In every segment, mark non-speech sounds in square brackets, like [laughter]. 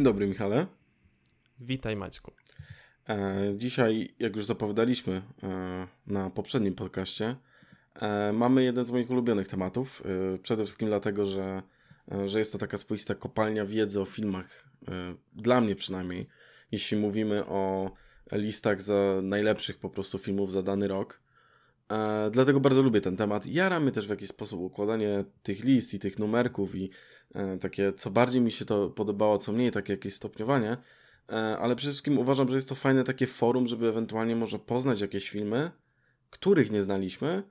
Dzień dobry, Michale. Witaj, Maćku. E, dzisiaj, jak już zapowiadaliśmy e, na poprzednim podcaście, e, mamy jeden z moich ulubionych tematów. Przede wszystkim dlatego, że, że jest to taka swoista kopalnia wiedzy o filmach, dla mnie przynajmniej, jeśli mówimy o listach za najlepszych po prostu filmów za dany rok. Dlatego bardzo lubię ten temat. Jara mnie też w jakiś sposób układanie tych list i tych numerków i takie, co bardziej mi się to podobało, co mniej, takie jakieś stopniowanie. E, ale przede wszystkim uważam, że jest to fajne takie forum, żeby ewentualnie może poznać jakieś filmy, których nie znaliśmy,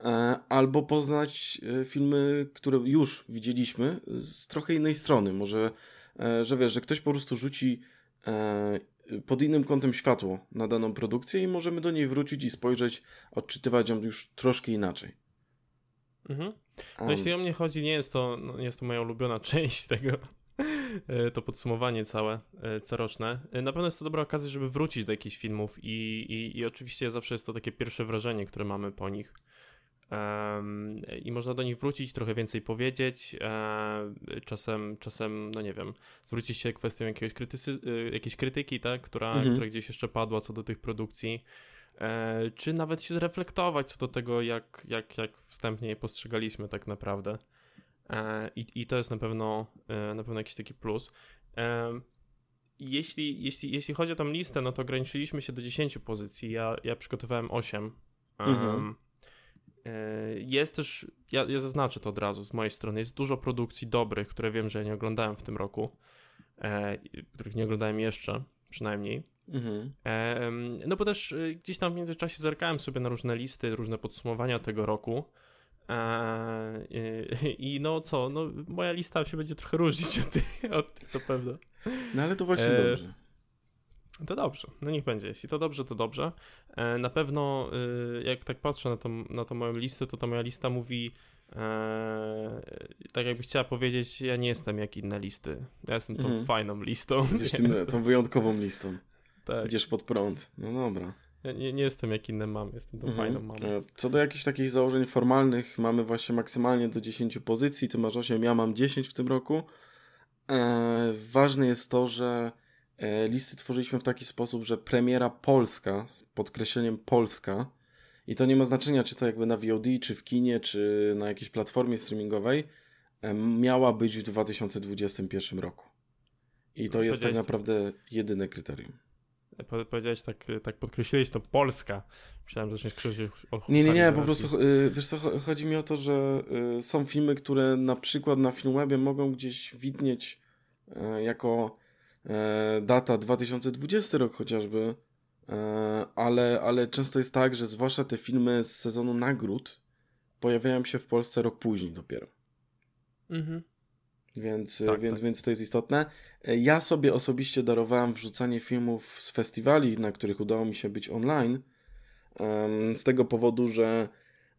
e, albo poznać e, filmy, które już widzieliśmy z trochę innej strony. Może, e, że wiesz, że ktoś po prostu rzuci e, pod innym kątem światło na daną produkcję i możemy do niej wrócić i spojrzeć, odczytywać ją już troszkę inaczej. Mhm. No Um, jeśli o mnie chodzi, nie jest to, no, nie jest to moja ulubiona [laughs] część tego, e, to podsumowanie całe, e, coroczne. E, Na pewno jest to dobra okazja, żeby wrócić do jakichś filmów i, i, i oczywiście zawsze jest to takie pierwsze wrażenie, które mamy po nich. Em, I można do nich wrócić, trochę więcej powiedzieć. e, Czasem, czasem, no nie wiem, zwrócić się kwestią jakiegoś krytycy, jakiejś krytyki, tak, która, Mhm. która gdzieś jeszcze padła co do tych produkcji. E, czy nawet się zreflektować co do tego, jak, jak, jak wstępnie je postrzegaliśmy tak naprawdę. E, i, I to jest na pewno, e, na pewno jakiś taki plus. Jeśli, jeśli, jeśli chodzi o tą listę, no to ograniczyliśmy się do 10 pozycji. Ja, ja przygotowałem 8. Mhm. Jest też, ja, ja zaznaczę to od razu z mojej strony, jest dużo produkcji dobrych, które wiem, że ja nie oglądałem w tym roku, których nie oglądałem jeszcze, przynajmniej. Mhm. No bo też y, gdzieś tam w międzyczasie zerkałem sobie na różne listy, różne podsumowania tego roku. E, I no co, no moja lista się będzie trochę różnić od tych, od tych to pewne. No ale to właśnie E, dobrze. To dobrze, no niech będzie. Jeśli to dobrze, to dobrze. E, Na pewno, y, jak tak patrzę na tą, na tą moją listę, to ta moja lista mówi, e, tak jakby chciała powiedzieć, ja nie jestem jak inne listy. Ja jestem tą Mhm. fajną listą. Jesteś Ja tym, [laughs] jestem- tą wyjątkową listą. Tak. Idziesz pod prąd. No dobra. Ja nie, nie jestem jak inne mamy, jestem tą Mhm. fajną mamą. E, Co do jakichś takich założeń formalnych, mamy właśnie maksymalnie do 10 pozycji. Ty masz 8, ja mam 10 w tym roku. E, ważne jest to, że e, listy tworzyliśmy w taki sposób, że premiera polska, z podkreśleniem polska, i to nie ma znaczenia, czy to jakby na VOD, czy w kinie, czy na jakiejś platformie streamingowej, e, miała być w 2021 roku. I to jest tak naprawdę jedyne kryterium. Po- Powiedziałeś tak, tak podkreśliłeś to Polska. Myślałem, że zaczniesz krzyczeć o Nie, nie, nie, po prostu y, wiesz co, cho- chodzi mi o to, że y, są filmy, które na przykład na Filmwebie mogą gdzieś widnieć y, jako data 2020 rok chociażby, ale, ale często jest tak, że zwłaszcza te filmy z sezonu nagród pojawiają się w Polsce rok później dopiero. Mhm. Więc, Tak, więc, tak. więc to jest istotne. Ja sobie osobiście darowałem wrzucanie filmów z festiwali, na których udało mi się być online. Z tego powodu, że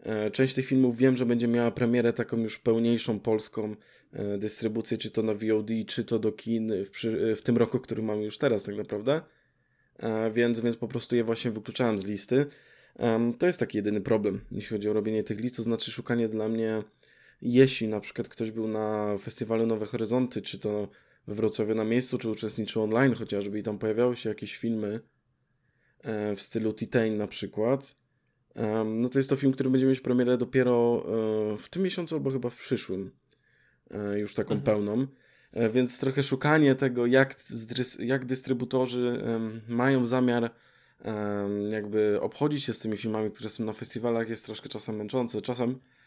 e, część tych filmów wiem, że będzie miała premierę taką już pełniejszą polską e, dystrybucję, czy to na VOD, czy to do kin w, przy, w tym roku, który mamy już teraz tak naprawdę. E, Więc, więc po prostu je właśnie wykluczałem z listy. To jest taki jedyny problem, jeśli chodzi o robienie tych list, to znaczy szukanie dla mnie jeśli na przykład ktoś był na festiwalu Nowe Horyzonty, czy to we Wrocławiu na miejscu, czy uczestniczył online chociażby i tam pojawiały się jakieś filmy e, w stylu Titan na przykład, em, no to jest to film, który będzie mieć premierę dopiero e, w tym miesiącu albo chyba w przyszłym, e, już taką Mhm. pełną. E, Więc trochę szukanie tego, jak, jak dystrybutorzy mają zamiar jakby obchodzić się z tymi filmami, które są na festiwalach, jest troszkę czasem męczące. Czasem e,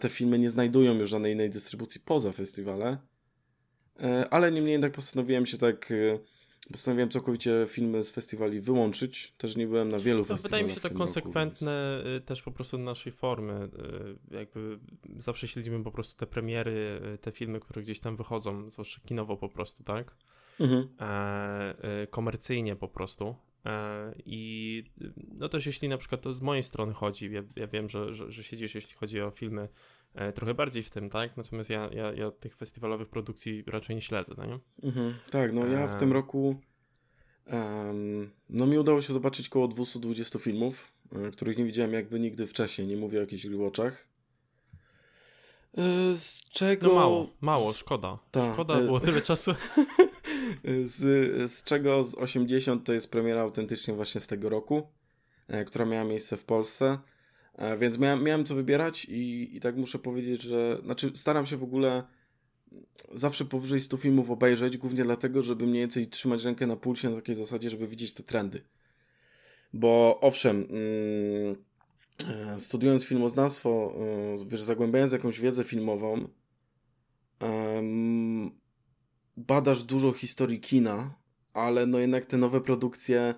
te filmy nie znajdują już żadnej innej dystrybucji poza festiwale. E, Ale niemniej jednak postanowiłem się tak. e, Postanowiłem całkowicie filmy z festiwali wyłączyć. Też nie byłem na wielu No, festiwalach. wydaje mi się to tym roku, konsekwentne y, też po prostu naszej formy. Jakby zawsze śledzimy po prostu te premiery, te filmy, które gdzieś tam wychodzą, zwłaszcza kinowo po prostu, tak? Więc... Mhm. e, e, komercyjnie po prostu. E, I no też jeśli na przykład to z mojej strony chodzi, ja, ja wiem, że, że, że siedzisz, jeśli chodzi o filmy, e, trochę bardziej w tym, tak? Natomiast ja, ja, ja tych festiwalowych produkcji raczej nie śledzę, no nie? Mhm. Tak, no ja w tym Em. roku. em, no mi udało się zobaczyć około 220 filmów, e, których nie widziałem jakby nigdy wcześniej. Nie mówię o jakichś rewatchach. E, Z czego. No mało, mało, szkoda. Tak, Szkoda, e- było tyle czasu. [laughs] z, z czego z 80 to jest premiera autentycznie właśnie z tego roku, e, która miała miejsce w Polsce. E, więc miałem, miałem co wybierać i, i tak muszę powiedzieć, że znaczy staram się w ogóle zawsze powyżej 100 filmów obejrzeć, głównie dlatego, żeby mniej więcej trzymać rękę na pulsie na takiej zasadzie, żeby widzieć te trendy. Bo owszem, mm, e, studiując filmoznawstwo, wiesz, zagłębiając jakąś wiedzę filmową, badasz dużo historii kina, ale no jednak te nowe produkcje,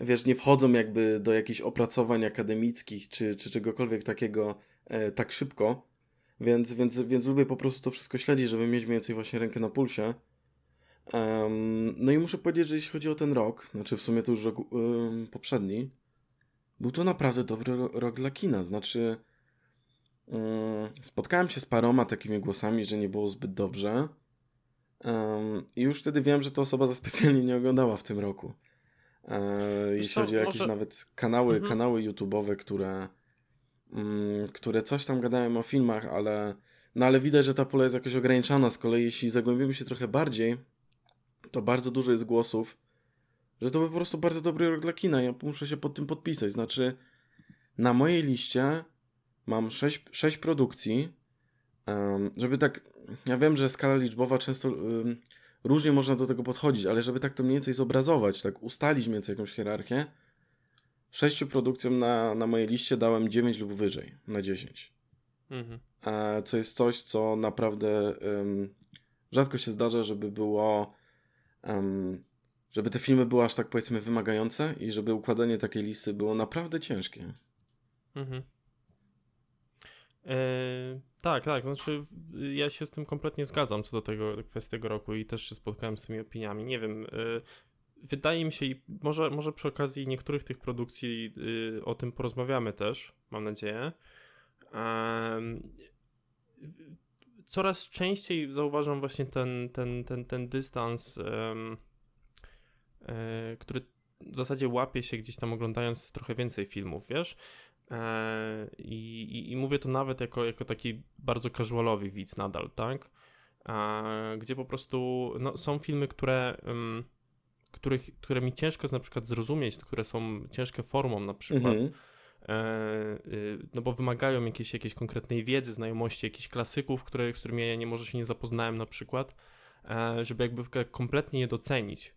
wiesz, nie wchodzą jakby do jakichś opracowań akademickich czy, czy czegokolwiek takiego e, tak szybko, więc, więc, więc lubię po prostu to wszystko śledzić, żeby mieć mniej więcej właśnie rękę na pulsie. Um, no i muszę powiedzieć, że jeśli chodzi o ten rok, znaczy w sumie to już rok poprzedni, był to naprawdę dobry rok dla kina. Znaczy, spotkałem się z paroma takimi głosami, że nie było zbyt dobrze. I już wtedy wiem, że ta osoba za specjalnie nie oglądała w tym roku. E, jeśli co, chodzi o jakieś może... nawet kanały, mhm. kanały YouTube'owe, które, mm, które coś tam gadają o filmach, ale, no ale widać, że ta pula jest jakoś ograniczana. Z kolei, jeśli zagłębimy się trochę bardziej, to bardzo dużo jest głosów, że to był po prostu bardzo dobry rok dla kina. Ja muszę się pod tym podpisać. Znaczy, na mojej liście mam sześć, sześć produkcji. Um, żeby tak ja wiem, że skala liczbowa często y, różnie można do tego podchodzić, ale żeby tak to mniej więcej zobrazować, tak ustalić mniej więcej jakąś hierarchię, sześciu produkcjom na, na mojej liście dałem 9 lub wyżej, na 10. Mhm. E, co jest coś, co naprawdę rzadko się zdarza, żeby było żeby te filmy były aż tak powiedzmy wymagające i żeby układanie takiej listy było naprawdę ciężkie. Mhm. E, tak, tak. Znaczy, ja się z tym kompletnie zgadzam co do tego kwestii tego roku i też się spotkałem z tymi opiniami. Nie wiem. Y, wydaje mi się, i może, może przy okazji niektórych tych produkcji y, o tym porozmawiamy też, mam nadzieję. Coraz częściej zauważam właśnie ten, ten, ten, ten dystans, y, który w zasadzie łapie się gdzieś tam oglądając trochę więcej filmów, wiesz? E, I, i, I, mówię to nawet jako, jako taki bardzo casualowy widz nadal, tak? E, gdzie po prostu no, są filmy, które, których, które mi ciężko jest na przykład zrozumieć, które są ciężkie formą na przykład. Mhm. E, y, no bo wymagają jakiejś, jakiejś konkretnej wiedzy, znajomości jakichś klasyków, które, z którymi ja nie może się nie zapoznałem na przykład, żeby jakby kompletnie je docenić.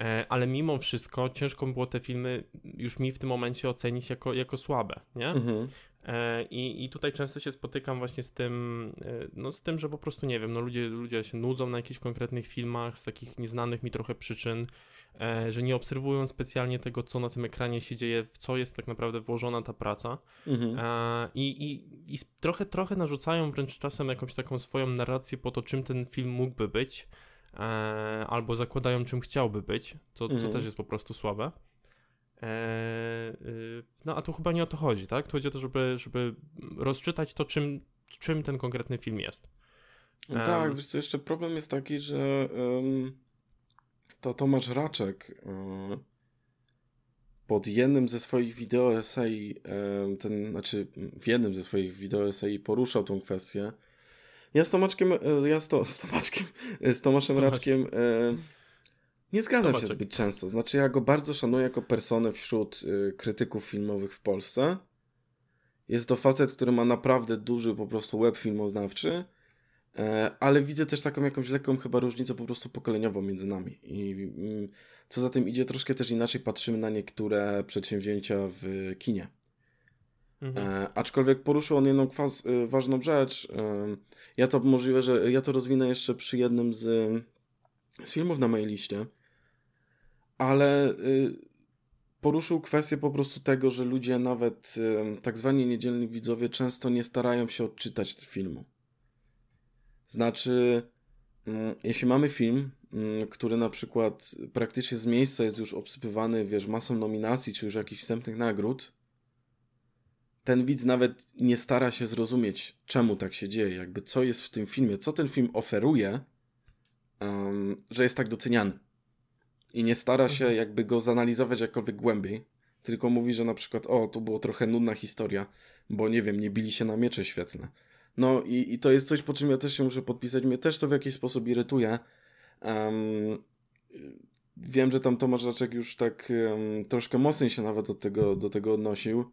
E, ale mimo wszystko ciężko było te filmy już mi w tym momencie ocenić jako, jako słabe, nie? Mhm. E, I, I tutaj często się spotykam właśnie z tym, e, no z tym, że po prostu nie wiem, no ludzie, ludzie się nudzą na jakichś konkretnych filmach z takich nieznanych mi trochę przyczyn, że nie obserwują specjalnie tego, co na tym ekranie się dzieje, w co jest tak naprawdę włożona ta praca mhm. I, i, i trochę, trochę narzucają wręcz czasem jakąś taką swoją narrację po to, czym ten film mógłby być, e, albo zakładają, czym chciałby być, co, co też jest po prostu słabe. E, y, no a tu chyba nie o to chodzi, tak? Tu chodzi o to, żeby, żeby rozczytać to, czym, czym ten konkretny film jest. No tak, wiesz co, jeszcze problem jest taki, że um, to Tomasz Raczek um, pod jednym ze swoich wideo esej, um, ten, znaczy w jednym ze swoich wideo esej poruszał tą kwestię, ja z Tomaczkiem, e, ja z, to, z Tomaczkiem, e, z Tomaszem Raczkiem e, nie zgadzam Tomaczek. się zbyt często. Znaczy ja go bardzo szanuję jako personę wśród e, krytyków filmowych w Polsce. Jest to facet, który ma naprawdę duży po prostu web filmoznawczy, e, ale widzę też taką jakąś lekką chyba różnicę po prostu pokoleniową między nami. I mm, co za tym idzie, troszkę też inaczej patrzymy na niektóre przedsięwzięcia w kinie. Mhm. E, aczkolwiek poruszył on jedną kwas, e, ważną rzecz. E, ja to możliwe, że ja to rozwinę jeszcze przy jednym z, z filmów na mojej liście. Ale poruszył kwestię po prostu tego, że ludzie, nawet tak zwani niedzielni widzowie, często nie starają się odczytać filmu. Znaczy, mm, jeśli mamy film, który na przykład praktycznie z miejsca jest już obsypywany, wiesz, masą nominacji, czy już jakichś wstępnych nagród, ten widz nawet nie stara się zrozumieć, czemu tak się dzieje, jakby co jest w tym filmie, co ten film oferuje, um, że jest tak doceniany. I nie stara się mhm. jakby go zanalizować jakkolwiek głębiej, tylko mówi, że na przykład, o, tu było trochę nudna historia, bo nie wiem, nie bili się na miecze świetlne. No i, i to jest coś, po czym ja też się muszę podpisać. Mnie też to w jakiś sposób irytuje. Um, wiem, że tam Tomasz Raczek już tak um, troszkę mocniej się nawet do tego, do tego odnosił.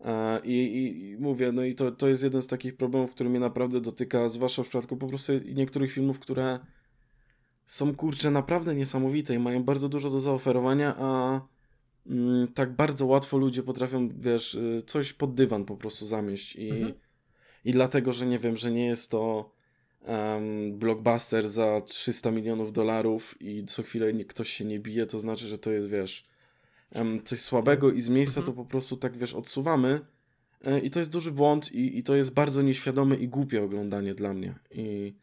E, I, i, I, mówię, no i to, to jest jeden z takich problemów, który mnie naprawdę dotyka, zwłaszcza w przypadku po prostu niektórych filmów, które są kurcze naprawdę niesamowite i mają bardzo dużo do zaoferowania, a mm, tak bardzo łatwo ludzie potrafią, wiesz, y, coś pod dywan po prostu zamieść i, mhm. i dlatego, że nie wiem, że nie jest to um, blockbuster za 300 milionów dolarów i co chwilę ktoś się nie bije, to znaczy, że to jest, wiesz, coś słabego i z miejsca mhm. to po prostu tak, wiesz, odsuwamy e, i to jest duży błąd i, i to jest bardzo nieświadome i głupie oglądanie dla mnie i,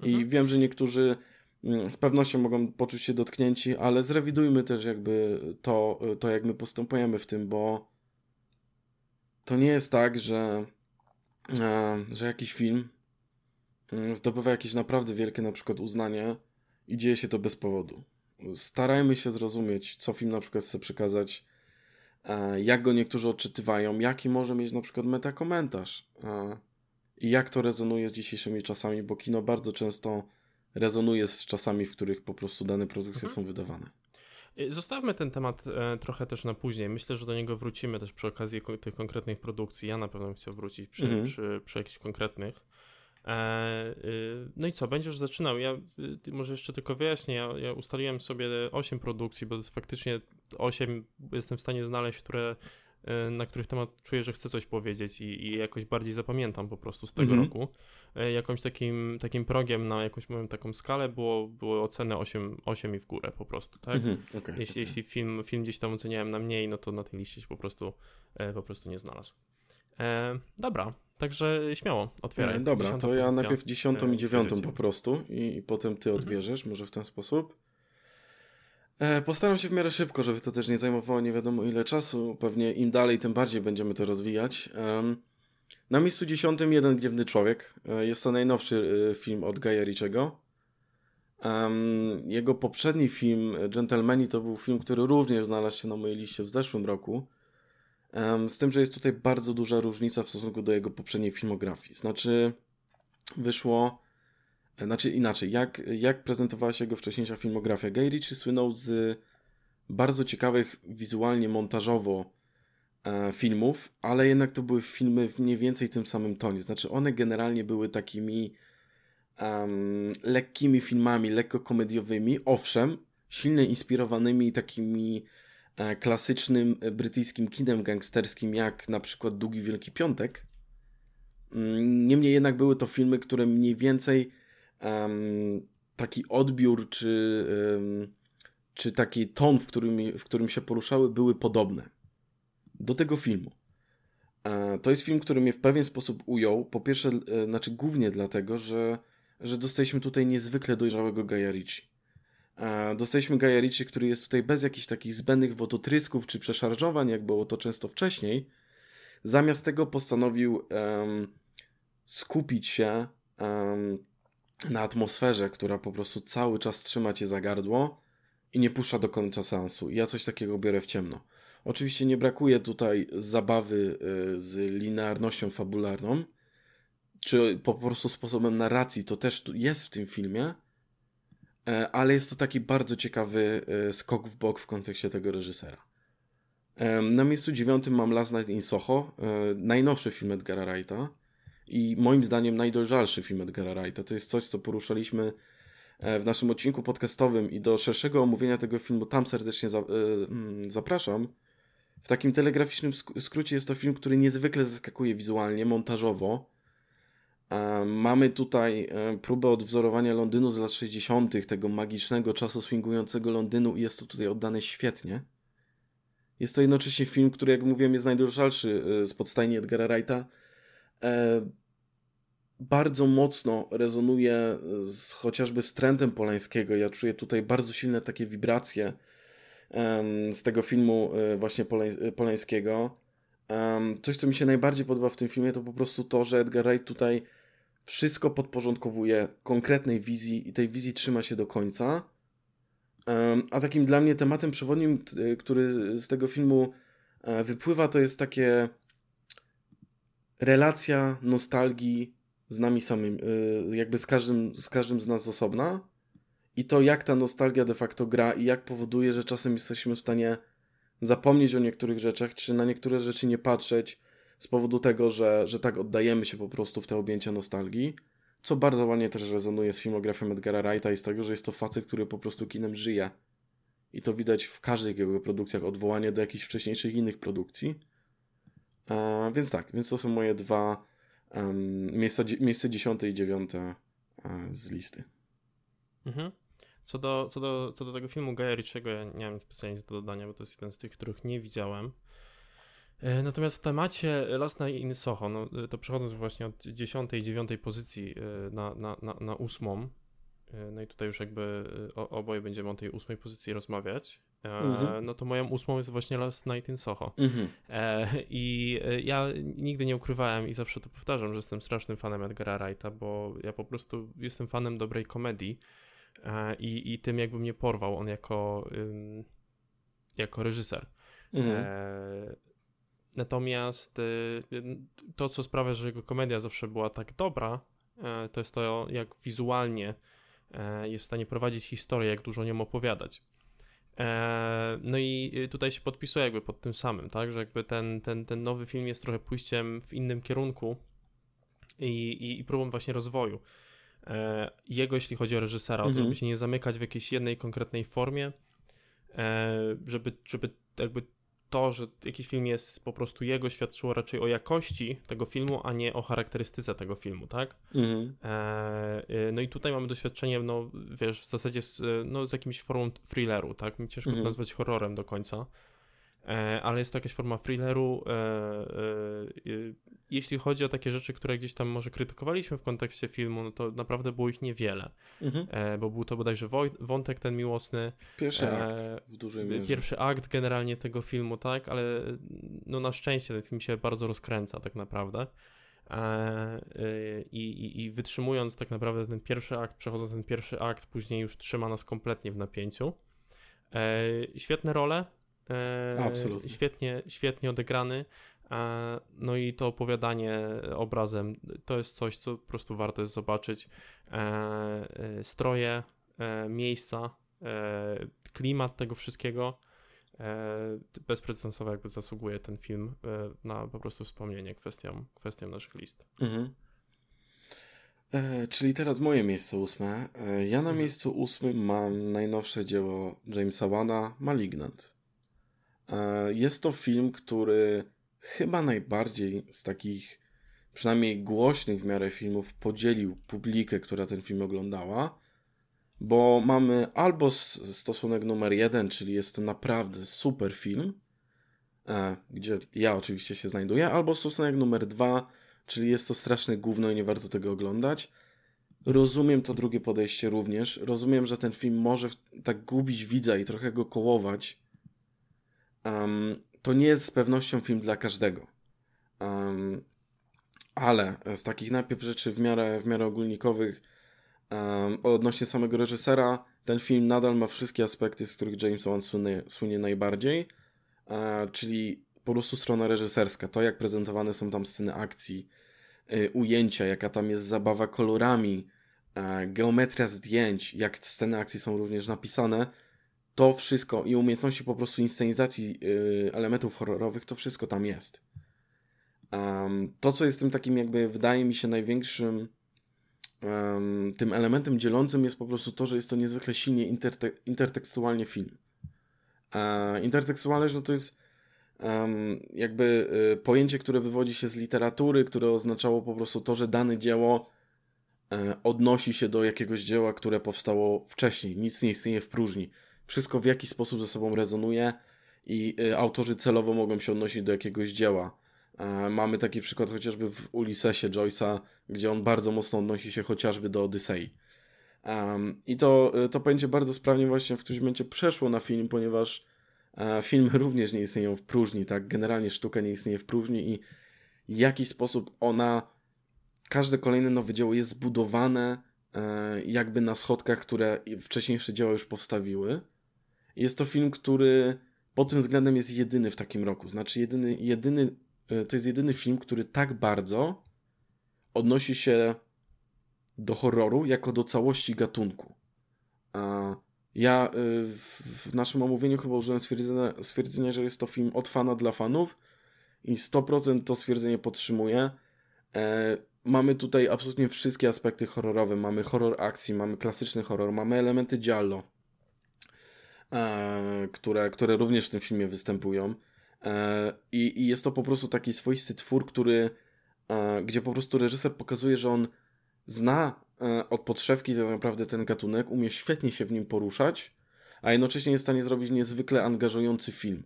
mhm. i wiem, że niektórzy mm, z pewnością mogą poczuć się dotknięci, ale zrewidujmy też jakby to, to jak my postępujemy w tym, bo to nie jest tak, że, e, że jakiś film Mm, zdobywa jakieś naprawdę wielkie na przykład uznanie i dzieje się to bez powodu. Starajmy się zrozumieć, co film na przykład chce przekazać, e, jak go niektórzy odczytywają, jaki może mieć na przykład metakomentarz e, i jak to rezonuje z dzisiejszymi czasami, bo kino bardzo często rezonuje z czasami, w których po prostu dane produkcje mhm. są wydawane. Y, zostawmy ten temat e, trochę też na później. Myślę, że do niego wrócimy też przy okazji tych konkretnych produkcji. Ja na pewno bym chciał wrócić przy, mhm. przy, przy jakichś konkretnych. E, y, no i co, będziesz zaczynał. Ja y, może jeszcze tylko wyjaśnię, ja, ja ustaliłem sobie 8 produkcji, bo to jest faktycznie 8 jestem w stanie znaleźć, które e, na których temat czuję, że chcę coś powiedzieć i, i jakoś bardziej zapamiętam po prostu z tego mm -hmm. roku. E, jakimś takim, takim progiem na jakąś moją taką skalę było, było oceny 8, 8 i w górę po prostu, tak? Mm -hmm. okay, jeśli, okay. jeśli film, film gdzieś tam oceniałem na mniej, no to na tej liście się po prostu, po prostu nie znalazł. E, dobra, także śmiało, otwieraj. E, dobra, to ja najpierw dziesiątą e, i dziewiątą po prostu i, i potem ty mhm. odbierzesz, mhm. może w ten sposób. E, postaram się w miarę szybko, żeby to też nie zajmowało nie wiadomo ile czasu. Pewnie im dalej, tym bardziej będziemy to rozwijać. na miejscu dziesiątym Jeden Gniewny Człowiek. E, jest to najnowszy e, film od Gaja Riczego. jego poprzedni film, Gentlemani, to był film, który również znalazł się na mojej liście w zeszłym roku. Z tym, że jest tutaj bardzo duża różnica w stosunku do jego poprzedniej filmografii. Znaczy, wyszło. E, znaczy inaczej, jak, jak prezentowała się jego wcześniejsza filmografia? Guy Ritchie słynął z bardzo ciekawych wizualnie, montażowo e, filmów, ale jednak to były filmy w mniej więcej tym samym tonie. Znaczy, one generalnie były takimi um, lekkimi filmami, lekko komediowymi, owszem, silnie inspirowanymi takimi klasycznym e, brytyjskim kinem gangsterskim, jak na przykład Długi Wielki Piątek. Mm, niemniej jednak były to filmy, które mniej więcej um, taki odbiór czy, um, czy taki ton, w którym, w którym się poruszały, były podobne do tego filmu. E, to jest film, który mnie w pewien sposób ujął. Po pierwsze, e, znaczy głównie dlatego, że, że dostaliśmy tutaj niezwykle dojrzałego Gaja Ritchie. Dostaliśmy Gaja który jest tutaj bez jakichś takich zbędnych wodotrysków czy przeszarżowań, jak było to często wcześniej. Zamiast tego postanowił um, skupić się um, na atmosferze, która po prostu cały czas trzyma cię za gardło i nie puszcza do końca seansu. Ja coś takiego biorę w ciemno. Oczywiście nie brakuje tutaj zabawy y, z linearnością fabularną, czy po prostu sposobem narracji, to też jest w tym filmie, ale jest to taki bardzo ciekawy e, skok w bok w kontekście tego reżysera. E, na miejscu dziewiątym mam Last Night in Soho, najnowszy film Edgara Wrighta i moim zdaniem najdolżalszy film Edgara Wrighta. To jest coś, co poruszaliśmy w naszym odcinku podcastowym i do szerszego omówienia tego filmu tam serdecznie mm, zapraszam. W takim telegraficznym skrócie jest to film, który niezwykle zaskakuje wizualnie, montażowo, Mamy tutaj e, próbę odwzorowania Londynu z lat 60., tego magicznego czasu swingującego Londynu i jest to tutaj oddane świetnie. Jest to jednocześnie film, który, jak mówiłem, jest najdroższy e, z podstajni Edgara Wrighta. E, bardzo mocno rezonuje z chociażby wstrętem Polańskiego. Ja czuję tutaj bardzo silne takie wibracje z tego filmu właśnie Polańskiego. Coś, co mi się najbardziej podoba w tym filmie, to po prostu to, że Edgar Wright tutaj wszystko podporządkowuje konkretnej wizji i tej wizji trzyma się do końca. A takim dla mnie tematem przewodnim, który z tego filmu e, wypływa, to jest takie relacja nostalgii z nami samym, e, jakby z każdym, z każdym z nas z osobna i to, jak ta nostalgia de facto gra i jak powoduje, że czasem jesteśmy w stanie zapomnieć o niektórych rzeczach, czy na niektóre rzeczy nie patrzeć z powodu tego, że, że tak oddajemy się po prostu w te objęcia nostalgii, co bardzo ładnie też rezonuje z filmografią Edgara Wrighta i z tego, że jest to facet, który po prostu kinem żyje. I to widać w każdych jego produkcjach, odwołanie do jakichś wcześniejszych innych produkcji. E, więc tak, więc to są moje dwa um, miejsca, miejsce dziesiąte i dziewiąte e, z listy. Mhm. Co do, co, do, co do tego filmu Gaja Ritchiego, ja nie mam specjalnie nic do dodania, bo to jest jeden z tych, których nie widziałem. E, natomiast w temacie Last Night in Soho, no, e, to przechodząc właśnie od 10 i 9 pozycji e, na, na, na, na ósmą, no i tutaj już jakby oboje będziemy o tej ósmej pozycji rozmawiać, mhm. no to moją ósmą jest właśnie Last Night in Soho. Mhm. I ja nigdy nie ukrywałem i zawsze to powtarzam, że jestem strasznym fanem Edgara Wrighta, bo ja po prostu jestem fanem dobrej komedii i, i tym jakby mnie porwał on jako, jako reżyser. Mhm. Natomiast y, to, co sprawia, że jego komedia zawsze była tak dobra, e, to jest to, jak wizualnie e, jest w stanie prowadzić historię, jak dużo o nią opowiadać. E, no i tutaj się podpisuję jakby pod tym samym, tak, że jakby ten, ten, ten nowy film jest trochę pójściem w innym kierunku i, i, i próbą właśnie rozwoju. Jego, jeśli chodzi o reżysera, mhm. to żeby się nie zamykać w jakiejś jednej konkretnej formie, żeby, żeby jakby to, że jakiś film jest po prostu jego, świadczyło raczej o jakości tego filmu, a nie o charakterystyce tego filmu, tak? Mhm. E, e no i tutaj mamy doświadczenie, no wiesz, w zasadzie z, no, z jakimś formą thrilleru, tak? Mi ciężko mhm. nazwać horrorem do końca. E, ale jest to jakaś forma thrilleru. E, e, jeśli chodzi o takie rzeczy, które gdzieś tam może krytykowaliśmy w kontekście filmu, no to naprawdę było ich niewiele, mhm. bo był to bodajże wątek ten miłosny. Pierwszy akt w dużej mierze. Pierwszy akt generalnie tego filmu, tak, ale no na szczęście ten film się bardzo rozkręca tak naprawdę. I, i, I wytrzymując tak naprawdę ten pierwszy akt, przechodząc ten pierwszy akt, później już trzyma nas kompletnie w napięciu. Świetne role, Absolutnie. Świetnie, świetnie odegrany. E, no i to opowiadanie obrazem to jest coś, co po prostu warto jest zobaczyć. E, stroje, miejsca, klimat tego wszystkiego bezprecedensowo jakby zasługuje ten film na po prostu wspomnienie kwestią, kwestią naszych list. Mhm. E, czyli teraz moje miejsce ósme. E, ja na mhm. miejscu ósmym mam najnowsze dzieło Jamesa Wana, Malignant. E, jest to film, który chyba najbardziej z takich, przynajmniej głośnych w miarę filmów, podzielił publikę, która ten film oglądała, bo mamy albo stosunek numer jeden, czyli jest to naprawdę super film, e, gdzie ja oczywiście się znajduję, albo stosunek numer dwa, czyli jest to straszne gówno i nie warto tego oglądać. Rozumiem to drugie podejście również. Rozumiem, że ten film może tak gubić widza i trochę go kołować, Um, to nie jest z pewnością film dla każdego. Um, ale z takich najpierw rzeczy w miarę, w miarę ogólnikowych um, odnośnie samego reżysera, ten film nadal ma wszystkie aspekty, z których James Wan słynie, słynie najbardziej, e, czyli po prostu strona reżyserska, to jak prezentowane są tam sceny akcji, y, ujęcia, jaka tam jest zabawa kolorami, e, geometria zdjęć, jak sceny akcji są również napisane, to wszystko i umiejętności po prostu inscenizacji yy, elementów horrorowych, to wszystko tam jest. Um, to, co jest tym takim jakby, wydaje mi się, największym um, tym elementem dzielącym jest po prostu to, że jest to niezwykle silnie interte intertekstualnie film. E, intertekstualność, no to jest um, jakby y, pojęcie, które wywodzi się z literatury, które oznaczało po prostu to, że dane dzieło e, odnosi się do jakiegoś dzieła, które powstało wcześniej. Nic nie istnieje w próżni wszystko w jakiś sposób ze sobą rezonuje i y, autorzy celowo mogą się odnosić do jakiegoś dzieła. E, mamy taki przykład chociażby w Ulisesie Joyce'a, gdzie on bardzo mocno odnosi się chociażby do Odysei. I to, y, to pojęcie bardzo sprawnie właśnie w którymś momencie przeszło na film, ponieważ e, filmy [laughs] również nie istnieją w próżni, tak? Generalnie sztuka nie istnieje w próżni i w jakiś sposób ona, każde kolejne nowe dzieło jest zbudowane e, jakby na schodkach, które wcześniejsze dzieła już powstawiły jest to film, który pod tym względem jest jedyny w takim roku. Znaczy, jedyny, jedyny, e, to jest jedyny film, który tak bardzo odnosi się do horroru jako do całości gatunku. Ja y, w naszym omówieniu chyba użyłem stwierdzenia, stwierdzenia, że jest to film od fana dla fanów i 100% to stwierdzenie podtrzymuję. E, mamy tutaj absolutnie wszystkie aspekty horrorowe. Mamy horror akcji, mamy klasyczny horror, mamy elementy giallo, e, które, które również w tym filmie występują. E, I, I jest to po prostu taki swoisty twór, który, gdzie po prostu reżyser pokazuje, że on zna od podszewki tak naprawdę ten gatunek, umie świetnie się w nim poruszać, a jednocześnie jest w stanie zrobić niezwykle angażujący film.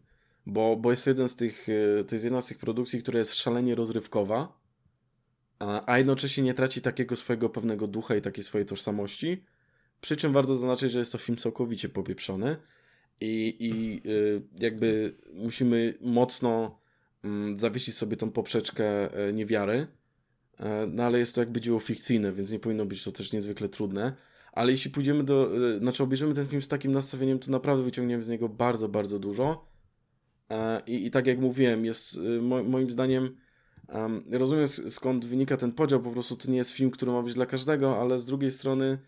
Bo, bo jest jeden z tych, to jest jedna z tych produkcji, która jest szalenie rozrywkowa, a jednocześnie nie traci takiego swojego pewnego ducha i takiej swojej tożsamości. Przy czym warto zaznaczyć, że jest to film całkowicie popieprzony i, i y, jakby musimy mocno mm, zawiesić sobie tą poprzeczkę e, niewiary, e, no ale jest to jakby dzieło fikcyjne, więc nie powinno być to też niezwykle trudne. Ale jeśli pójdziemy do, e, znaczy obejrzymy ten film z takim nastawieniem, to naprawdę wyciągniemy z niego bardzo, bardzo dużo. I, i tak jak mówiłem, jest moim zdaniem Um, rozumiem skąd wynika ten podział, po prostu to nie jest film, który ma być dla każdego, ale z drugiej strony,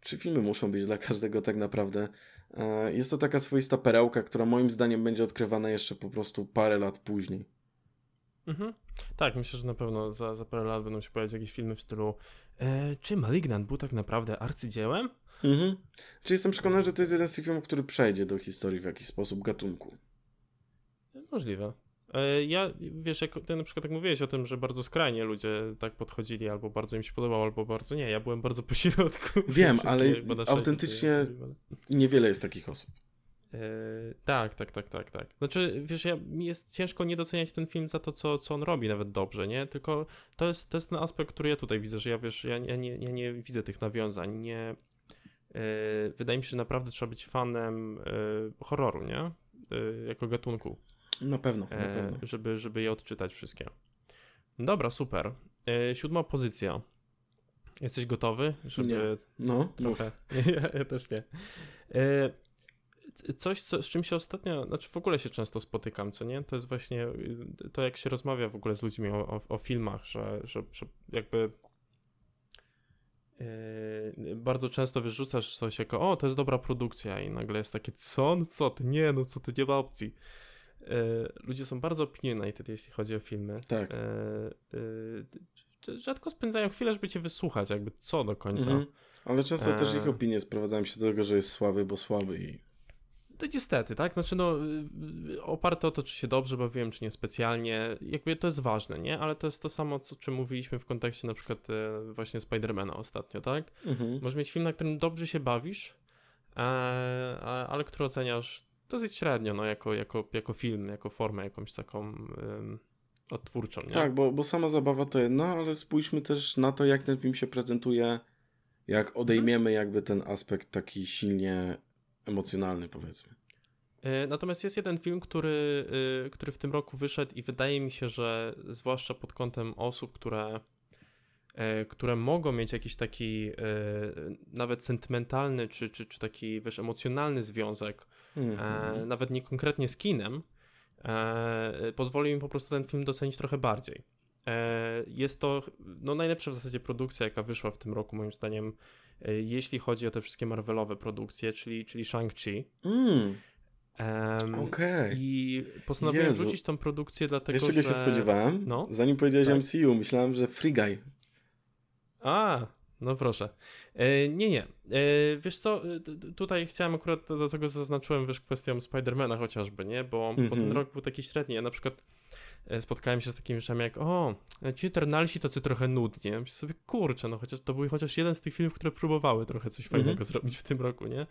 czy filmy muszą być dla każdego tak naprawdę? E, jest to taka swoista perełka, która moim zdaniem będzie odkrywana jeszcze po prostu parę lat później. Mhm. Tak, myślę, że na pewno za, za parę lat będą się pojawiać jakieś filmy w stylu e, czy Malignant był tak naprawdę arcydziełem? Mhm. Czy jestem przekonany, że to jest jeden z tych filmów, który przejdzie do historii w jakiś sposób gatunku? Możliwe. E, ja, wiesz, jak ty na przykład tak mówiłeś o tym, że bardzo skrajnie ludzie tak podchodzili, albo bardzo im się podobało, albo bardzo nie. Ja byłem bardzo pośrodku. [laughs] Wiem, ale autentycznie niewiele jest takich osób. Yy, tak, tak, tak, tak, tak. Znaczy, wiesz, ja, jest ciężko nie doceniać ten film za to, co, co on robi, nawet dobrze, nie? Tylko to jest, to jest ten aspekt, który ja tutaj widzę, że ja, wiesz, ja, ja, nie, ja nie widzę tych nawiązań, nie... Yy, wydaje mi się, że naprawdę trzeba być fanem yy, horroru, nie? jako gatunku. Na pewno, na e, pewno. Żeby, żeby je odczytać wszystkie. Dobra, super. E, siódma pozycja. Jesteś gotowy? Żeby nie. No, trochę. [laughs] ja, ja, też nie. E, coś, co, z czym się ostatnio, znaczy w ogóle się często spotykam, co nie? To jest właśnie to, jak się rozmawia w ogóle z ludźmi o, o, o filmach, że, że, że jakby Yy, bardzo często wyrzucasz coś jako, o, to jest dobra produkcja i nagle jest takie, co? No co ty? Nie, no co ty, nie ma opcji. E, ludzie są bardzo opinionated, jeśli chodzi o filmy. Tak. E, e, rzadko spędzają chwilę, żeby cię wysłuchać, jakby co do końca. Mhm. Ale często też ich opinie sprowadzają się do tego, że jest słaby, bo słaby i to niestety, tak? Znaczy, no, oparte o to, czy się dobrze bawiłem, czy nie specjalnie, jakby to jest ważne, nie? Ale to jest to samo, o czym mówiliśmy w kontekście na przykład właśnie Spidermana ostatnio, tak? Mhm. Możesz mieć film, na którym dobrze się bawisz, ale który oceniasz dosyć średnio, no, jako, jako, jako film, jako formę jakąś taką um, odtwórczą, nie? Tak, bo, bo sama zabawa to jedno, ale spójrzmy też na to, jak ten film się prezentuje, jak odejmiemy jakby ten aspekt taki silnie emocjonalny, powiedzmy. E, natomiast jest jeden film, który, y, który w tym roku wyszedł i wydaje mi się, że zwłaszcza pod kątem osób, które które mogą mieć jakiś taki e, nawet sentymentalny, czy, czy, czy taki, wiesz, emocjonalny związek, mm -hmm. nawet nie konkretnie z kinem, pozwoli im po prostu ten film docenić trochę bardziej. Jest to no, najlepsza w zasadzie produkcja, jaka wyszła w tym roku, moim zdaniem, jeśli chodzi o te wszystkie Marvelowe produkcje, czyli, czyli Shang-Chi. Mm. Um, okay. I postanowiłem Jezu. rzucić tą produkcję, dlatego Wiesz, czego że... się spodziewałem? No? Zanim powiedziałeś tak. MCU, myślałem, że Free Guy. A, no proszę. E, nie, nie. E, wiesz co, e, tutaj chciałem akurat, do tego zaznaczyłem, wiesz, kwestią Spidermana chociażby, nie? Bo, mm -hmm. bo ten mhm. rok był taki średni. Ja na przykład spotkałem się z takimi rzeczami jak, o, ci Eternalsi tacy trochę nudni. Ja myślę sobie, kurczę, no chociaż to był chociaż jeden z tych filmów, które próbowały trochę coś fajnego mm -hmm. zrobić w tym roku, nie?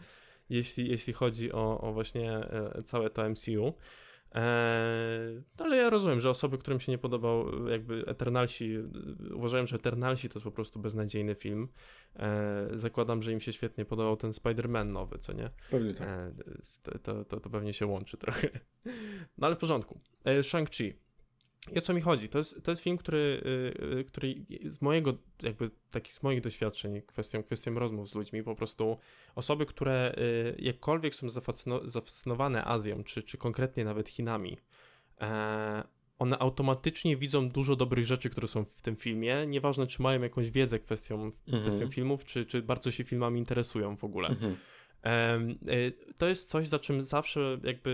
Jeśli, jeśli chodzi o, o właśnie całe to MCU. Eee, ale ja rozumiem, że osoby, którym się nie podobał jakby Eternalsi, uważają, że Eternalsi to jest po prostu beznadziejny film. Eee, zakładam, że im się świetnie podobał ten Spider-Man nowy, co nie? Pewnie tak. Eee, to, to, to pewnie się łączy trochę. No ale w porządku. Shang-Chi. I o co mi chodzi? To jest, to jest film, który, yy, który z mojego, jakby takich z moich doświadczeń, kwestią, kwestią rozmów z ludźmi, po prostu osoby, które yy, jakkolwiek są zafascynowane Azją, czy, czy konkretnie nawet Chinami, e, one automatycznie widzą dużo dobrych rzeczy, które są w tym filmie, nieważne czy mają jakąś wiedzę kwestią, mhm. kwestią filmów, czy, czy bardzo się filmami interesują w ogóle. Mhm. To jest coś, za czym zawsze jakby,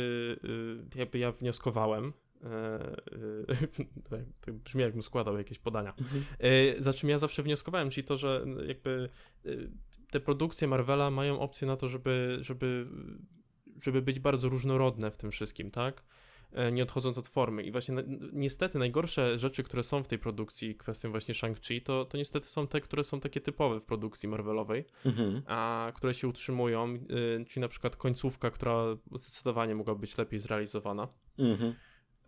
y, jakby ja wnioskowałem, [laughs] to brzmi jakbym składał jakieś podania. Mhm. Za czym ja zawsze wnioskowałem, czyli to, że jakby te produkcje Marvela mają opcję na to, żeby, żeby, żeby być bardzo różnorodne w tym wszystkim, tak? E, nie odchodząc od formy. I właśnie niestety najgorsze rzeczy, które są w tej produkcji, kwestią właśnie Shang-Chi, to, to niestety są te, które są takie typowe w produkcji Marvelowej, mhm. a które się utrzymują, czyli na przykład końcówka, która zdecydowanie mogła być lepiej zrealizowana. Mhm.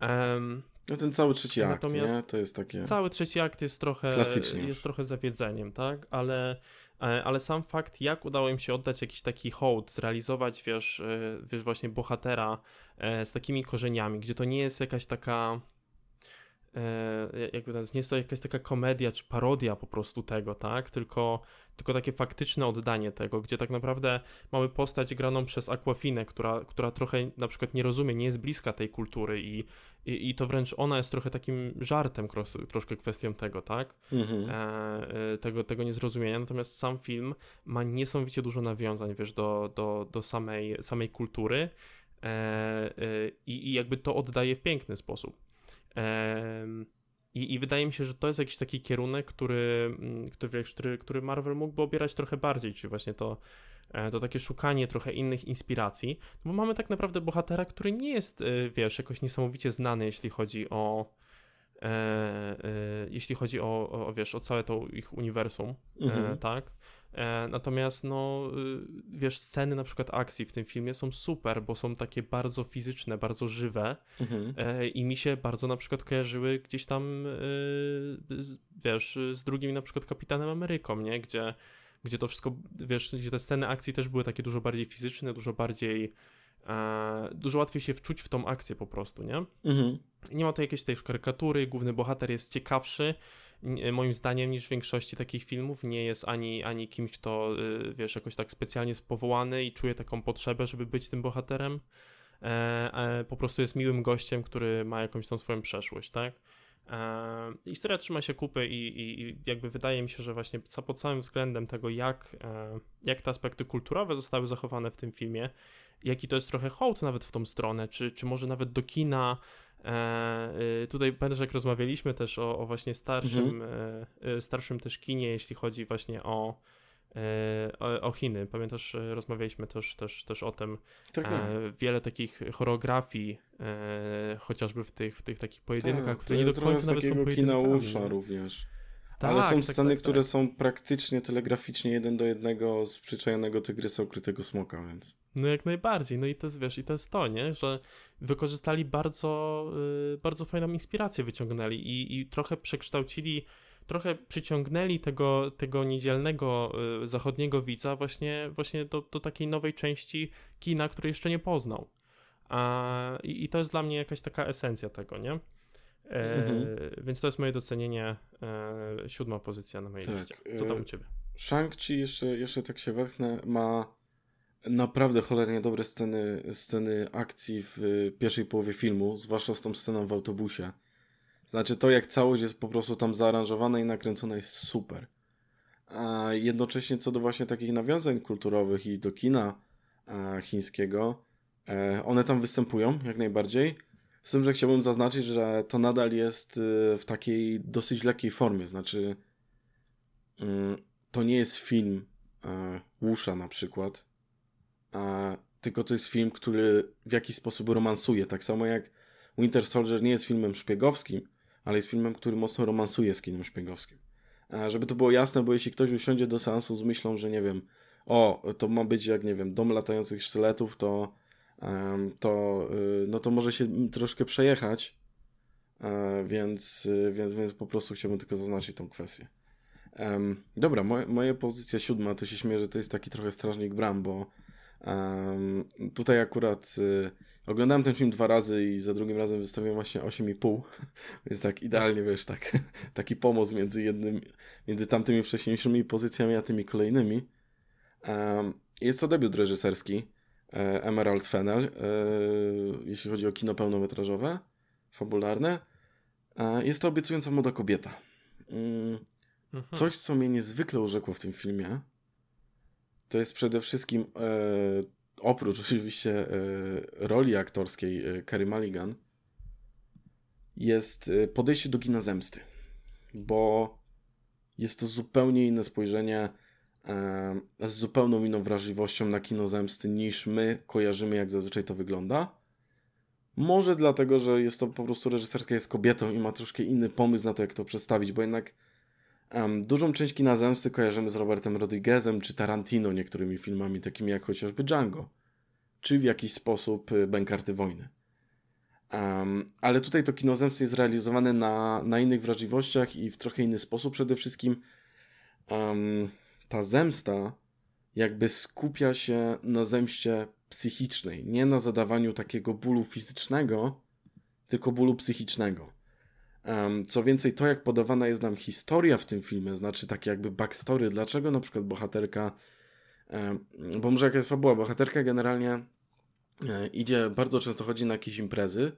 Um, no ten cały trzeci akt, natomiast nie? To jest takie... Cały trzeci akt jest trochę, jest trochę zawiedzeniem, tak? Ale E, ale sam fakt, jak udało im się oddać jakiś taki hołd, zrealizować, wiesz, e, wiesz właśnie bohatera e, z takimi korzeniami, gdzie to nie jest jakaś taka jakby to nie jest to jakaś taka komedia czy parodia po prostu tego, tak? Tylko, tylko takie faktyczne oddanie tego, gdzie tak naprawdę mamy postać graną przez Aquafinę, która, która trochę na przykład nie rozumie, nie jest bliska tej kultury i, i, i to wręcz ona jest trochę takim żartem, troszkę kwestią tego, tak? Mhm. E, e, tego, tego niezrozumienia. Natomiast sam film ma niesamowicie dużo nawiązań, wiesz, do, do, do samej, samej kultury e, e, i, i jakby to oddaje w piękny sposób. E, i, I, wydaje mi się, że to jest jakiś taki kierunek, który, mm, który, który, który Marvel mógłby obierać trochę bardziej, czy właśnie to E, to takie szukanie trochę innych inspiracji, bo mamy tak naprawdę bohatera, który nie jest, e, wiesz, jakoś niesamowicie znany, jeśli chodzi o e, e, jeśli chodzi o, o, wiesz, o całe to ich uniwersum, mhm. e, tak? E, natomiast, no, wiesz, sceny na przykład akcji w tym filmie są super, bo są takie bardzo fizyczne, bardzo żywe mhm. i mi się bardzo na przykład kojarzyły gdzieś tam, wiesz, z drugim na przykład Kapitanem Ameryką, nie? Gdzie gdzie to wszystko, wiesz, gdzie te sceny akcji też były takie dużo bardziej fizyczne, dużo bardziej, e, dużo łatwiej się wczuć w tą akcję po prostu, nie? Mhm. Nie ma tu jakiejś tej karykatury, główny bohater jest ciekawszy, moim zdaniem, niż w większości takich filmów. Nie jest ani, ani kimś, kto, y, wiesz, jakoś tak specjalnie spowołany i czuje taką potrzebę, żeby być tym bohaterem. E, e, po prostu jest miłym gościem, który ma jakąś tą swoją przeszłość, tak? E, historia trzyma się kupy i, i, i, jakby wydaje mi się, że właśnie pod samym względem tego, jak, e, jak te aspekty kulturowe zostały zachowane w tym filmie, jaki to jest trochę hołd nawet w tą stronę, czy, czy może nawet do kina. E, tutaj pamiętasz, jak rozmawialiśmy też o, o właśnie starszym, mhm. starszym też kinie, jeśli chodzi właśnie o E, o, o, Chiny. Pamiętasz, e, rozmawialiśmy też, też, też o tym. Tak, tak. E, wiele takich choreografii, e, chociażby w tych, w tych takich pojedynkach, tak, które nie do końca nawet są kina usza również. Tak, Ale są tak, sceny, tak, które tak. są praktycznie telegraficznie jeden do jednego z przyczajonego tygrysa ukrytego smoka, więc... No jak najbardziej, no i to jest, wiesz, i to jest to, nie, że wykorzystali bardzo, y, bardzo fajną inspirację, wyciągnęli i, i trochę przekształcili trochę przyciągnęli tego, tego niedzielnego y, zachodniego widza właśnie, właśnie do, do takiej nowej części kina, której jeszcze nie poznał. A, i, i, to jest dla mnie jakaś taka esencja tego, nie? E, mhm. Więc to jest moje docenienie, e, siódma pozycja na mojej tak. liście. Co tam u ciebie? Shang-Chi, jeszcze, jeszcze tak się wepchnę, ma naprawdę cholernie dobre sceny, sceny akcji w pierwszej połowie filmu, zwłaszcza z tą sceną w autobusie. Znaczy to, jak całość jest po prostu tam zaaranżowana i nakręcona jest super. A jednocześnie co do właśnie takich nawiązań kulturowych i do kina chińskiego, e, one tam występują jak najbardziej. Z tym, że chciałbym zaznaczyć, że to nadal jest y, w takiej dosyć lekkiej formie. Znaczy, mm, to nie jest film e, Łusza na przykład, tylko to jest film, który w jakiś sposób romansuje. Tak samo jak Winter Soldier nie jest filmem szpiegowskim, ale jest filmem, który mocno romansuje z kinem szpiegowskim. A żeby to było jasne, bo jeśli ktoś usiądzie do seansu z myślą, że nie wiem, o, to ma być jak, nie wiem, dom latających sztyletów, to, to, y, no to może się troszkę przejechać, e, więc, y, więc, więc po prostu chciałbym tylko zaznaczyć tą kwestię. Dobra, moje, moja pozycja siódma, to się śmieję, że to jest taki trochę strażnik bram, bo tutaj akurat y, oglądałem ten film dwa razy i za drugim razem wystawiłem właśnie 8,5, [laughs] więc tak idealnie, wiesz, tak, [laughs] taki pomoc między jednym, między tamtymi wcześniejszymi pozycjami, a tymi kolejnymi. Jest to debiut reżyserski Emerald Fennel, e, jeśli chodzi o kino pełnometrażowe, fabularne. E, jest to obiecująca młoda kobieta. Mm, mhm. Coś, co mnie niezwykle urzekło w tym filmie, to jest przede wszystkim e, oprócz oczywiście e, roli aktorskiej e, Carey Mulligan, jest e, podejście do kina zemsty. Bo jest to zupełnie inne spojrzenie z zupełną inną wrażliwością na kino zemsty niż my kojarzymy, jak zazwyczaj to wygląda. Może dlatego, że jest to po prostu reżyserka jest kobietą i ma troszkę inny pomysł na to, jak to przedstawić, bo jednak um, dużą część kina zemsty kojarzymy z Robertem Rodriguezem czy Tarantino niektórymi filmami, takimi jak chociażby Django, czy w jakiś sposób y, Bękarty Wojny. Um, ale tutaj to kino zemsty jest realizowane na, na innych wrażliwościach i w trochę inny sposób. Przede wszystkim um, ta zemsta jakby skupia się na zemście psychicznej, nie na zadawaniu takiego bólu fizycznego, tylko bólu psychicznego. Co więcej, to jak podawana jest nam historia w tym filmie, znaczy takie jakby backstory, dlaczego na przykład bohaterka, bo może jaka jest fabuła, bohaterka generalnie um, idzie, bardzo często chodzi na jakieś imprezy,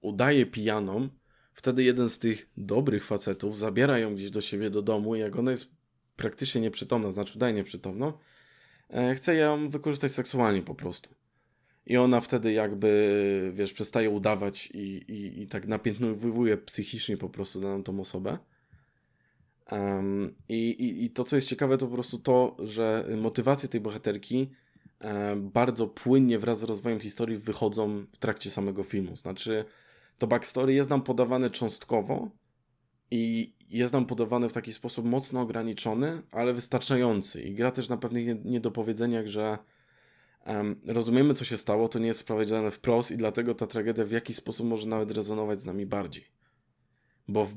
udaje pijaną, wtedy jeden z tych dobrych facetów zabiera ją gdzieś do siebie do domu i jak ona jest praktycznie nieprzytomna, znaczy udaje nieprzytomną, e, chce ją wykorzystać seksualnie po prostu. I ona wtedy jakby, wiesz, przestaje udawać i, i, i tak napiętnowuje psychicznie po prostu daną tą osobę. Um, i, i, I to, co jest ciekawe, to po prostu to, że motywacje tej bohaterki um, bardzo płynnie wraz z rozwojem historii wychodzą w trakcie samego filmu. Znaczy, to backstory jest nam podawane cząstkowo, i jest nam podawany w taki sposób mocno ograniczony, ale wystarczający. I gra też na pewnych niedopowiedzeniach, że um, rozumiemy, co się stało, to nie jest wprowadzone wprost i dlatego ta tragedia w jakiś sposób może nawet rezonować z nami bardziej. Bo w,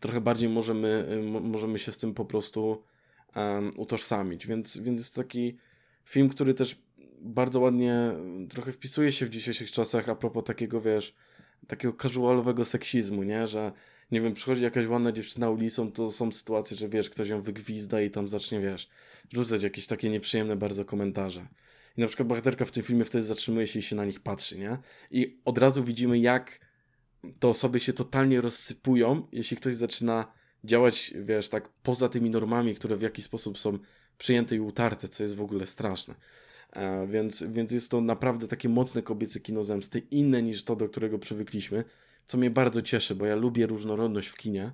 trochę bardziej możemy, możemy się z tym po prostu um, utożsamić. Więc, więc jest taki film, który też bardzo ładnie trochę wpisuje się w dzisiejszych czasach a propos takiego, wiesz, takiego casualowego seksizmu, nie? Że nie wiem, przychodzi jakaś ładna dziewczyna ulicą, to są sytuacje, że wiesz, ktoś ją wygwizda i tam zacznie, wiesz, rzucać jakieś takie nieprzyjemne bardzo komentarze. I na przykład bohaterka w tym filmie wtedy zatrzymuje się i się na nich patrzy, nie? I od razu widzimy, jak te osoby się totalnie rozsypują, jeśli ktoś zaczyna działać, wiesz, tak poza tymi normami, które w jakiś sposób są przyjęte i utarte, co jest w ogóle straszne. E, więc, więc jest to naprawdę takie mocne kobiece kino zemsty, inne niż to, do którego przywykliśmy co mnie bardzo cieszy, bo ja lubię różnorodność w kinie.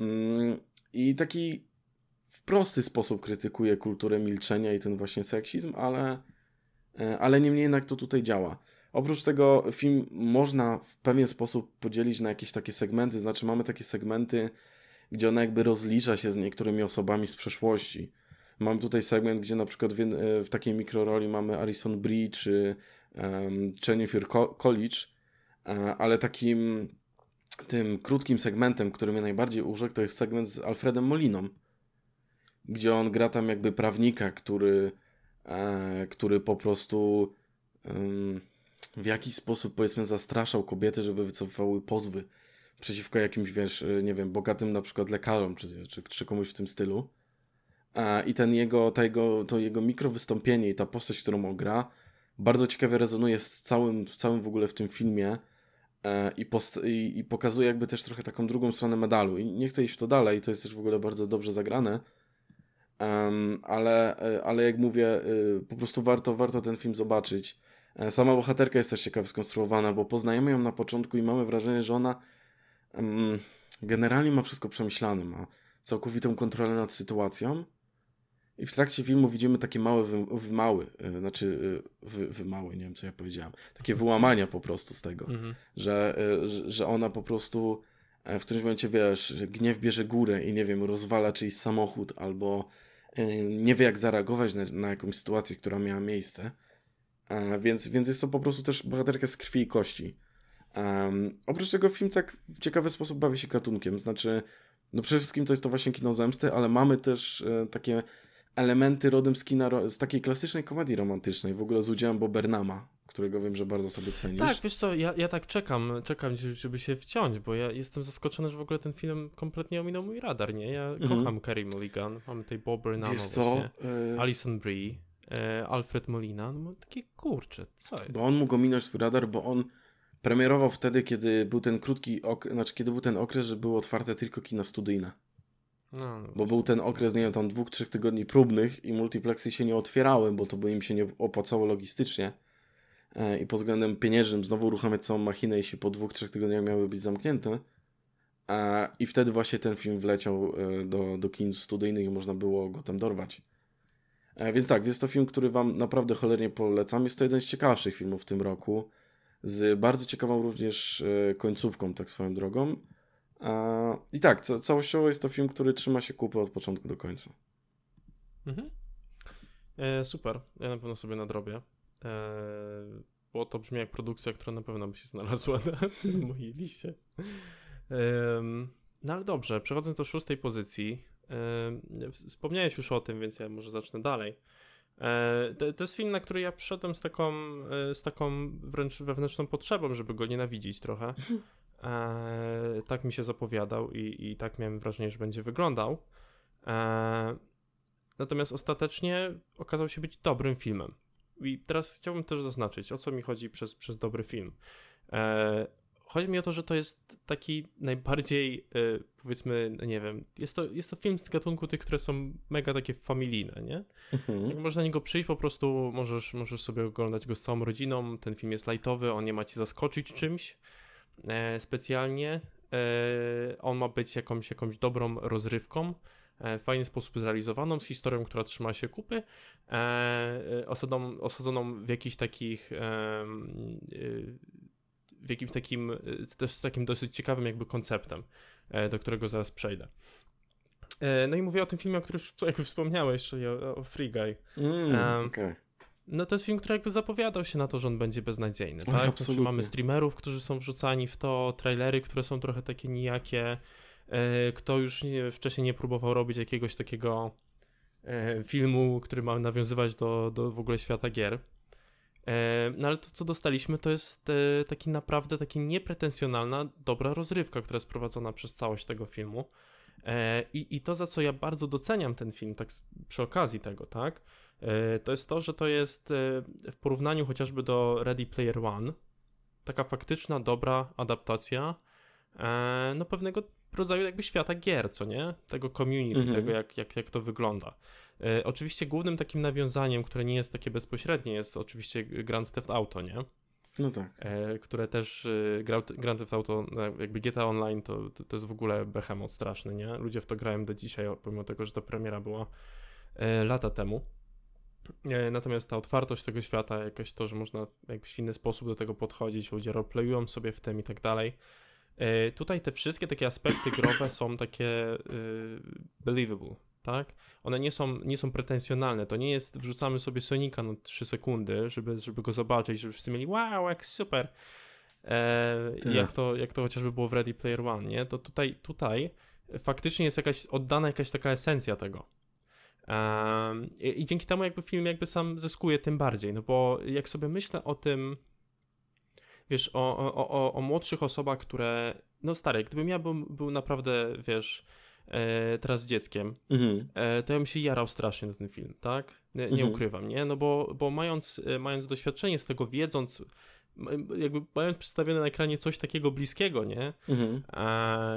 Mm, I taki w prosty sposób krytykuje kulturę milczenia i ten właśnie seksizm, ale, e, ale niemniej jednak to tutaj działa. Oprócz tego film można w pewien sposób podzielić na jakieś takie segmenty, znaczy mamy takie segmenty, gdzie ona jakby rozlicza się z niektórymi osobami z przeszłości. Mam tutaj segment, gdzie na przykład w, w takiej mikroroli mamy Alison Brie czy um, Jennifer College, E, ale takim tym krótkim segmentem, który mnie najbardziej urzekł, to jest segment z Alfredem Moliną, gdzie on gra tam jakby prawnika, który, e, który po prostu w jakiś sposób powiedzmy zastraszał kobiety, żeby wycofywały pozwy przeciwko jakimś, wiesz, nie wiem, bogatym na przykład lekarzom, czy, czy, czy komuś w tym stylu. I ten jego, ta jego, to jego mikrowystąpienie i ta postać, którą on gra, bardzo ciekawie rezonuje z całym, całym w ogóle w tym filmie E, i, i, i, pokazuje jakby też trochę taką drugą stronę medalu. I nie chcę iść w to dalej, to jest też w ogóle bardzo dobrze zagrane. Um, ale, e, ale jak mówię, e, po prostu warto, warto ten film zobaczyć. Sama bohaterka jest też ciekawie skonstruowana, bo poznajemy ją na początku i mamy wrażenie, że ona um, generalnie ma wszystko przemyślane, ma całkowitą kontrolę nad sytuacją i w trakcie filmu widzimy takie małe wy, wymały, yy, znaczy yy, wy, wymały, nie wiem co ja powiedziałem, takie wyłamania po prostu z tego, mhm. że, yy, że ona po prostu w którymś momencie, wiesz, gniew bierze górę i nie wiem, rozwala czyjś samochód albo nie wie jak zareagować na, na jakąś sytuację, która miała miejsce. Więc, więc jest to po prostu też bohaterka z krwi i kości. Um, oprócz tego film tak w ciekawy sposób bawi się gatunkiem, znaczy no przede wszystkim to jest to właśnie kino zemsty, ale mamy też takie elementy rodem z kina, z takiej klasycznej komedii romantycznej, w ogóle z udziałem Bobernama, którego wiem, że bardzo sobie cenisz. Tak, wiesz co, ja, ja tak czekam, czekam, żeby się wciąć, bo ja jestem zaskoczony, że w ogóle ten film kompletnie ominął mój radar, nie? Ja mhm. kocham Kerry Mulligan, mamy tej Bobernama wiesz co, y... Alison Brie, e, Alfred Molina, no takie kurcze, co jest? Bo on mógł ominąć swój radar, bo on premierował wtedy, kiedy był ten krótki okres, znaczy kiedy był ten okres, że były otwarte tylko kina studyjne. No, no bo był ten okres, nie wiem, tam dwóch, trzech tygodni próbnych i multiplexy się nie otwierały, bo to by im się nie opłacało logistycznie. E, I pod względem pieniężnym znowu uruchamiać całą machinę, jeśli po dwóch, trzech tygodniach miały być zamknięte. E, I wtedy właśnie ten film wleciał e, do, do kin studyjnych i można było go tam dorwać. Więc tak, jest to film, który Wam naprawdę cholernie polecam. Jest to jeden z ciekawszych filmów w tym roku. Z bardzo ciekawą również końcówką, tak swoją drogą. I tak, całościowo jest to film, który trzyma się kupy od początku do końca. Mhm. E, super, ja na pewno sobie nadrobię. E, bo to brzmi jak produkcja, która na pewno by się znalazła [laughs] na mojej liście. E, no ale dobrze, przechodząc do szóstej pozycji. E, wspomniałeś już o tym, więc ja może zacznę dalej. E, to, to, jest film, na który ja przyszedłem z taką, e, z taką wręcz wewnętrzną potrzebą, żeby go nienawidzić trochę. [laughs] E, tak mi się zapowiadał i, i tak miałem wrażenie, że będzie wyglądał. E, natomiast ostatecznie okazał się być dobrym filmem. I teraz chciałbym też zaznaczyć, o co mi chodzi przez, przez dobry film. E, chodzi mi o to, że to jest taki najbardziej, e, powiedzmy, nie wiem, jest to, jest to film z gatunku tych, które są mega takie familijne, nie? Mhm. Jak można na niego przyjść, po prostu możesz, możesz sobie oglądać go z całą rodziną, ten film jest lightowy, on nie ma ci zaskoczyć czymś, specjalnie. E, on ma być jakąś, jakąś dobrą rozrywką, e, w fajny sposób zrealizowaną, z historią, która trzyma się kupy, e, e, osadą, osadzoną w jakichś takich e, w jakimś takim, też takim dosyć ciekawym jakby konceptem, do którego zaraz przejdę. No i mówię o tym filmie, o którym jakby [laughs] wspomniałeś, czyli o, o Free Guy. Mm, okay. No to jest film, który jakby zapowiadał się na to, że on będzie beznadziejny, tak? Absolutnie. Mamy streamerów, którzy są wrzucani w to, trailery, które są trochę takie nijakie. E, kto już nie, wcześniej nie próbował robić jakiegoś takiego e, filmu, który ma nawiązywać do, do w ogóle świata gier. E, no ale to, co dostaliśmy, to jest taki naprawdę taki niepretensjonalna, dobra rozrywka, która jest prowadzona przez całość tego filmu. I, I to, za co ja bardzo doceniam ten film, tak przy okazji tego, tak? E, to jest to, że to jest e, w porównaniu chociażby do Ready Player One taka faktyczna, dobra adaptacja e, no pewnego rodzaju jakby świata gier, co nie? Tego community, mhm. tego jak, jak, jak to wygląda. Oczywiście głównym takim nawiązaniem, które nie jest takie bezpośrednie, jest oczywiście Grand Theft Auto, nie? No tak. które też Grand Theft Auto, jakby GTA Online to, to, to jest w ogóle behemoth straszny, nie? Ludzie w to grają do dzisiaj, pomimo tego, że ta premiera była lata temu. E, natomiast ta otwartość tego świata, jakoś to, że można w jakiś inny sposób do tego podchodzić, ludzie roleplayują sobie w tym i tak dalej. E, tutaj te wszystkie takie aspekty growe są takie y, believable, tak? One nie są, nie są pretensjonalne. To nie jest wrzucamy sobie Sonika na 3 sekundy, żeby, żeby go zobaczyć, żeby wszyscy mieli wow, jak super. E, jak, to, jak to chociażby było w Ready Player One, nie? To tutaj, tutaj faktycznie jest jakaś oddana jakaś taka esencja tego. I, I dzięki temu jakby film jakby sam zyskuje tym bardziej, no bo jak sobie myślę o tym, wiesz, o, o, o, o młodszych osobach, które, no stary, gdybym ja był, był naprawdę, wiesz, e, teraz dzieckiem, mhm. e, to ja bym się jarał strasznie na ten film, tak? Nie, nie mhm. ukrywam, nie? No bo, bo mając, mając doświadczenie z tego, wiedząc, jakby mając przedstawione na ekranie coś takiego bliskiego, nie? Mhm. A,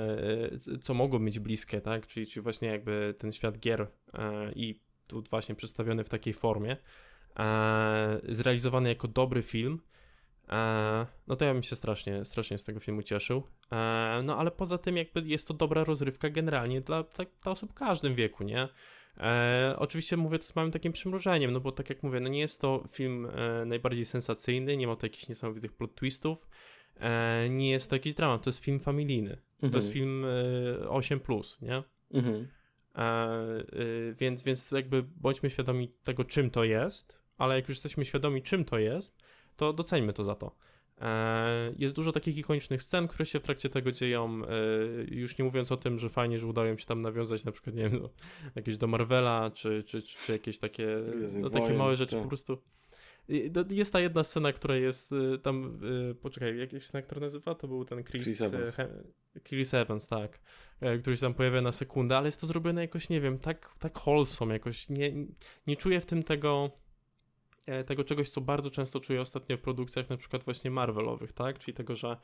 co mogło być bliskie, tak? Czyli, czyli właśnie jakby ten świat gier a, i tu właśnie przedstawiony w takiej formie, a, zrealizowany jako dobry film, no to ja bym się strasznie, strasznie z tego filmu cieszył. no ale poza tym jakby jest to dobra rozrywka generalnie dla, dla, dla osób w każdym wieku, nie? E, oczywiście mówię to z małym takim przymrużeniem, no bo tak jak mówię, no nie jest to film e, najbardziej sensacyjny, nie ma tu jakichś niesamowitych plot twistów, e, nie jest to jakiś dramat, to jest film familijny. Mhm. To jest mhm. film e, 8, nie? Mhm. E, e, więc, więc jakby bądźmy świadomi tego, czym to jest, ale jak już jesteśmy świadomi, czym to jest, to doceńmy to za to. E, jest dużo takich ikonicznych scen, które się w trakcie tego dzieją. E, już nie mówiąc o tym, że fajnie, że udało się tam nawiązać na przykład, nie wiem, do, jakieś do Marvela, czy, czy, czy, czy jakieś takie, no, takie małe rzeczy to. po prostu. Jest ta jedna scena, która jest e, tam, poczekaj, jakaś scena, która nazywa, to był ten Chris, Chris Evans. Chris Evans, tak, który się tam pojawia na sekundę, ale jest to zrobione jakoś, nie wiem, tak, tak wholesome, jakoś nie, nie czuję w tym tego tego czegoś, co bardzo często czuję ostatnio w produkcjach na przykład właśnie Marvelowych, tak? Czyli tego, że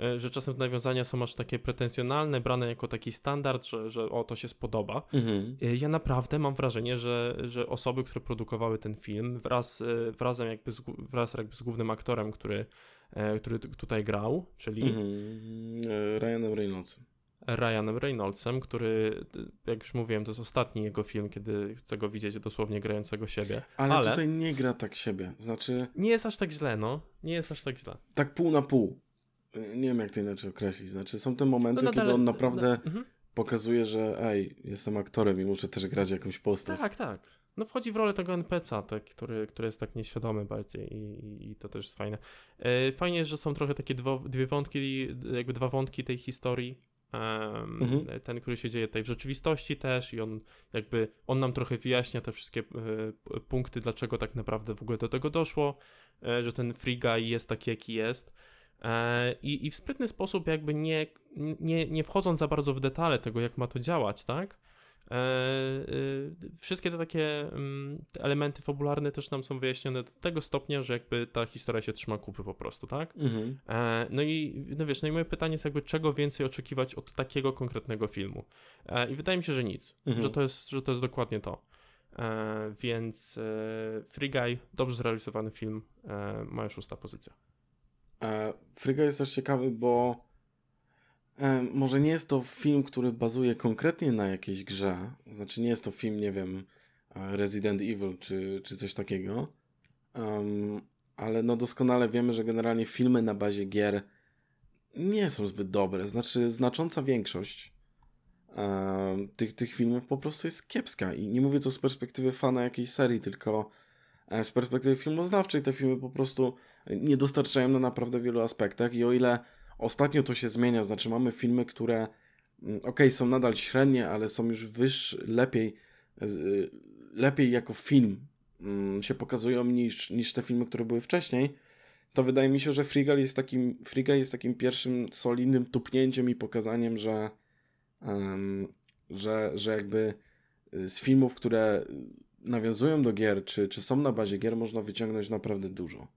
e, że czasem te nawiązania są aż takie pretensjonalne, brane jako taki standard, że, że o, to się spodoba. Mhm. E, ja naprawdę mam wrażenie, że, że osoby, które produkowały ten film wraz, wrazem jakby z, wraz jakby z głównym aktorem, który, który tutaj grał, czyli... Mhm. Ryanem Reynoldsem. Ryanem Reynoldsem, który, jak już mówiłem, to jest ostatni jego film, kiedy chcę go widzieć dosłownie grającego siebie. Ale, Ale, tutaj nie gra tak siebie, znaczy... Nie jest aż tak źle, no. Nie jest aż tak źle. Tak pół na pół. Nie wiem, jak to inaczej określić. Znaczy, są te momenty, no, no, kiedy on naprawdę no, mhm. pokazuje, że ej, jestem aktorem i muszę też grać jakąś postać. Tak, tak. No wchodzi w rolę tego NPC-a, tak, który, który jest tak nieświadomy bardziej i, i to też jest fajne. E, fajnie, że są trochę takie dwo, dwie wątki, jakby dwa wątki tej historii, mhm. ten, który się dzieje tutaj w rzeczywistości też i on jakby, on nam trochę wyjaśnia te wszystkie e, punkty, dlaczego tak naprawdę w ogóle do tego doszło, e, że ten Free Guy jest taki, jaki jest. E, I, I w sprytny sposób, jakby nie, nie, nie wchodząc za bardzo w detale tego, jak ma to działać, tak? E, e, wszystkie te takie mm, elementy fabularne też nam są wyjaśnione do tego stopnia, że jakby ta historia się trzyma kupy po prostu, tak? Mhm. E, no i no wiesz, no i moje pytanie jest jakby czego więcej oczekiwać od takiego konkretnego filmu? I wydaje mi się, że nic, mhm. że, to jest, że to jest dokładnie to. Więc Free Guy, dobrze zrealizowany film, moja szósta pozycja. Free Guy jest też ciekawy, bo E, może nie jest to film, który bazuje konkretnie na jakiejś grze. Znaczy, nie jest to film, nie wiem, e, Resident Evil czy, czy coś takiego. Um, ale no doskonale wiemy, że generalnie filmy na bazie gier nie są zbyt dobre. Znaczy, znacząca większość um, tych, tych filmów po prostu jest kiepska. I nie mówię to z perspektywy fana jakiejś serii, tylko z perspektywy filmoznawczej te filmy po prostu nie dostarczają na naprawdę wielu aspektach. I o ile Ostatnio to się zmienia, znaczy mamy filmy, które mm, ok, są nadal średnie, ale są już wyższe, lepiej, y, lepiej jako film mm, się pokazują niż, niż te filmy, które były wcześniej, to wydaje mi się, że Frigal jest takim, Frigal jest takim pierwszym solidnym tupnięciem i pokazaniem, że, um, że, że jakby y, z filmów, które nawiązują do gier, czy, czy są na bazie gier, można wyciągnąć naprawdę dużo.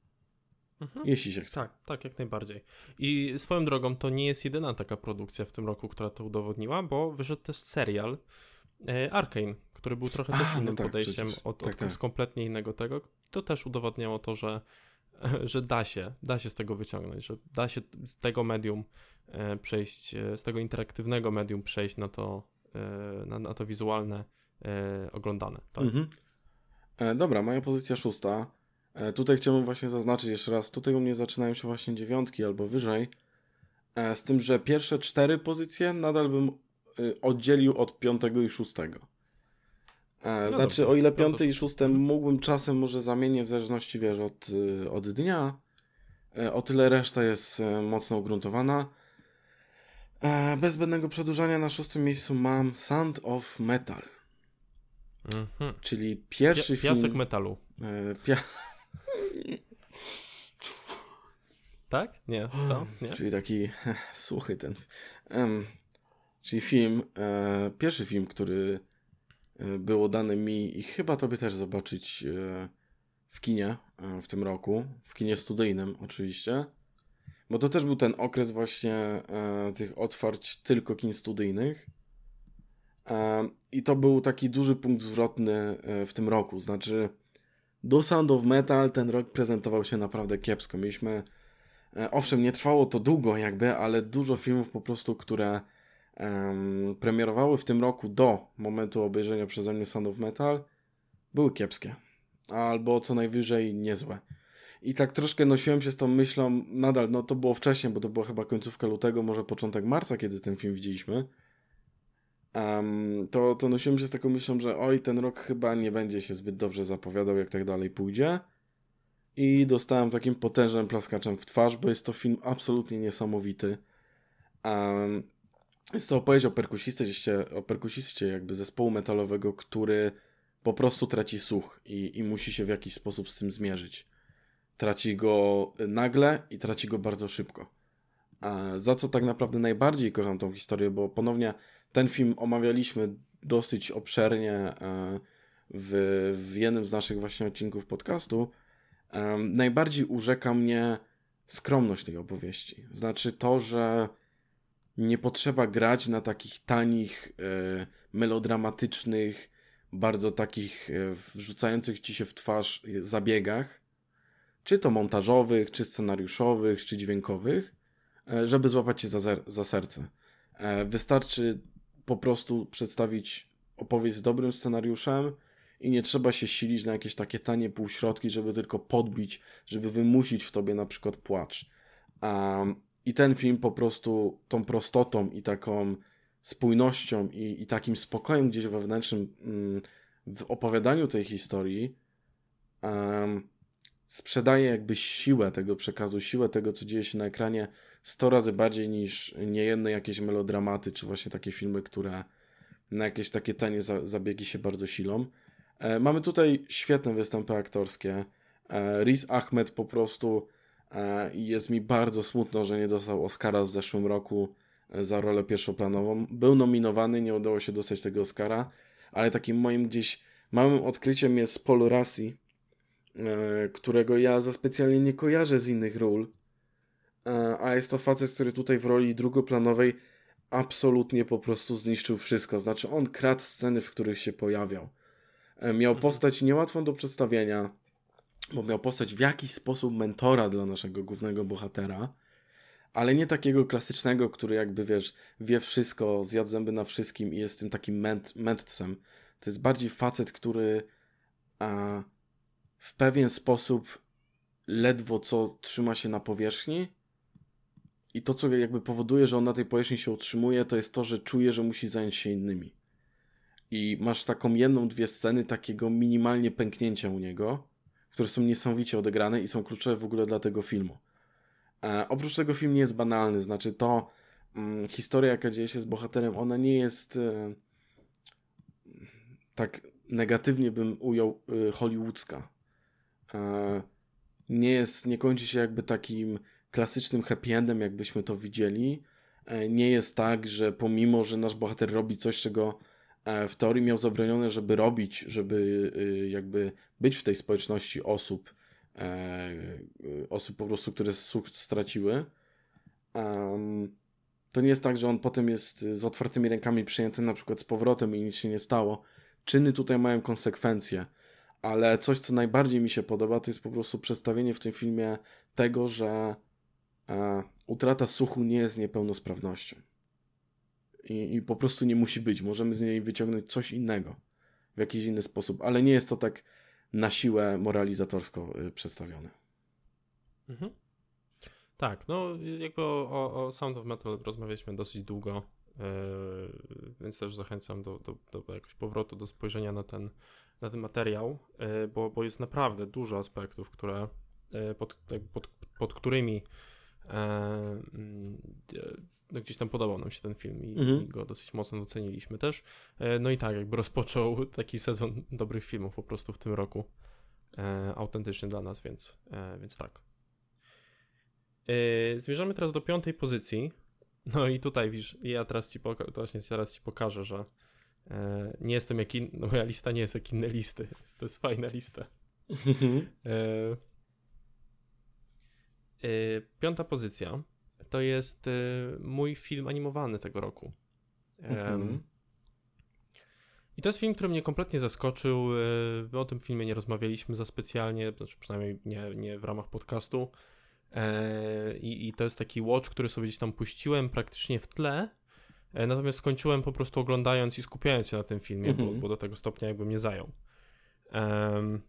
Mhm. Jeśli się chce. Tak, tak, jak najbardziej. I swoją drogą, to nie jest jedyna taka produkcja w tym roku, która to udowodniła, bo wyszedł też serial e, Arkane, który był trochę też innym no tak, podejściem od, tak, od tak. kompletnie innego tego. To też udowadniało to, że, [laughs] że da się, da się z tego wyciągnąć, że da się z tego medium e, przejść, e, z tego interaktywnego medium przejść na to, na, na, to wizualne oglądane. Tak? Mhm. Dobra, moja pozycja szósta tutaj chciałbym właśnie zaznaczyć jeszcze raz, tutaj u mnie zaczynają się właśnie dziewiątki albo wyżej, e, z tym, że pierwsze cztery pozycje nadal bym y, oddzielił od piątego i szóstego. E, no znaczy, dobrze. o ile piąty no i szósty mógłbym czasem może zamienić w zależności, wiesz, od, y, od dnia, o tyle reszta jest mocno ugruntowana. Bez zbędnego przedłużania na szóstym miejscu mam Sound of Metal. Mhm. Czyli pierwszy Pia piasek film... Piasek metalu. Pia [laughs] tak? Nie. Co? Nie? Czyli taki [laughs] słuchy ten. Um, czyli film, e, pierwszy film, który e, było dane mi i chyba tobie też zobaczyć e, w kinie e, w tym roku. W kinie studyjnym oczywiście. Bo to też był ten okres właśnie e, tych otwarć tylko kin studyjnych. E, I to był taki duży punkt zwrotny w tym roku. Znaczy, do Sound of Metal ten rok prezentował się naprawdę kiepsko. Mieliśmy, e, owszem, nie trwało to długo jakby, ale dużo filmów po prostu, które um, premierowały w tym roku do momentu obejrzenia przeze mnie Sound of Metal, były kiepskie. Albo co najwyżej niezłe. I tak troszkę nosiłem się z tą myślą, nadal, no to było wcześniej, bo to była chyba końcówka lutego, może początek marca, kiedy ten film widzieliśmy um, to, to nosiłem się z taką myślą, że oj, ten rok chyba nie będzie się zbyt dobrze zapowiadał, jak tak dalej pójdzie. I dostałem takim potężnym plaskaczem w twarz, bo jest to film absolutnie niesamowity. Um, jest to opowieść o perkusiście, o perkusiście jakby zespołu metalowego, który po prostu traci słuch i, i musi się w jakiś sposób z tym zmierzyć. Traci go nagle i traci go bardzo szybko. A za co tak naprawdę najbardziej kocham tą historię, bo ponownie ten film omawialiśmy dosyć obszernie e, w, w jednym z naszych właśnie odcinków podcastu, um, najbardziej urzeka mnie skromność tej opowieści. Znaczy to, że nie potrzeba grać na takich tanich, e, melodramatycznych, bardzo takich e, wrzucających ci się w twarz zabiegach, czy to montażowych, czy scenariuszowych, czy dźwiękowych, e, żeby złapać cię za, za serce. E, wystarczy po prostu przedstawić opowieść z dobrym scenariuszem i nie trzeba się silić na jakieś takie tanie półśrodki, żeby tylko podbić, żeby wymusić w tobie na przykład płacz. Um, I ten film po prostu tą prostotą i taką spójnością i, i takim spokojem gdzieś wewnętrznym mm, w opowiadaniu tej historii um, sprzedaje jakby siłę tego przekazu, siłę tego, co dzieje się na ekranie 100 razy bardziej niż niejedne jakieś melodramaty, czy właśnie takie filmy, które na jakieś takie tanie za, zabiegi się bardzo silą. E, mamy tutaj świetne występy aktorskie. E, Riz Ahmed po prostu e, jest mi bardzo smutno, że nie dostał Oscara w zeszłym roku za rolę pierwszoplanową. Był nominowany, nie udało się dostać tego Oscara, ale takim moim gdzieś małym odkryciem jest Paul Rassi, którego ja za specjalnie nie kojarzę z innych ról, a jest to facet, który tutaj w roli drugoplanowej absolutnie po prostu zniszczył wszystko. Znaczy on kradł sceny, w których się pojawiał. E, miał mhm. postać niełatwą do przedstawienia, bo miał postać w jakiś sposób mentora dla naszego głównego bohatera, ale nie takiego klasycznego, który jakby wiesz, wie wszystko, zjadł zęby na wszystkim i jest tym takim męt, mędrcem. To jest bardziej facet, który a, w pewien sposób ledwo co trzyma się na powierzchni. I to, co jakby powoduje, że on na tej powierzchni się utrzymuje, to jest to, że czuje, że musi zająć się innymi. I masz taką jedną, dwie sceny takiego minimalnie pęknięcia u niego, które są niesamowicie odegrane i są kluczowe w ogóle dla tego filmu. E, oprócz tego film nie jest banalny, znaczy to mm, historia, jaka dzieje się z bohaterem, ona nie jest e, tak negatywnie bym ujął y, hollywoodzka. E, nie jest, nie kończy się jakby takim klasycznym happy endem, jakbyśmy to widzieli. E, nie jest tak, że pomimo, że nasz bohater robi coś, czego e, w teorii miał zabronione, żeby robić, żeby y, jakby być w tej społeczności osób, osób po prostu, które słuch straciły. To nie jest tak, że on potem jest z otwartymi rękami przyjęty na przykład z powrotem i nic się nie stało czyny tutaj mają konsekwencje. Ale coś, co najbardziej mi się podoba, to jest po prostu przedstawienie w tym filmie tego, że e, utrata słuchu nie jest niepełnosprawnością. I, I po prostu nie musi być. Możemy z niej wyciągnąć coś innego w jakiś inny sposób, ale nie jest to tak na siłę moralizatorsko y, przedstawione. Mhm. Tak, no jakby o, o Sound of Metal rozmawialiśmy dosyć długo. Yy, więc też zachęcam do, do, do jakoś powrotu, do spojrzenia na ten, na ten materiał, yy, bo, bo jest naprawdę dużo aspektów, które yy, pod, pod, pod którymi no gdzieś tam podobał nam się ten film i, mhm. go dosyć mocno doceniliśmy też. No i tak, jakby rozpoczął taki sezon dobrych filmów po prostu w tym roku. Autentycznie dla nas, więc, więc tak. Zmierzamy teraz do piątej pozycji. No i tutaj widzisz, ja teraz ci, poka- właśnie teraz ci pokażę, że e, nie jestem jak in... no moja lista nie jest jak inne listy. To jest fajna lista. E, piąta pozycja to jest e, mój film animowany tego roku. Mhm. I to jest film, który mnie kompletnie zaskoczył. My o tym filmie nie rozmawialiśmy za specjalnie, znaczy przynajmniej nie, nie w ramach podcastu. E, I, I to jest taki watch, który sobie gdzieś tam puściłem praktycznie w tle. E, natomiast skończyłem po prostu oglądając i skupiając się na tym filmie, bo, mhm. bo, do tego stopnia jakby mnie zajął. Um,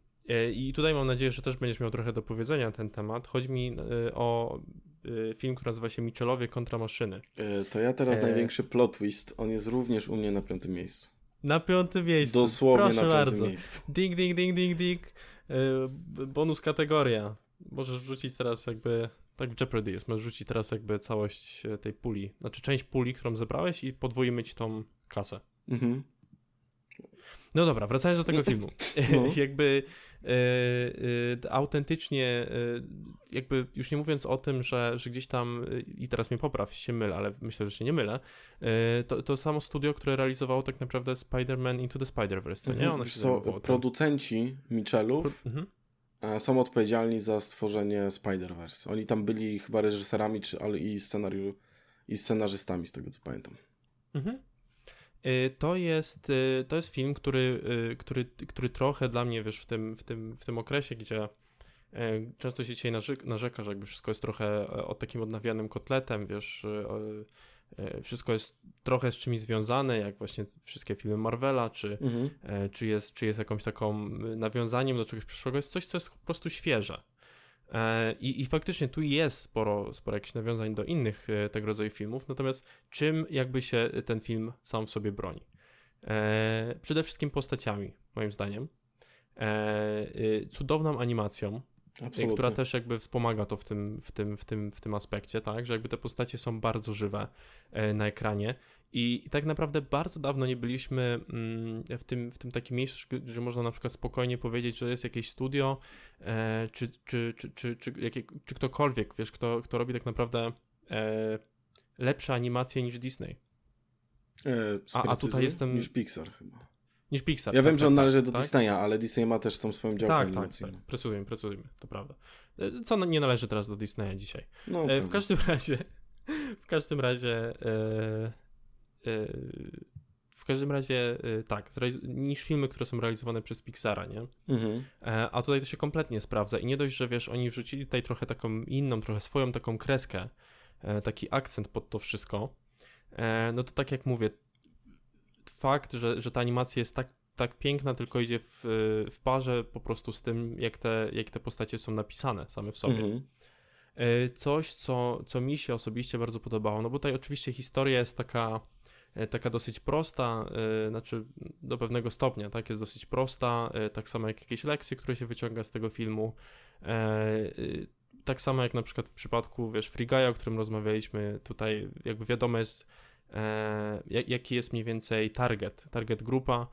I tutaj mam nadzieję, że też będziesz miał trochę do powiedzenia na ten temat. Chodzi mi o film, który nazywa się Michelowie kontra maszyny. To ja teraz e... największy plot twist. On jest również u mnie na piątym miejscu. Na piątym miejscu. Dosłownie Proszę na piątym bardzo. miejscu. Ding, ding, ding, ding, ding. Bonus kategoria możesz wrzucić teraz jakby, tak w Jeopardy jest, możesz wrzucić teraz jakby całość e, tej puli, znaczy część puli, którą zebrałeś i podwoimy ci tą kasę. Mhm. No dobra, wracając do tego filmu. No. [laughs] jakby e, e, autentycznie e, jakby już nie mówiąc o tym, że, że gdzieś tam, i teraz mnie popraw, się mylę, ale myślę, że się nie mylę, to, to samo studio, które realizowało tak naprawdę Spider-Man Into the Spider-Verse, nie? Mhm, Ono się tym. producenci Michelów Pro- mhm. są odpowiedzialni za stworzenie Spider-Verse. Oni tam byli chyba reżyserami, czy, ale i, scenariu, i scenarzystami, z tego co pamiętam. Mhm. Y, To jest, y, to jest film, który, y, który, który trochę dla mnie, wiesz, w tym, w tym, w tym okresie, gdzie często się dzisiaj narzeka, narzeka, że jakby wszystko jest trochę o takim odnawianym kotletem, wiesz, wszystko jest trochę z czymś związane, jak właśnie wszystkie filmy Marvela, czy, Mhm. czy, jest, czy jest jakąś taką nawiązaniem do czegoś przyszłego, jest coś, co jest po prostu świeże. E, I, I faktycznie tu jest sporo, sporo jakichś nawiązań do innych e, tego rodzaju filmów, natomiast czym jakby się ten film sam w sobie broni? E, przede wszystkim postaciami, moim zdaniem. Y, cudowną animacją, e, Absolutnie. która też jakby wspomaga to w tym, w tym, w tym, w tym aspekcie, tak? Że jakby te postacie są bardzo żywe na ekranie i, i tak naprawdę bardzo dawno nie byliśmy mm, w, tym, w tym takim miejscu, że- można na przykład spokojnie powiedzieć, że jest jakieś studio, e, czy, czy, czy, czy, czy, jakie, czy ktokolwiek, wiesz, kto, kto robi tak naprawdę e, lepsze animacje niż Disney, E, A- a tutaj jestem- Niż Pixar chyba. niż Pixar. Ja tak, wiem, że tak, on tak, należy do tak? Disneya, ale Disney ma też tą swoją działkę Tak, tak, animacyjną. tak. Precyzujmy, precyzujmy, to prawda. Co nie należy teraz do Disneya dzisiaj. No, w każdym [laughs] razie, w każdym razie, e, w każdym razie, e, tak, niż filmy, które są realizowane przez Pixara, nie? Mhm. E, a tutaj to się kompletnie sprawdza i nie dość, że wiesz, oni wrzucili tutaj trochę taką inną, trochę swoją taką kreskę, e, taki akcent pod to wszystko, e, no to tak jak mówię, fakt, że, że ta animacja jest tak, tak piękna, tylko idzie w, w parze po prostu z tym, jak te, jak te postacie są napisane same w sobie. Mhm. E, Coś, co, co mi się osobiście bardzo podobało, no bo tutaj oczywiście historia jest taka, e, taka dosyć prosta, e, znaczy do pewnego stopnia, tak, jest dosyć prosta, e, tak samo jak jakieś lekcje, które się wyciąga z tego filmu, e, e, tak samo jak na przykład w przypadku, wiesz, Free Guy'a, o którym rozmawialiśmy, tutaj jakby wiadomo jest, e, jak- jaki jest mniej więcej target, target grupa,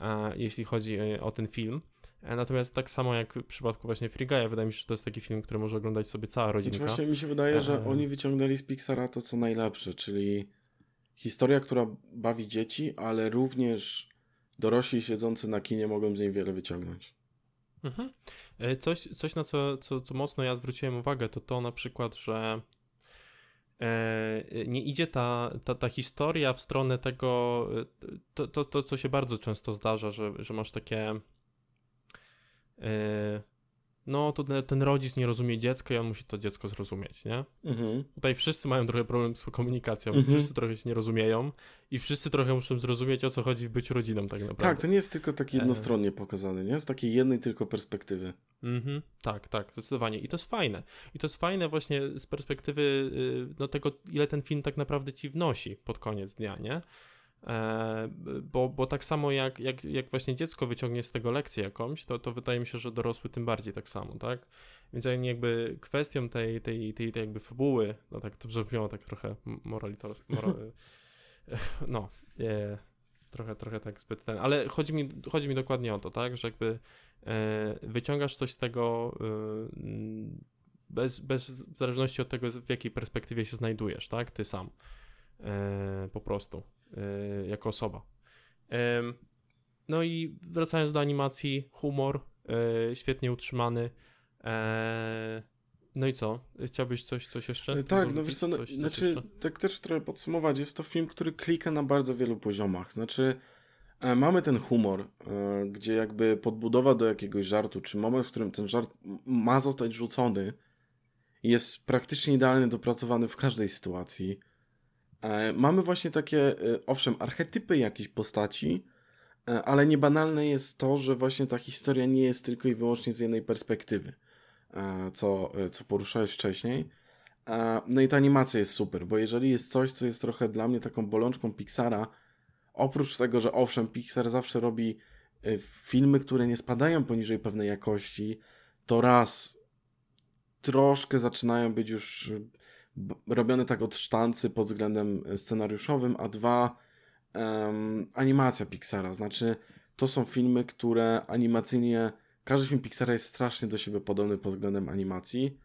e, jeśli chodzi e, o ten film. E, Natomiast tak samo jak w przypadku właśnie Free Guy'a, wydaje mi się, że to jest taki film, który może oglądać sobie cała Znaczy rodzinka. właśnie mi się wydaje, że E. oni wyciągnęli z Pixara to, co najlepsze, czyli historia, która bawi dzieci, ale również dorośli siedzący na kinie mogą z niej wiele wyciągnąć. Mhm. E, Coś, coś na co, co, co mocno ja zwróciłem uwagę, to to na przykład, że e, nie idzie ta, ta, ta historia w stronę tego, e, to, to, to co się bardzo często zdarza, że, że masz takie no to ten, ten rodzic nie rozumie dziecka i on musi to dziecko zrozumieć, nie? Mhm. Tutaj wszyscy mają trochę problem z komunikacją, Mhm. wszyscy trochę się nie rozumieją i wszyscy trochę muszą zrozumieć, o co chodzi w byciu rodziną tak naprawdę. Tak, to nie jest tylko tak E. jednostronnie pokazane, nie? Z takiej jednej tylko perspektywy. Mhm, tak, tak, zdecydowanie. I to jest fajne. I to jest fajne właśnie z perspektywy y, no, tego, ile ten film tak naprawdę ci wnosi pod koniec dnia, nie? E, bo, bo tak samo jak, jak, jak właśnie dziecko wyciągnie z tego lekcję jakąś, to, to wydaje mi się, że dorosły tym bardziej tak samo, tak? Więc jakby kwestią tej, tej, tej, tej jakby fabuły, no tak to brzmiało tak trochę moralitor... Mora, [laughs] no, e, trochę, trochę tak zbyt ten, ale chodzi mi, chodzi mi dokładnie o to, tak, że jakby e, wyciągasz coś z tego e, bez, bez w zależności od tego, w jakiej perspektywie się znajdujesz, tak, ty sam e, po prostu, jako osoba. No i wracając do animacji, humor e, świetnie utrzymany. E, no i co? Chciałbyś coś, coś jeszcze? E, Tak, no wiesz co, no, Coś- coś znaczy, jeszcze? tak też trochę podsumować, jest to film, który klika na bardzo wielu poziomach. Znaczy, e, mamy ten humor, gdzie jakby podbudowa do jakiegoś żartu, czy moment, w którym ten żart ma zostać rzucony, jest praktycznie idealnie dopracowany w każdej sytuacji. E, mamy właśnie takie, e, owszem, archetypy jakiejś postaci, e, ale niebanalne jest to, że właśnie ta historia nie jest tylko i wyłącznie z jednej perspektywy, co, co poruszałeś wcześniej. No i ta animacja jest super, bo jeżeli jest coś, co jest trochę dla mnie taką bolączką Pixara, oprócz tego, że owszem, Pixar zawsze robi filmy, które nie spadają poniżej pewnej jakości, to raz troszkę zaczynają być już robione tak od sztancy pod względem e, scenariuszowym, a dwa em, animacja Pixara, znaczy to są filmy, które animacyjnie każdy film Pixara jest strasznie do siebie podobny pod względem animacji.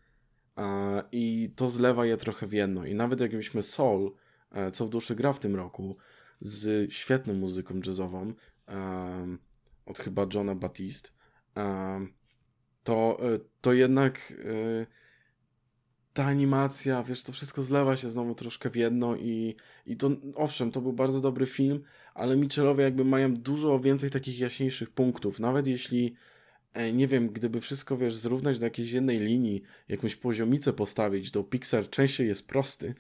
I to zlewa je trochę w jedno. I nawet jak mieliśmy Soul, e, co w duszy gra w tym roku, z świetną muzyką jazzową, od chyba Johna Batiste, to, e, to jednak ta animacja, wiesz, to wszystko zlewa się znowu troszkę w jedno i, i to, owszem, to był bardzo dobry film, ale Mitchellowie jakby mają dużo więcej takich jaśniejszych punktów, nawet jeśli e, nie wiem, gdyby wszystko, wiesz, zrównać do jakiejś jednej linii, jakąś poziomicę postawić, to Pixar częściej jest prosty,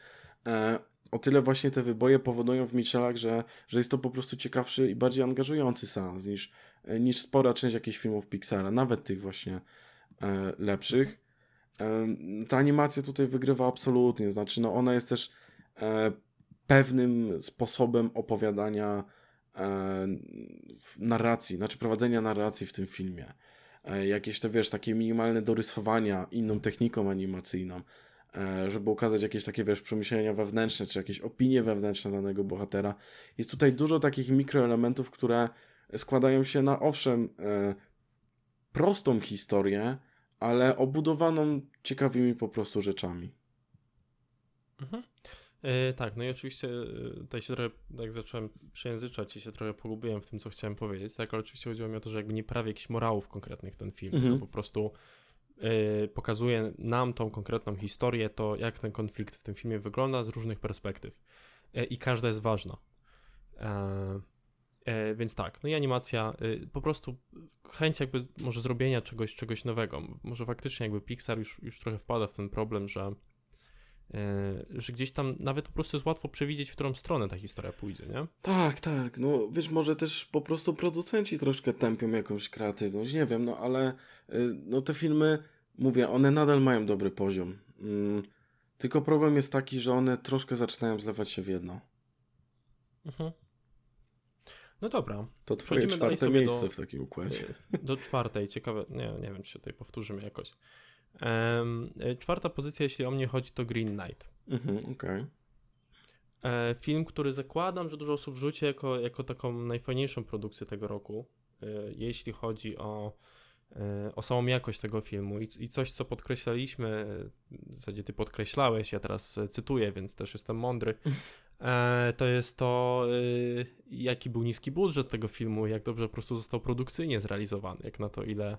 o tyle właśnie te wyboje powodują w Mitchellach, że, że jest to po prostu ciekawszy i bardziej angażujący seans niż, niż spora część jakichś filmów Pixara, nawet tych właśnie e, lepszych. Ta animacja tutaj wygrywa absolutnie, znaczy no ona jest też e, pewnym sposobem opowiadania e, narracji, znaczy prowadzenia narracji w tym filmie. E, jakieś to wiesz, takie minimalne dorysowania inną techniką animacyjną żeby ukazać jakieś takie, wiesz, przemyślenia wewnętrzne, czy jakieś opinie wewnętrzne danego bohatera. Jest tutaj dużo takich mikroelementów, które składają się na, owszem, prostą historię, ale obudowaną ciekawymi po prostu rzeczami. Mhm. E, tak, no i oczywiście e, tutaj się trochę, jak zacząłem przejęzyczać i się trochę pogubiłem w tym, co chciałem powiedzieć, tak, ale oczywiście chodziło mi o to, że jakby nie prawie jakichś morałów konkretnych ten film, mhm. tylko po prostu Y, pokazuje nam tą konkretną historię, to jak ten konflikt w tym filmie wygląda z różnych perspektyw. Y, I każda jest ważna. E, e, więc tak, no i animacja, y, po prostu chęć jakby może zrobienia czegoś, czegoś nowego. Może faktycznie jakby Pixar już, już trochę wpada w ten problem, że e, że gdzieś tam nawet po prostu jest łatwo przewidzieć, w którą stronę ta historia pójdzie, nie? Tak, tak. No wiesz, może też po prostu producenci troszkę tępią jakąś kreatywność, nie wiem, no ale Y, no te filmy, mówię, one nadal mają dobry poziom. Mm, tylko problem jest taki, że one troszkę zaczynają zlewać się w jedno. Mhm. No dobra. To twoje czwarte miejsce do, w takim układzie. [laughs] Do czwartej, ciekawe, nie, nie wiem, czy się tutaj powtórzymy jakoś. Um, czwarta pozycja, jeśli o mnie chodzi, to Green Knight. Mhm, okej. Okay. E, film, który zakładam, że dużo osób wrzuci jako, jako taką najfajniejszą produkcję tego roku, e, jeśli chodzi o o samą jakość tego filmu I, i coś, co podkreślaliśmy, w zasadzie ty podkreślałeś, ja teraz cytuję, więc też jestem mądry, [laughs] to jest to, e, jaki był niski budżet tego filmu, jak dobrze po prostu został produkcyjnie zrealizowany, jak na to, ile,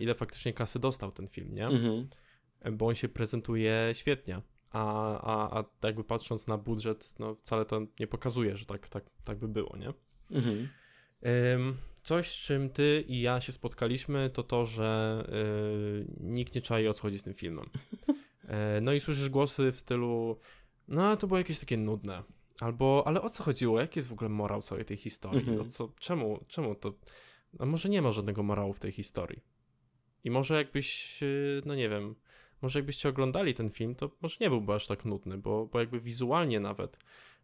ile faktycznie kasy dostał ten film, nie? Mhm. Bo on się prezentuje świetnie, a, a, a jakby patrząc na budżet, no wcale to nie pokazuje, że tak, tak, tak by było, nie? Mhm. Coś, z czym ty i ja się spotkaliśmy, to to, że yy, nikt nie czai o co chodzi z tym filmem. E, no i słyszysz głosy w stylu, no to było jakieś takie nudne. Albo, ale o co chodziło? Jaki jest w ogóle morał całej tej historii? Mhm. O co, czemu, czemu to... No może nie ma żadnego morału w tej historii. I może jakbyś, y, no nie wiem, może jakbyście oglądali ten film, to może nie byłby aż tak nudny, bo, bo jakby wizualnie nawet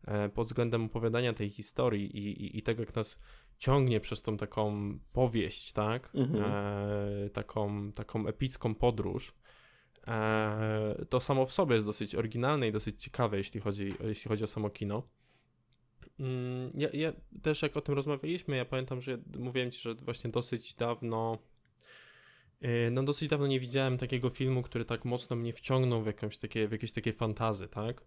e, pod względem opowiadania tej historii i, i, i tego, jak nas ciągnie przez tą taką powieść, tak? Mhm. E, taką, taką epicką podróż. E, to samo w sobie jest dosyć oryginalne i dosyć ciekawe, jeśli chodzi, jeśli chodzi o samo kino. Mm, ja, ja, też jak o tym rozmawialiśmy, ja pamiętam, że mówiłem ci, że właśnie dosyć dawno e, no dosyć dawno nie widziałem takiego filmu, który tak mocno mnie wciągnął w, jakąś takie, w jakieś takie fantazy, tak?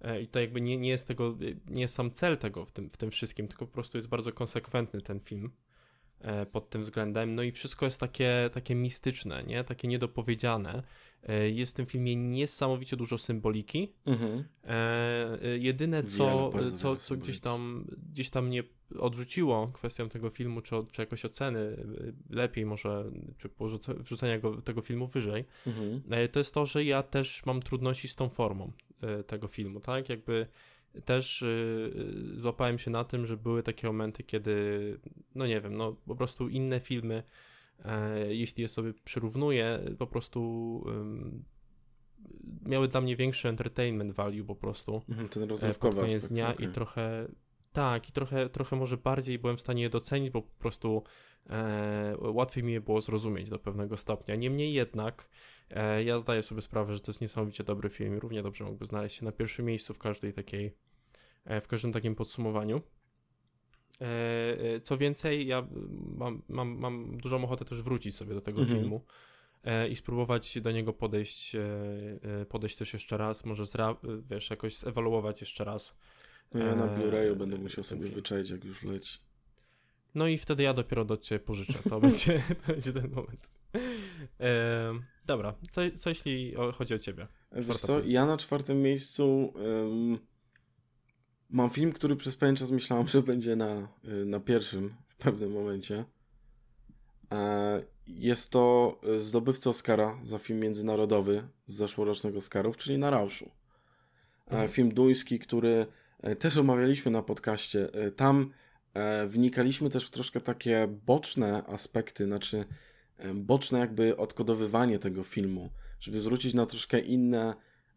E, I to jakby nie, nie jest tego, nie jest sam cel tego w tym, w tym wszystkim, tylko po prostu jest bardzo konsekwentny ten film pod tym względem. No i wszystko jest takie, takie mistyczne, nie? Takie niedopowiedziane. E, jest w tym filmie niesamowicie dużo symboliki. Mhm. jedyne, co, co, co gdzieś, tam, gdzieś tam mnie odrzuciło kwestią tego filmu, czy, czy jakoś oceny lepiej może, czy wrzucenia go, tego filmu wyżej, mhm. to jest to, że ja też mam trudności z tą formą E, tego filmu, tak? Jakby też yy, złapałem się na tym, że były takie momenty, kiedy, no nie wiem, no po prostu inne filmy, e, jeśli je sobie przyrównuję, po prostu miały dla mnie większy entertainment value po prostu. Mhm, ten rozrywkowy pod koniec dnia okay. i trochę, tak, i trochę, trochę może bardziej byłem w stanie je docenić, bo po prostu e, łatwiej mi je było zrozumieć do pewnego stopnia. Niemniej jednak E, ja zdaję sobie sprawę, że to jest niesamowicie dobry film równie dobrze mógłby znaleźć się na pierwszym miejscu w każdej takiej, e, w każdym takim podsumowaniu. E, co więcej, ja mam, mam, mam dużą ochotę też wrócić sobie do tego mhm. filmu, i spróbować do niego podejść, podejść też jeszcze raz, może zra, wiesz, jakoś zewaluować jeszcze raz. No ja na Blu-rayu będę musiał sobie wyczaić, jak już leci. No i wtedy ja dopiero do ciebie pożyczę. To [laughs] będzie, to będzie ten moment. E, dobra, co, co jeśli chodzi o ciebie? Wiesz co, ja na czwartym miejscu um, mam film, który przez pewien czas myślałem, [laughs] że będzie na, y, na pierwszym w pewnym momencie. E, jest to zdobywca Oscara za film międzynarodowy z zeszłorocznego Oscarów, czyli Na Rauszu. E, mhm. Film duński, który e, też omawialiśmy na podcaście. Tam wnikaliśmy też w troszkę takie boczne aspekty, znaczy boczne jakby odkodowywanie tego filmu, żeby zwrócić na troszkę inne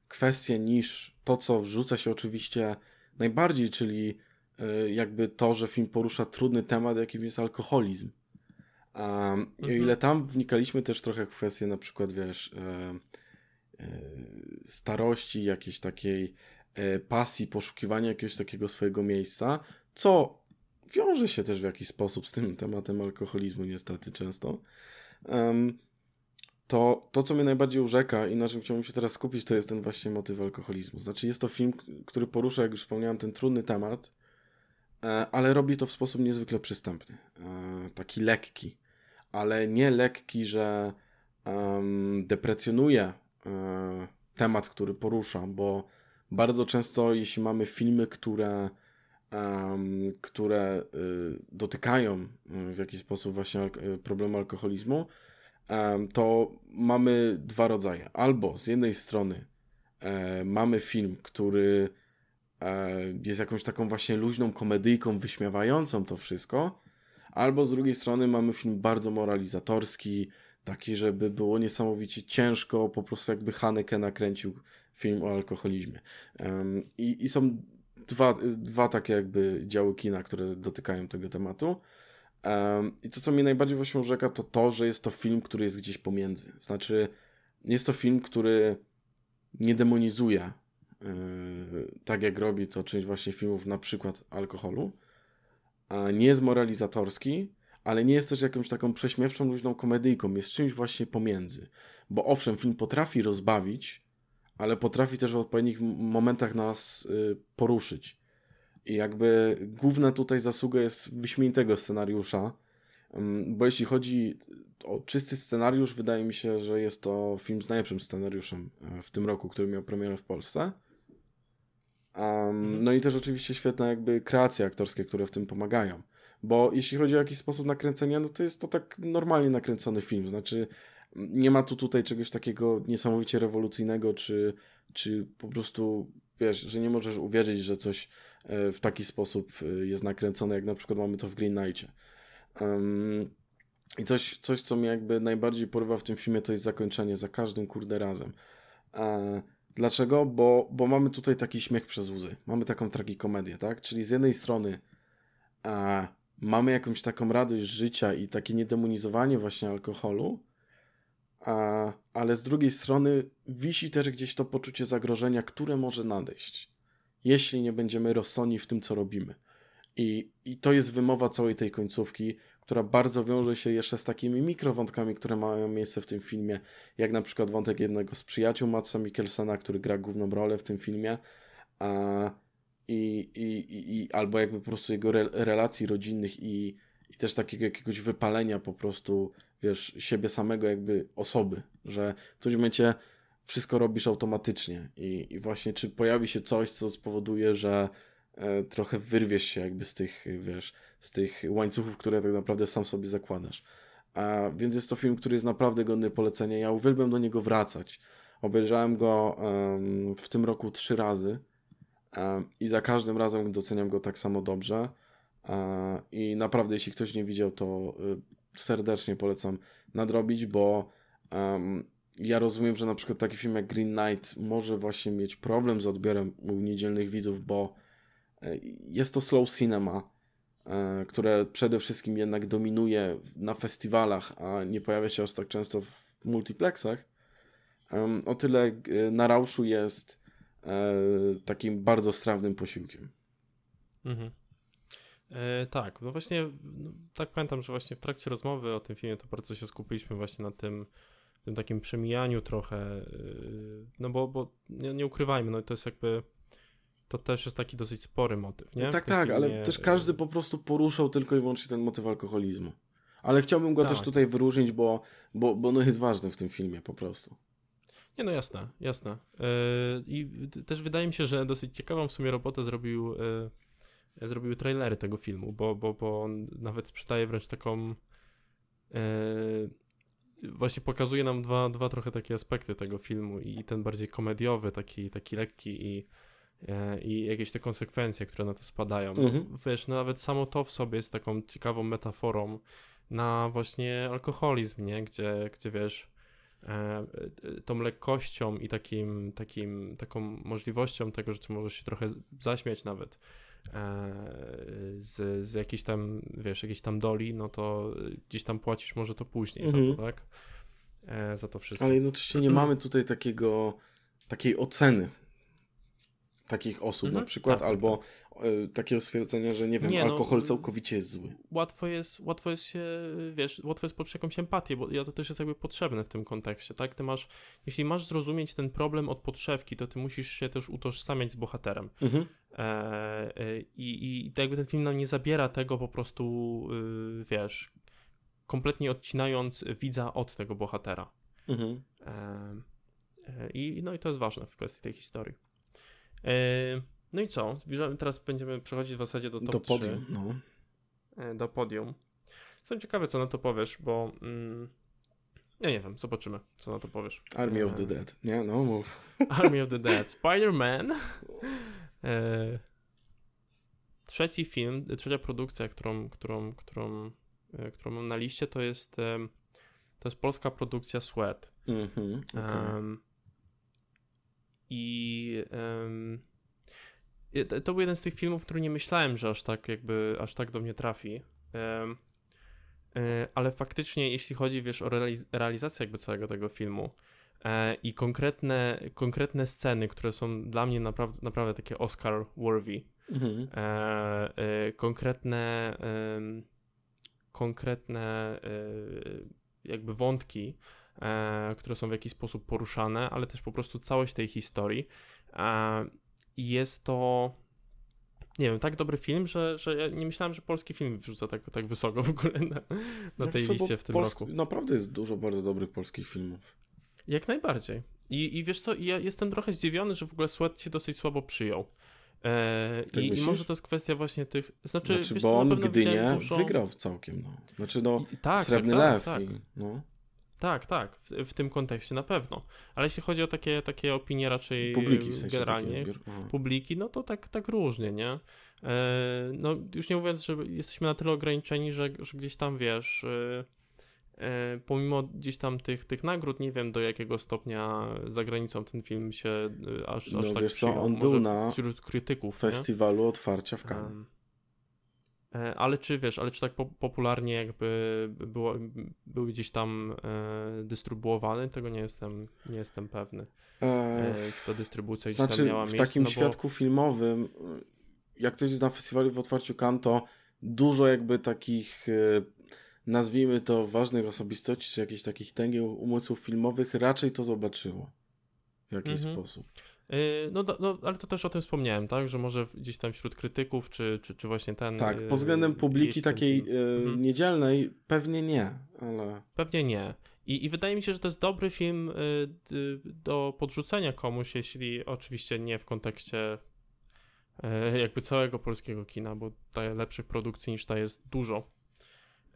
kwestie niż to, co wrzuca się oczywiście najbardziej, czyli e, jakby to, że film porusza trudny temat, jakim jest alkoholizm. Um, mhm. I o ile tam wnikaliśmy też trochę w kwestię na przykład, wiesz, e, e, starości, jakiejś takiej e, pasji, poszukiwania jakiegoś takiego swojego miejsca, co wiąże się też w jakiś sposób z tym tematem alkoholizmu niestety często. To, to, co mnie najbardziej urzeka i na czym chciałbym się teraz skupić, to jest ten właśnie motyw alkoholizmu. Znaczy, jest to film, który porusza, jak już wspomniałem, ten trudny temat, e, ale robi to w sposób niezwykle przystępny. E, taki lekki, ale nie lekki, że deprecjonuje um, temat, który porusza, bo bardzo często, jeśli mamy filmy, które, um, które y, dotykają w jakiś sposób właśnie al problemu alkoholizmu, to mamy dwa rodzaje. Albo z jednej strony e, mamy film, który e, jest jakąś taką właśnie luźną komedyjką wyśmiewającą to wszystko, albo z drugiej strony mamy film bardzo moralizatorski, taki, żeby było niesamowicie ciężko, po prostu jakby Haneke nakręcił film o alkoholizmie. I, i są dwa, dwa takie jakby działy kina, które dotykają tego tematu. I to, co mnie najbardziej właśnie urzeka, to to, że jest to film, który jest gdzieś pomiędzy. Znaczy, jest to film, który nie demonizuje, yy, tak jak robi to część właśnie filmów, na przykład alkoholu. Nie jest moralizatorski, ale nie jest też jakąś taką prześmiewczą, luźną komedyjką. Jest czymś właśnie pomiędzy. Bo owszem, film potrafi rozbawić, ale potrafi też w odpowiednich momentach nas yy, poruszyć. I jakby główna tutaj zasługa jest wyśmienitego scenariusza, mm, bo jeśli chodzi o czysty scenariusz, wydaje mi się, że jest to film z najlepszym scenariuszem e, w tym roku, który miał premierę w Polsce. Um, no i też oczywiście świetne jakby kreacje aktorskie, które w tym pomagają. Bo jeśli chodzi o jakiś sposób nakręcenia, no to jest to tak normalnie nakręcony film. Znaczy, nie ma tu tutaj czegoś takiego niesamowicie rewolucyjnego, czy, czy po prostu, wiesz, że nie możesz uwierzyć, że coś E, w taki sposób e, jest nakręcone, jak na przykład mamy to w Green Knightie. Um, I coś, coś, co mnie jakby najbardziej porywa w tym filmie, to jest zakończenie za każdym kurde razem. E, dlaczego? Bo, bo mamy tutaj taki śmiech przez łzy. Mamy taką tragikomedię, tak? Czyli z jednej strony e, mamy jakąś taką radość życia i takie niedemonizowanie właśnie alkoholu, a, ale z drugiej strony wisi też gdzieś to poczucie zagrożenia, które może nadejść jeśli nie będziemy rozsądni w tym, co robimy. I, I to jest wymowa całej tej końcówki, która bardzo wiąże się jeszcze z takimi mikrowątkami, które mają miejsce w tym filmie, jak na przykład wątek jednego z przyjaciół Matsa Mikkelsena, który gra główną rolę w tym filmie, a, i, i, i, albo jakby po prostu jego re, relacji rodzinnych i, i też takiego jakiegoś wypalenia po prostu, wiesz, siebie samego jakby osoby, że w którymś momencie wszystko robisz automatycznie i, i właśnie czy pojawi się coś, co spowoduje, że e, trochę wyrwiesz się jakby z tych, wiesz, z tych łańcuchów, które tak naprawdę sam sobie zakładasz. A, więc jest to film, który jest naprawdę godny polecenia. Ja uwielbiam do niego wracać. Obejrzałem go um, w tym roku trzy razy um, i za każdym razem doceniam go tak samo dobrze. Um, I naprawdę, jeśli ktoś nie widział, to y, serdecznie polecam nadrobić, bo ja rozumiem, że na przykład taki film jak Green Knight może właśnie mieć problem z odbiorem u niedzielnych widzów, bo e, jest to slow cinema, e, które przede wszystkim jednak dominuje na festiwalach, a nie pojawia się aż tak często w multiplexach. O tyle e, na Rauszu jest takim bardzo strawnym posiłkiem. Mhm. E, tak, no właśnie, no, tak pamiętam, że właśnie w trakcie rozmowy o tym filmie to bardzo się skupiliśmy właśnie na tym, tym takim przemijaniu trochę, yy, no bo, bo nie, nie ukrywajmy, no to jest jakby to też jest taki dosyć spory motyw, nie? Tak, tak, filmie... ale też każdy po prostu poruszał tylko i wyłącznie ten motyw alkoholizmu. Ale chciałbym go tak. też tutaj wyróżnić, bo, bo, bo no jest ważny w tym filmie po prostu. Nie, no jasne, jasne. Yy, I też wydaje mi się, że dosyć ciekawą w sumie robotę zrobił, yy, zrobiły trailery tego filmu, bo, bo, bo on nawet sprzedaje wręcz taką. Yy, właśnie pokazuje nam dwa, dwa trochę takie aspekty tego filmu i ten bardziej komediowy, taki, taki lekki i, i jakieś te konsekwencje, które na to spadają. Mhm. Wiesz, no nawet samo to w sobie jest taką ciekawą metaforą na właśnie alkoholizm, nie? Gdzie, gdzie wiesz, e, e, tą lekkością i takim, takim, taką możliwością tego, że możesz się trochę zaśmiać nawet e, z, z jakiejś tam, wiesz, jakiejś tam doli, no to gdzieś tam płacisz może to później mhm. za to, tak? Za to wszystko. Ale jednocześnie nie mamy tutaj takiego, takiej oceny takich osób mhm. na przykład, tak, tak albo tak, tak. takiego stwierdzenia, że nie wiem, nie, no, alkohol no, całkowicie jest zły. Łatwo jest, łatwo jest się, wiesz, łatwo jest poczuć jakąś empatię, bo ja to też jest jakby potrzebne w tym kontekście, tak? Ty masz, jeśli masz zrozumieć ten problem od podszewki, to ty musisz się też utożsamiać z bohaterem. Mhm. E, e, i, I jakby ten film nam nie zabiera tego po prostu, y, wiesz, kompletnie odcinając widza od tego bohatera. Mhm. E, i, no i to jest ważne w kwestii tej historii. E, no i co? Zbliżamy, teraz będziemy przechodzić w zasadzie do top Do podium, 3. no. E, do podium. Jestem ciekawy, co na to powiesz, bo mm, ja nie wiem, zobaczymy, co na to powiesz. Army of the e, Dead, nie? No, mów. [laughs] Army of the Dead. Spider-Man. E, trzeci film, trzecia produkcja, którą, którą, którą, którą mam na liście, to jest to jest polska produkcja Sweat. Mm -hmm, okay. um, i um, to był jeden z tych filmów, który nie myślałem, że aż tak jakby, aż tak do mnie trafi. Um, ale faktycznie, jeśli chodzi, wiesz, o realiz realizację jakby całego tego filmu e, i konkretne, konkretne sceny, które są dla mnie naprawdę, naprawdę takie Oscar-worthy, mhm. e, e, konkretne konkretne jakby wątki, które są w jakiś sposób poruszane, ale też po prostu całość tej historii. E, jest to nie wiem, tak dobry film, że, że ja nie myślałem, że polski film wrzuca tak, tak wysoko w ogóle na, na tej co, liście w tym Polsk... roku. Naprawdę jest dużo bardzo dobrych polskich filmów. Jak najbardziej. I, I wiesz co, ja jestem trochę zdziwiony, że w ogóle Sweat się dosyć słabo przyjął. E, tak i, I, może to jest kwestia właśnie tych. Znaczy, znaczy bo on Gdynię dużo... wygrał całkiem. No. Znaczy, no, I, tak, srebrny tak, lew. Tak, i, no. Tak, tak, w, w, tym kontekście na pewno. Ale jeśli chodzi o takie, takie opinie raczej publiki, w sensie generalnie, publiki, no to tak, tak różnie, nie? E, no już nie mówiąc, że jesteśmy na tyle ograniczeni, że, że gdzieś tam, wiesz, e, e, pomimo gdzieś tam tych, tych nagród, nie wiem do jakiego stopnia za granicą ten film się e, aż, no, aż tak wiesz co, on był na wśród krytyków. Festiwalu nie? otwarcia w Cannes. E, ale czy wiesz, ale czy tak po popularnie jakby było, był gdzieś tam e, dystrybuowany, tego nie jestem, nie jestem pewny. E, czy ta dystrybucja znaczy, gdzieś tam miała miejsce. W takim no bo... świadku filmowym, jak ktoś jest na festiwalu w otwarciu Cannes, to dużo jakby takich e, nazwijmy to ważnych osobistości, czy jakichś takich tęgieł umysłów filmowych raczej to zobaczyło w jakiś mhm. sposób. Yy, no, no, ale to też o tym wspomniałem, tak? Że może gdzieś tam wśród krytyków, czy, czy, czy właśnie ten. Tak, pod względem publiki takiej mhm. niedzielnej pewnie nie, ale. Pewnie nie. I, I wydaje mi się, że to jest dobry film do podrzucenia komuś, jeśli oczywiście nie w kontekście jakby całego polskiego kina, bo lepszych produkcji niż ta jest dużo.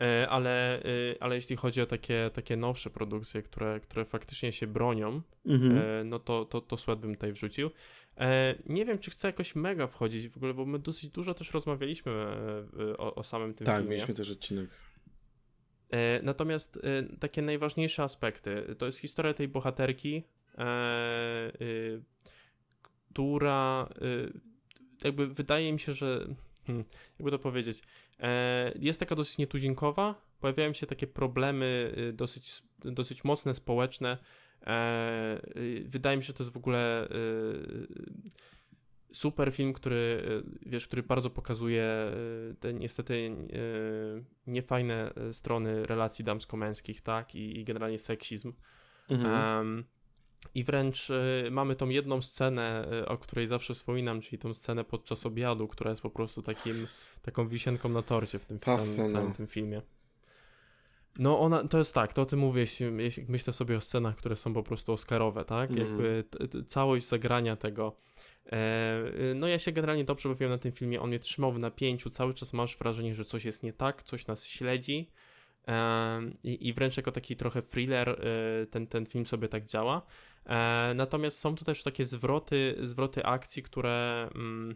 E, ale, e, ale jeśli chodzi o takie, takie nowsze produkcje, które, które faktycznie się bronią, mhm. E, no to, to, to Sweat bym tutaj wrzucił. Nie wiem, czy chcę jakoś mega wchodzić w ogóle, bo my dosyć dużo też rozmawialiśmy o, o samym tym tak, filmie. Tak, mieliśmy też odcinek. Natomiast takie najważniejsze aspekty to jest historia tej bohaterki, która jakby wydaje mi się, że hmm, jakby to powiedzieć, jest taka dosyć nietuzinkowa, pojawiają się takie problemy y, dosyć, dosyć mocne, społeczne. E, y, wydaje mi się, że to jest w ogóle y, super film, który, wiesz, który bardzo pokazuje te niestety niefajne strony relacji damsko-męskich, tak, i, i generalnie seksizm. Mhm. Um, I wręcz y, mamy tą jedną scenę, y, o której zawsze wspominam, czyli tą scenę podczas obiadu, która jest po prostu takim, taką wisienką na torcie w tym, w samym, w całym tym filmie. No ona, to jest tak, to o tym mówię, jeśli, jeśli myślę sobie o scenach, które są po prostu oscarowe, tak? Mm. Jakby t, t, całość zagrania tego. E, no ja się generalnie dobrze bawiłem na tym filmie, on mnie trzymał w napięciu, cały czas masz wrażenie, że coś jest nie tak, coś nas śledzi e, i, i wręcz jako taki trochę thriller e, ten, ten film sobie tak działa. E, natomiast są tu też takie zwroty, zwroty akcji, które... Mm,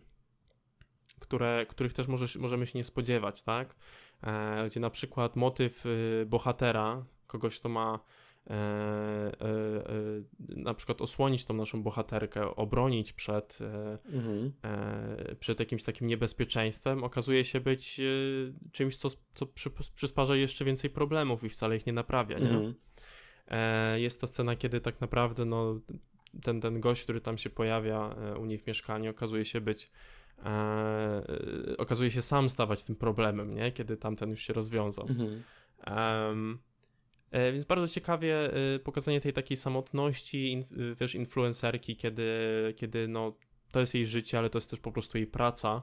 które, których też może, możemy się nie spodziewać, tak? E, gdzie na przykład motyw y, bohatera, kogoś, kto ma na przykład osłonić tą naszą bohaterkę, obronić przed, mhm. przed jakimś takim niebezpieczeństwem, okazuje się być czymś, co, co przy, przysparza jeszcze więcej problemów i wcale ich nie naprawia, nie? Mhm. Jest ta scena, kiedy tak naprawdę no, ten, ten gość, który tam się pojawia u niej w mieszkaniu, okazuje się być e, okazuje się sam stawać tym problemem, nie? Kiedy tamten już się rozwiązał. Mhm. Um, e, więc bardzo ciekawie e, pokazanie tej takiej samotności, in, wiesz, influencerki, kiedy, kiedy no, to jest jej życie, ale to jest też po prostu jej praca,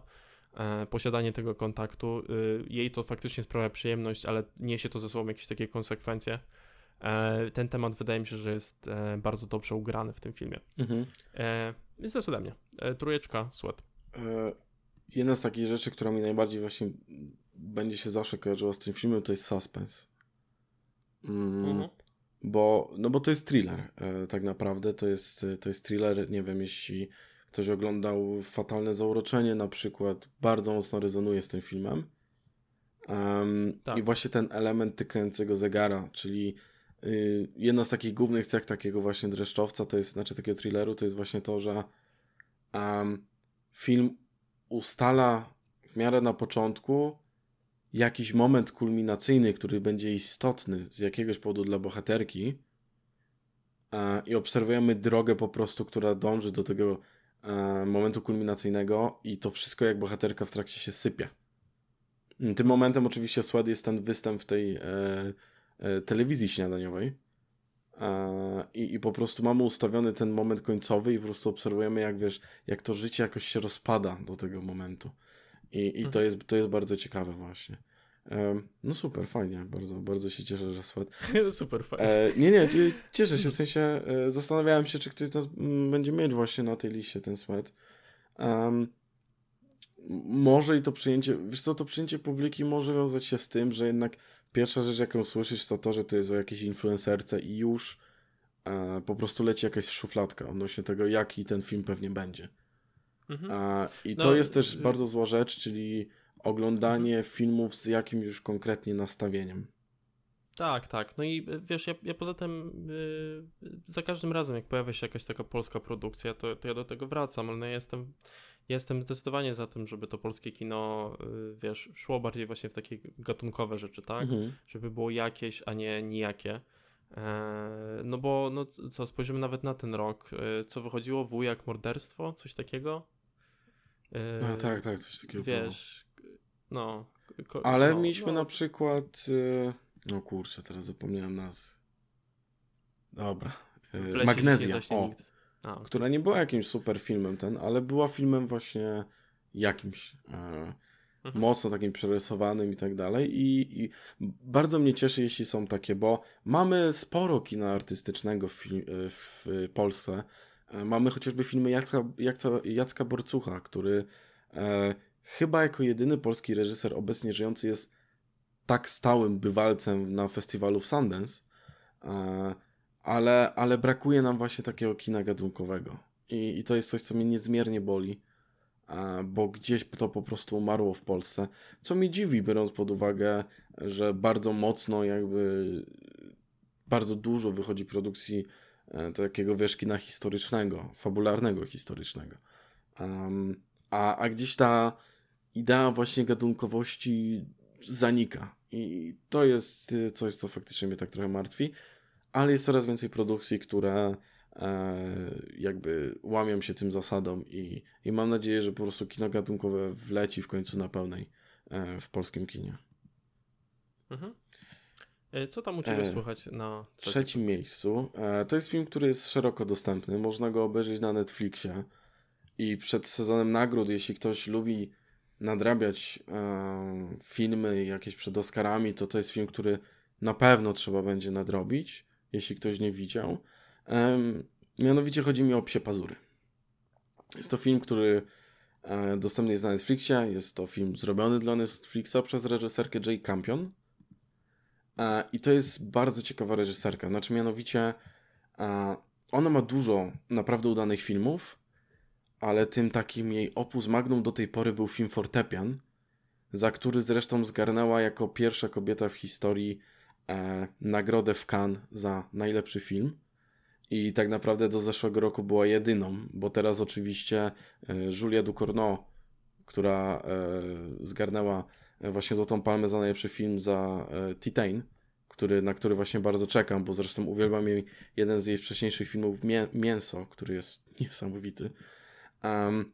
e, posiadanie tego kontaktu. E, jej to faktycznie sprawia przyjemność, ale niesie to ze sobą jakieś takie konsekwencje. E, ten temat wydaje mi się, że jest bardzo dobrze ugrany w tym filmie. Mhm. Więc to jest ode mnie. Trójeczka, sweat. E, jedna z takich rzeczy, która mi najbardziej właśnie będzie się zawsze kojarzyła z tym filmem, to jest suspense. Mm, mhm. Bo, no bo to jest thriller, e, tak naprawdę. To jest, to jest thriller, nie wiem, jeśli ktoś oglądał Fatalne Zauroczenie na przykład, bardzo mocno rezonuje z tym filmem. Um, tak. I właśnie ten element tykającego zegara, czyli y, jedna z takich głównych cech takiego właśnie dreszczowca, to jest, znaczy takiego thrilleru, to jest właśnie to, że um, film ustala w miarę na początku jakiś moment kulminacyjny, który będzie istotny z jakiegoś powodu dla bohaterki i obserwujemy drogę po prostu, która dąży do tego momentu kulminacyjnego i to wszystko jak bohaterka w trakcie się sypie. Tym momentem oczywiście Sład jest ten występ w tej e, e, telewizji śniadaniowej, i, I po prostu mamy ustawiony ten moment końcowy i po prostu obserwujemy, jak wiesz, jak to życie jakoś się rozpada do tego momentu. I, i mhm. to, jest, to jest bardzo ciekawe właśnie. No super, fajnie, bardzo, bardzo się cieszę, że Sweat. [laughs] super fajnie. E, nie, nie, cieszę się, w [laughs] sensie e, zastanawiałem się, czy ktoś z nas będzie mieć właśnie na tej liście ten Sweat. Um, może i to przyjęcie, wiesz co, to przyjęcie publiki może wiązać się z tym, że jednak Pierwsza rzecz, jaką słyszysz, to to, że to jest o jakiejś influencerce i już e, po prostu leci jakaś szufladka odnośnie tego, jaki ten film pewnie będzie. Mhm. E, I no, to jest też y bardzo zła rzecz, czyli oglądanie filmów z jakimś już konkretnie nastawieniem. Tak, tak. No i y, wiesz, ja, ja poza tym yy, za każdym razem, jak pojawia się jakaś taka polska produkcja, to, to ja do tego wracam, ale no ja jestem jestem zdecydowanie za tym, żeby to polskie kino, y, wiesz, szło bardziej właśnie w takie gatunkowe rzeczy, tak? Mhm. Żeby było jakieś, a nie nijakie. E, no bo, no co, spojrzymy nawet na ten rok. E, co wychodziło? Wujak morderstwo? Coś takiego? No tak, tak, coś takiego. Wiesz, no. Ale no, mieliśmy no. na przykład. No kurczę, teraz zapomniałem nazwy. Dobra. Magnezja. O. A, która nie była jakimś super filmem ten, ale była filmem właśnie jakimś e, mhm. mocno takim przerysowanym i tak dalej I, i bardzo mnie cieszy, jeśli są takie, bo mamy sporo kina artystycznego w, w Polsce. E, mamy chociażby filmy Jacka, Jacka, Jacka Borcucha, który e, chyba jako jedyny polski reżyser obecnie żyjący jest tak stałym bywalcem na festiwalu w Sundance. E, ale, ale brakuje nam właśnie takiego kina gatunkowego. I, I to jest coś, co mnie niezmiernie boli, bo gdzieś to po prostu umarło w Polsce. Co mi dziwi, biorąc pod uwagę, że bardzo mocno, jakby bardzo dużo wychodzi produkcji e, takiego wiesz, kina historycznego, fabularnego historycznego. Um, a, a gdzieś ta idea właśnie gatunkowości zanika. I to jest coś, co faktycznie mnie tak trochę martwi ale jest coraz więcej produkcji, które e, jakby łamią się tym zasadom i, i mam nadzieję, że po prostu kino gatunkowe wleci w końcu na pełnej e, w polskim kinie. Mhm. E, co tam u Ciebie e, słychać na trzecim, trzecim miejscu? E, to jest film, który jest szeroko dostępny. Można go obejrzeć na Netflixie. I przed sezonem nagród, jeśli ktoś lubi nadrabiać e, filmy jakieś przed Oscarami, to to jest film, który na pewno trzeba będzie nadrobić, jeśli ktoś nie widział. Mianowicie chodzi mi o Psie Pazury. Jest to film, który e, dostępny jest na Netflixie. Jest to film zrobiony dla Netflixa przez reżyserkę Jay Campion. E, I to jest bardzo ciekawa reżyserka. Znaczy, mianowicie, e, ona ma dużo naprawdę udanych filmów, ale tym takim jej opus magnum do tej pory był film Fortepian, za który zresztą zgarnęła jako pierwsza kobieta w historii e, nagrodę w Cannes za najlepszy film. I tak naprawdę do zeszłego roku była jedyną, bo teraz oczywiście Julia Ducournau, która zgarnęła właśnie Złotą Palmę za najlepszy film za e, Titan, który, na który właśnie bardzo czekam, bo zresztą uwielbiam jej jeden z jej wcześniejszych filmów Mię Mięso, który jest [laughs] niesamowity. Um,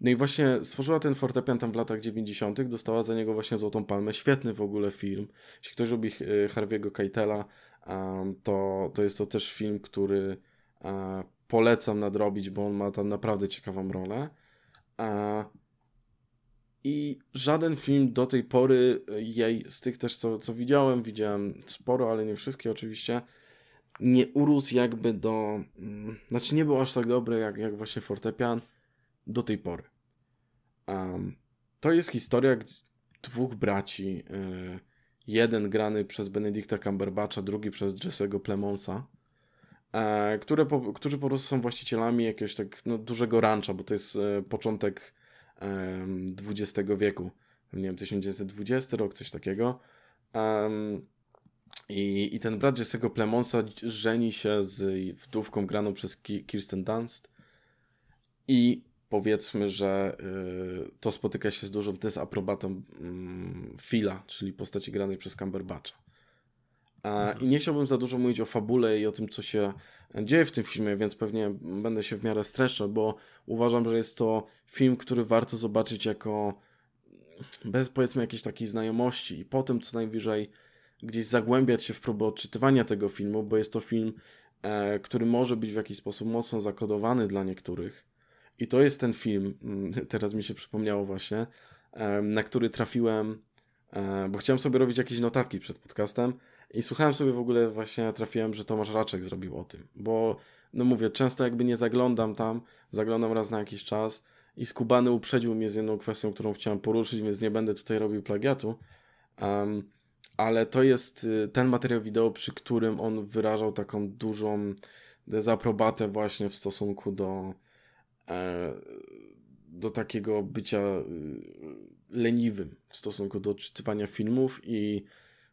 no i właśnie stworzyła ten fortepian tam w latach 90., dostała za niego właśnie Złotą Palmę. Świetny w ogóle film. Jeśli ktoś lubi e, Harvey'ego Keitela, to, to jest to też film, który polecam nadrobić, bo on ma tam naprawdę ciekawą rolę. I żaden film do tej pory jej, z tych też co, co widziałem, widziałem sporo, ale nie wszystkie oczywiście, nie urósł jakby do. Mm, znaczy, nie był aż tak dobry jak, jak właśnie fortepian do tej pory. Um, to jest historia dwóch braci. Yy, jeden grany przez Benedicta Cumberbatcha, drugi przez Jesse'ego Plemonsa, e, które po, którzy po prostu są właścicielami jakiegoś tak no, dużego rancha, bo to jest e, początek XX wieku. Nie wiem, 1920 rok, coś takiego. I, I ten brat Jesse'ego Plemonsa żeni się z wdówką graną przez Kirsten Dunst. I powiedzmy, że y, to spotyka się z dużą dezaprobatą y, Phila, czyli postaci granej przez Cumberbatcha. I nie chciałbym za dużo mówić o fabule i o tym, co się dzieje w tym filmie, więc pewnie będę się w miarę streszczał, bo uważam, że jest to film, który warto zobaczyć jako bez powiedzmy jakiejś takiej znajomości i potem co najwyżej gdzieś zagłębiać się w próbę odczytywania tego filmu, bo jest to film, e, który może być w jakiś sposób mocno zakodowany dla niektórych, i to jest ten film, mm, [laughs] teraz mi się przypomniało właśnie, na który trafiłem, e, bo chciałem sobie robić jakieś notatki przed podcastem i słuchałem sobie w ogóle właśnie, trafiłem, że Tomasz Raczek zrobił o tym, bo no mówię, często jakby nie zaglądam tam, zaglądam raz na jakiś czas i Skubany uprzedził mnie z jedną kwestią, którą chciałem poruszyć, więc nie będę tutaj robił plagiatu, um, ale to jest y, ten materiał wideo, przy którym on wyrażał taką dużą dezaprobatę właśnie w stosunku do E, do takiego bycia y, leniwym w stosunku do odczytywania filmów i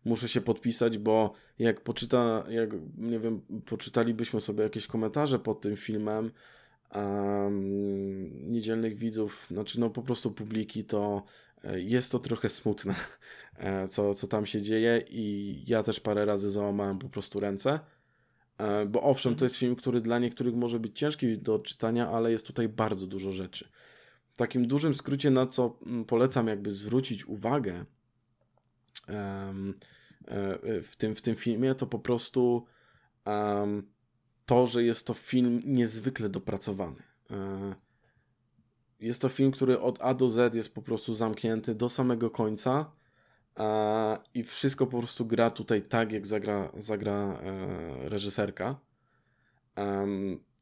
muszę się podpisać, bo jak poczyta, jak nie wiem, poczytalibyśmy sobie jakieś komentarze pod tym filmem um, niedzielnych widzów, znaczy no po prostu publiki, to e, jest to trochę smutne, [laughs] e, co, co tam się dzieje i ja też parę razy załamałem po prostu ręce. E, bo owszem, to jest film, który dla niektórych może być ciężki do czytania, ale jest tutaj bardzo dużo rzeczy. W takim dużym skrócie, na co mm, polecam jakby zwrócić uwagę w tym, w tym filmie, to po prostu to, że jest to film niezwykle dopracowany. E, jest to film, który od A do Z jest po prostu zamknięty do samego końca i wszystko po prostu gra tutaj tak, jak zagra, zagra e, reżyserka.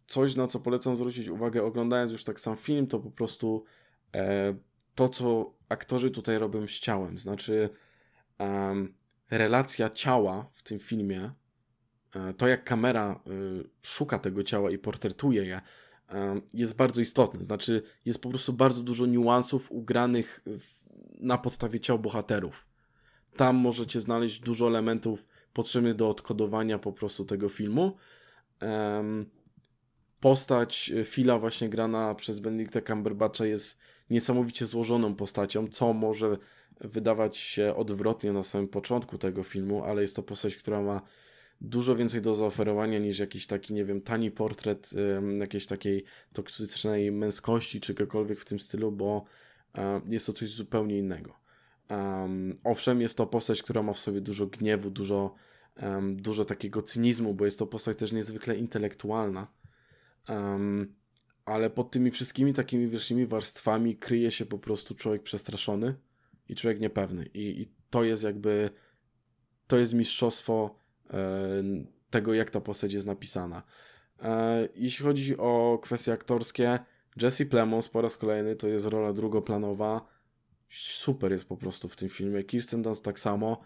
coś, na co polecam zwrócić uwagę, oglądając już tak sam film, to po prostu e, to, co aktorzy tutaj robią z ciałem. Znaczy, relacja ciała w tym filmie, e, to jak kamera szuka tego ciała i portretuje je, jest bardzo istotne. Znaczy, jest po prostu bardzo dużo niuansów ugranych na podstawie ciał bohaterów. Tam możecie znaleźć dużo elementów potrzebnych do odkodowania po prostu tego filmu. Postać Phila właśnie grana przez Benedicta Cumberbatcha jest niesamowicie złożoną postacią, co może wydawać się odwrotnie na samym początku tego filmu, ale jest to postać, która ma dużo więcej do zaoferowania niż jakiś taki, nie wiem, tani portret jakiejś takiej toksycznej męskości czy cokolwiek w tym stylu, bo jest to coś zupełnie innego. Owszem, jest to postać, która ma w sobie dużo gniewu, dużo dużo takiego cynizmu, bo jest to postać też niezwykle intelektualna. Ale pod tymi wszystkimi takimi wierzchnimi warstwami kryje się po prostu człowiek przestraszony i człowiek niepewny. I, i to jest jakby to jest mistrzostwo e, tego, jak ta postać jest napisana. E, jeśli chodzi o kwestie aktorskie, Jesse Plemons po raz kolejny to jest rola drugoplanowa. Super jest po prostu w tym filmie. Kirsten Dunst tak samo,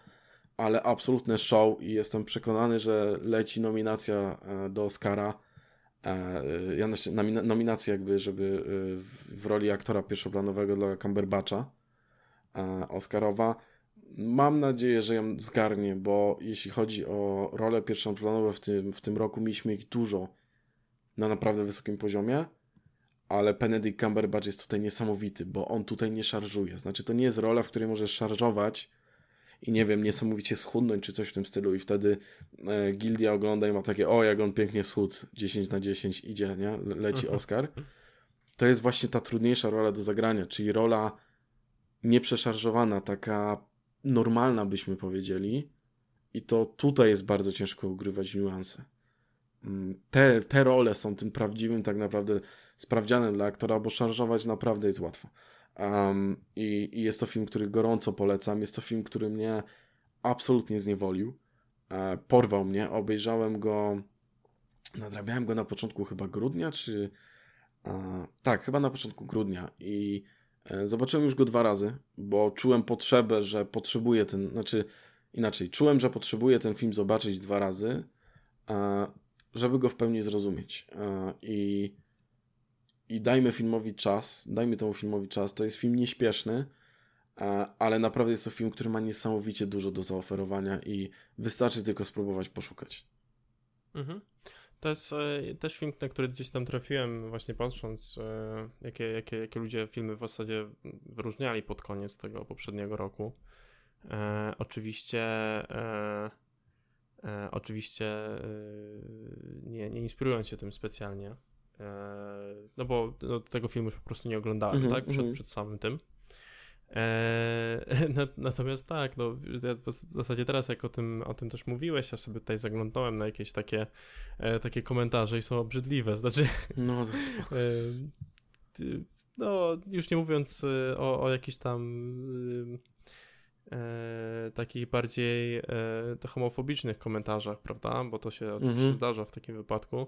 ale absolutne show i jestem przekonany, że leci nominacja e, do Oscara. Ja znaczy, nominacja jakby, żeby w roli aktora pierwszoplanowego dla Cumberbatcha Oscarowa. Mam nadzieję, że ją zgarnie, bo jeśli chodzi o role pierwszoplanowe w tym, w tym roku, mieliśmy ich dużo na naprawdę wysokim poziomie, ale Benedict Cumberbatch jest tutaj niesamowity, bo on tutaj nie szarżuje. Znaczy, to nie jest rola, w której możesz szarżować i nie wiem, niesamowicie schudnąć czy coś w tym stylu i wtedy e, Gildia ogląda i ma takie, o jak on pięknie schudł, 10 na 10 idzie, nie? Leci mhm. Oscar. To jest właśnie ta trudniejsza rola do zagrania, czyli rola nieprzeszarżowana, taka normalna, byśmy powiedzieli. I to tutaj jest bardzo ciężko ugrywać niuanse. Mm, te, te role są tym prawdziwym, tak naprawdę sprawdzianem dla aktora, bo szarżować naprawdę jest łatwo. Um, i, i, jest to film, który gorąco polecam. Jest to film, który mnie absolutnie zniewolił. E, porwał mnie. Obejrzałem go, nadrabiałem go na początku chyba grudnia, czy. E, tak, chyba na początku grudnia. I zobaczyłem już go dwa razy, bo czułem potrzebę, że potrzebuję ten, znaczy inaczej, czułem, że potrzebuję ten film zobaczyć dwa razy, e, żeby go w pełni zrozumieć. E, I, i dajmy filmowi czas, dajmy temu filmowi czas. To jest film nieśpieszny, ale naprawdę jest to film, który ma niesamowicie dużo do zaoferowania i wystarczy tylko spróbować poszukać. Mhm. To jest e, też film, na który gdzieś tam trafiłem, właśnie patrząc, e, jakie, jakie, jakie ludzie filmy w zasadzie wyróżniali pod koniec tego poprzedniego roku. E, oczywiście, e, e, oczywiście e, nie, nie inspirując się tym specjalnie, no bo no, tego filmu już po prostu nie oglądałem, mm -hmm, tak, przed, mm -hmm. przed samym tym. Eee, [laughs] natomiast tak, no, w zasadzie teraz jak o tym, o tym też mówiłeś, ja sobie tutaj zaglądałem na jakieś takie, e, takie komentarze i są obrzydliwe, znaczy... No, to [laughs] spoko. E, no, już nie mówiąc e, o, o jakichś tam e, takich bardziej e, homofobicznych komentarzach, prawda, bo to się oczywiście -hmm. zdarza w takim wypadku,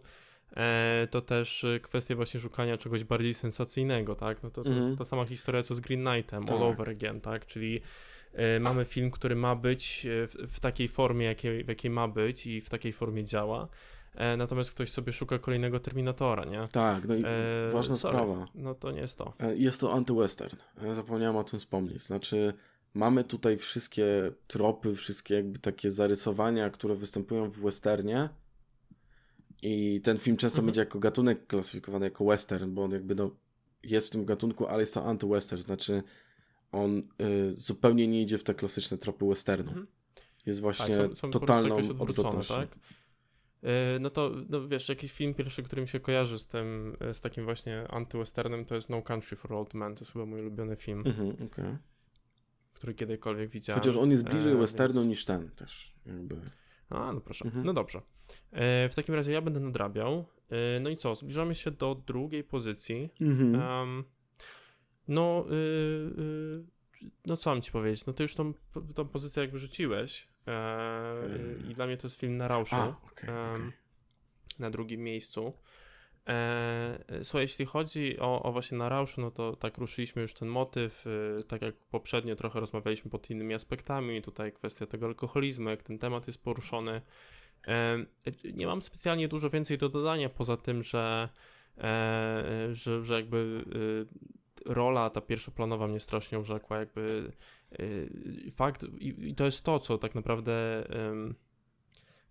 to też e, kwestia właśnie szukania czegoś bardziej sensacyjnego, tak? No to, to mm. jest mhm. ta sama historia co z Green Knightem, tak. all over again, tak? Czyli e, mamy film, który ma być w, w takiej formie, jakiej, w jakiej ma być i w takiej formie działa. Natomiast ktoś sobie szuka kolejnego Terminatora, nie? Tak, no i e, ważna sorry, sprawa. No to nie jest to. Jest to anty-western. Zapomniałem o tym wspomnieć. Znaczy, mamy tutaj wszystkie tropy, wszystkie jakby takie zarysowania, które występują w westernie, i ten film często mhm. będzie jako gatunek klasyfikowany jako western, bo on jakby no, jest w tym gatunku, ale jest to anti-western, znaczy on y, zupełnie nie idzie w te klasyczne tropy westernu. Mhm. Jest właśnie tak, są, są totalną odwrotnością. Tak? Y, no to no wiesz, jakiś film pierwszy, który mi się kojarzy z tym, z takim właśnie anty-westernem, to jest No Country for Old Men, to jest chyba mój ulubiony film. Mhm, okay. Który kiedykolwiek widziałem. Chociaż on jest bliżej e, westernu więc... niż ten też. Jakby. A, no proszę. Mhm. No dobrze. E, w takim razie ja będę nadrabiał. E, no i co? Zbliżamy się do drugiej pozycji. Mhm. Um, no, y, y, no co mam ci powiedzieć? No ty już tą, tą pozycję jakby rzuciłeś. E, I dla mnie to jest film na Rauszu. A, okay, okay. Na drugim miejscu. E, słuchaj, jeśli chodzi o, o właśnie na Rauszu, no to tak ruszyliśmy już ten motyw, y, tak jak poprzednio trochę rozmawialiśmy pod innymi aspektami, tutaj kwestia tego alkoholizmu, jak ten temat jest poruszony. E, nie mam specjalnie dużo więcej do dodania, poza tym, że, e, że, że jakby rola ta pierwszoplanowa mnie strasznie urzekła, jakby fakt, i, to jest to, co tak naprawdę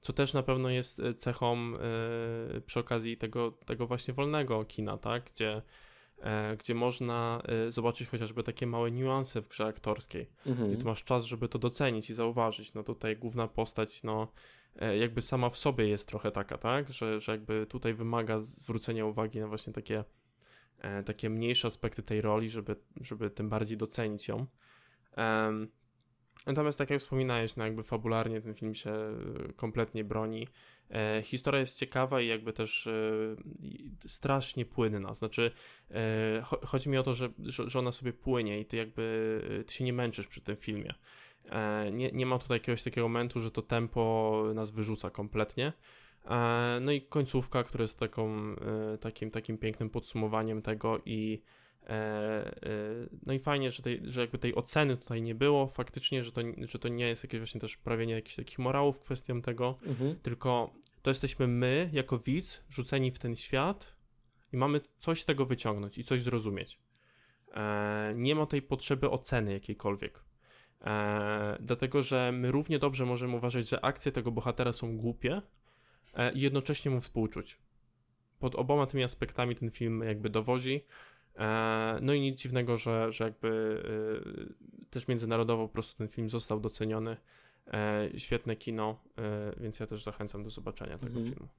co też na pewno jest e, cechą e, przy okazji tego, tego właśnie wolnego kina, tak, gdzie, e, gdzie można zobaczyć chociażby takie małe niuanse w grze aktorskiej, mhm. gdzie tu masz czas, żeby to docenić i zauważyć, no tutaj główna postać, no jakby sama w sobie jest trochę taka, tak, że, że jakby tutaj wymaga zwrócenia uwagi na właśnie takie takie mniejsze aspekty tej roli, żeby, żeby tym bardziej docenić ją. Um, Natomiast tak jak wspominałeś, no jakby fabularnie ten film się kompletnie broni. E, historia jest ciekawa i jakby też e, strasznie płynna. Znaczy, e, cho chodzi mi o to, że, że, ona sobie płynie i ty jakby ty się nie męczysz przy tym filmie. E, nie, nie ma tutaj jakiegoś takiego momentu, że to tempo nas wyrzuca kompletnie. E, no i końcówka, która jest taką, takim, takim pięknym podsumowaniem tego i no i fajnie, że, tej, że jakby tej oceny tutaj nie było, faktycznie, że to, że to nie jest jakieś właśnie też prawienie jakichś takich morałów kwestią tego, mhm. tylko to jesteśmy my, jako widz, rzuceni w ten świat i mamy coś z tego wyciągnąć i coś zrozumieć. nie ma tej potrzeby oceny jakiejkolwiek. E, dlatego, że my równie dobrze możemy uważać, że akcje tego bohatera są głupie e, i jednocześnie mu współczuć. Pod oboma tymi aspektami ten film jakby dowodzi. E, no i nic dziwnego, że, że jakby e, też międzynarodowo po prostu ten film został doceniony. E, świetne kino, więc ja też zachęcam do zobaczenia tego mhm. filmu.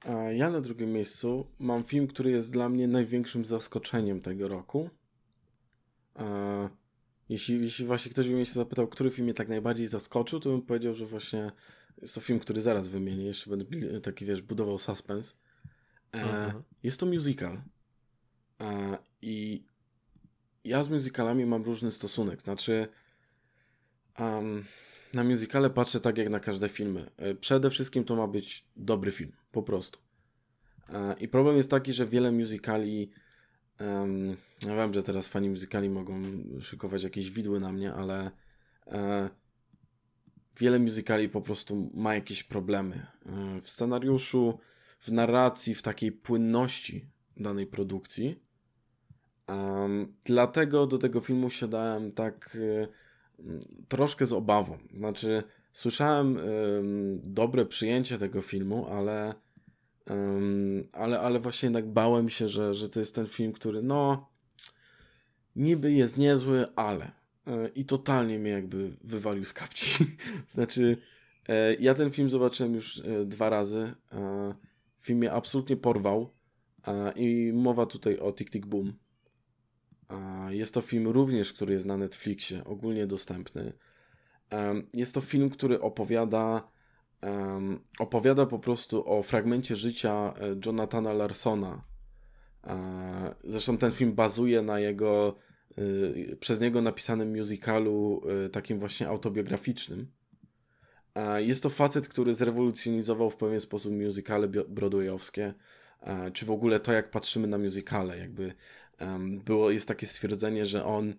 A ja na drugim miejscu mam film, który jest dla mnie największym zaskoczeniem tego roku. Jeśli, jeśli właśnie ktoś by mnie się zapytał, który film mnie tak najbardziej zaskoczył, to bym powiedział, że właśnie jest to film, który zaraz wymienię. Jeszcze będę taki, wiesz, budował suspense. Mhm. Jest to musical. E, I ja z musicalami mam różny stosunek. Znaczy, um, na musicale patrzę tak jak na każde filmy. E, przede wszystkim to ma być dobry film. Po prostu. E, I problem jest taki, że wiele musicali Um, ja wiem, że teraz fani muzykali mogą szykować jakieś widły na mnie, ale e, wiele muzykali po prostu ma jakieś problemy w scenariuszu, w narracji, w takiej płynności danej produkcji. Um, dlatego do tego filmu siadałem tak e, troszkę z obawą. Znaczy, słyszałem dobre przyjęcie tego filmu, ale Um, ale, ale właśnie jednak bałem się, że, że to jest ten film, który no niby jest niezły, ale e, i totalnie mnie jakby wywalił z kapci. [laughs] znaczy e, ja ten film zobaczyłem już e, dwa razy. film mnie absolutnie porwał i mowa tutaj o Tick Tick Boom. Jest to film również, który jest na Netflixie, ogólnie dostępny. Jest to film, który opowiada opowiada po prostu o fragmencie życia e, Jonathana Larsona. E, zresztą ten film bazuje na jego y, przez niego napisanym musicalu takim właśnie autobiograficznym. Jest to facet, który zrewolucjonizował w pewien sposób musicale broadwayowskie, czy w ogóle to, jak patrzymy na musicale. Jakby było, jest takie stwierdzenie, że on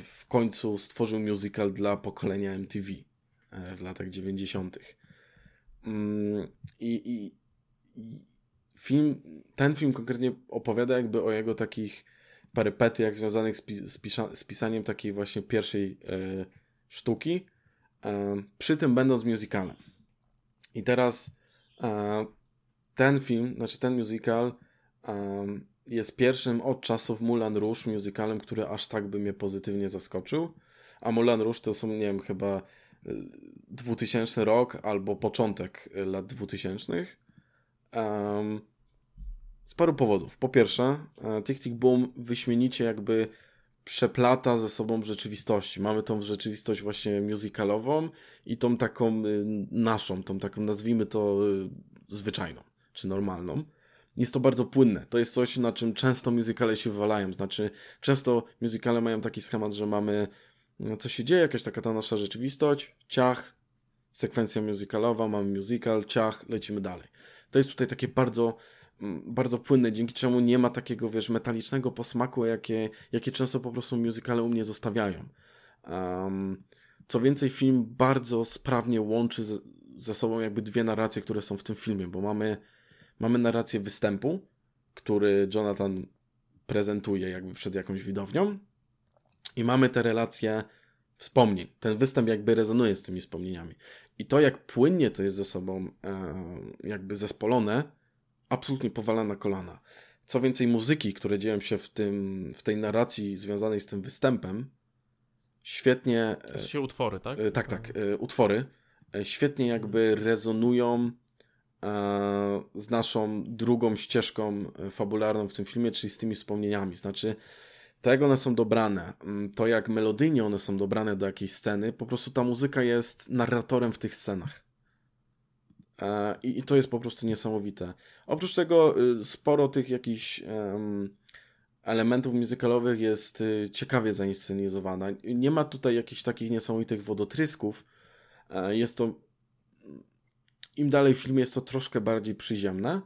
w końcu stworzył musical dla pokolenia MTV. E, w latach 90. Mm, I, i, I, film, ten film konkretnie opowiada jakby o jego takich perypetiach związanych z, z, pisa, z pisaniem takiej właśnie pierwszej e, sztuki, e, przy tym będąc musicalem. I teraz e, ten film, znaczy ten musical e, jest pierwszym od czasów Moulin Rouge musicalem, który aż tak by mnie pozytywnie zaskoczył. A Moulin Rouge to są, nie wiem, chyba 2000 rok albo początek lat 2000. Um, z paru powodów. Po pierwsze, e, Tick Tick Boom wyśmienicie jakby przeplata ze sobą rzeczywistości. Mamy tą rzeczywistość właśnie musicalową i tą taką naszą, tą taką nazwijmy to zwyczajną, czy normalną. Jest to bardzo płynne. To jest coś, na czym często musicale się wywalają. Znaczy, często musicale mają taki schemat, że mamy no, co się dzieje, jakaś taka ta nasza rzeczywistość, ciach, sekwencja musicalowa, mamy musical, ciach, lecimy dalej. To jest tutaj takie bardzo, mm, bardzo płynne, dzięki czemu nie ma takiego, wiesz, metalicznego posmaku, jakie, jakie często po prostu musicale u mnie zostawiają. Um, co więcej, film bardzo sprawnie łączy ze, ze sobą jakby dwie narracje, które są w tym filmie, bo mamy, mamy narrację występu, który Jonathan prezentuje jakby przed jakąś widownią, i mamy te relacje wspomnień. Ten występ jakby rezonuje z tymi wspomnieniami. I to, jak płynnie to jest ze sobą e, jakby zespolone, absolutnie powala na kolana. Co więcej, muzyki, które dzieją się w, tym, w tej narracji związanej z tym występem, świetnie. To się utwory, tak? E, tak, tak, e, utwory. E, świetnie jakby rezonują e, z naszą drugą ścieżką fabularną w tym filmie, czyli z tymi wspomnieniami. Znaczy, to jak one są dobrane, mm, to jak melodyjnie one są dobrane do jakiejś sceny, po prostu ta muzyka jest narratorem w tych scenach. E, I, to jest po prostu niesamowite. Oprócz tego y, sporo tych jakichś elementów muzykalowych jest y, ciekawie zainscenizowana. Nie ma tutaj jakichś takich niesamowitych wodotrysków. E, jest to im dalej w filmie jest to troszkę bardziej przyziemne,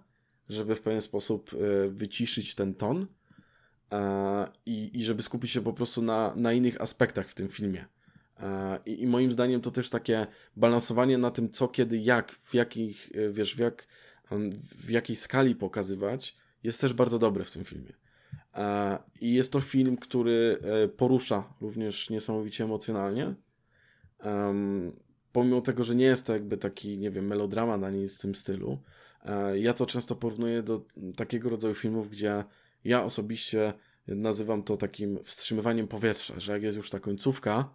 żeby w pewien sposób y, wyciszyć ten ton i, i żeby skupić się po prostu na, na innych aspektach w tym filmie. I, I, moim zdaniem to też takie balansowanie na tym, co, kiedy, jak, w jakich, e, wiesz, w, jak, w jakiej skali pokazywać, jest też bardzo dobre w tym filmie. I jest to film, który e, porusza również niesamowicie emocjonalnie. Pomimo tego, że nie jest to jakby taki, nie wiem, melodrama na nic w tym stylu, e, ja to często porównuję do takiego rodzaju filmów, gdzie ja osobiście nazywam to takim wstrzymywaniem powietrza, że jak jest już ta końcówka,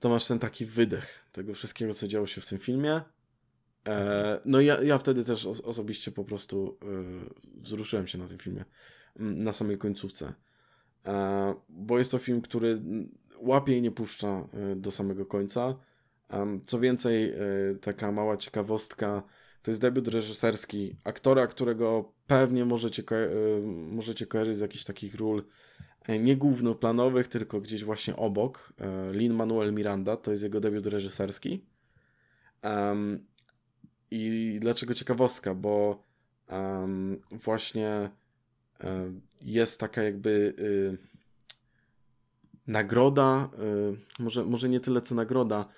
to masz ten taki wydech tego wszystkiego, co działo się w tym filmie. E, no ja, ja wtedy też osobiście po prostu e, wzruszyłem się na tym filmie, na samej końcówce. Bo jest to film, który łapie i nie puszcza do samego końca. Co więcej, e, taka mała ciekawostka, to jest debiut reżyserski aktora, którego pewnie możecie, ko e, możecie kojarzyć z jakichś takich ról E, nie głównoplanowych, tylko gdzieś właśnie obok. E, Lin Manuel Miranda, to jest jego debiut reżyserski. Um, I dlaczego ciekawostka? Bo um, właśnie jest taka jakby y, nagroda, y, może, może nie tyle co nagroda,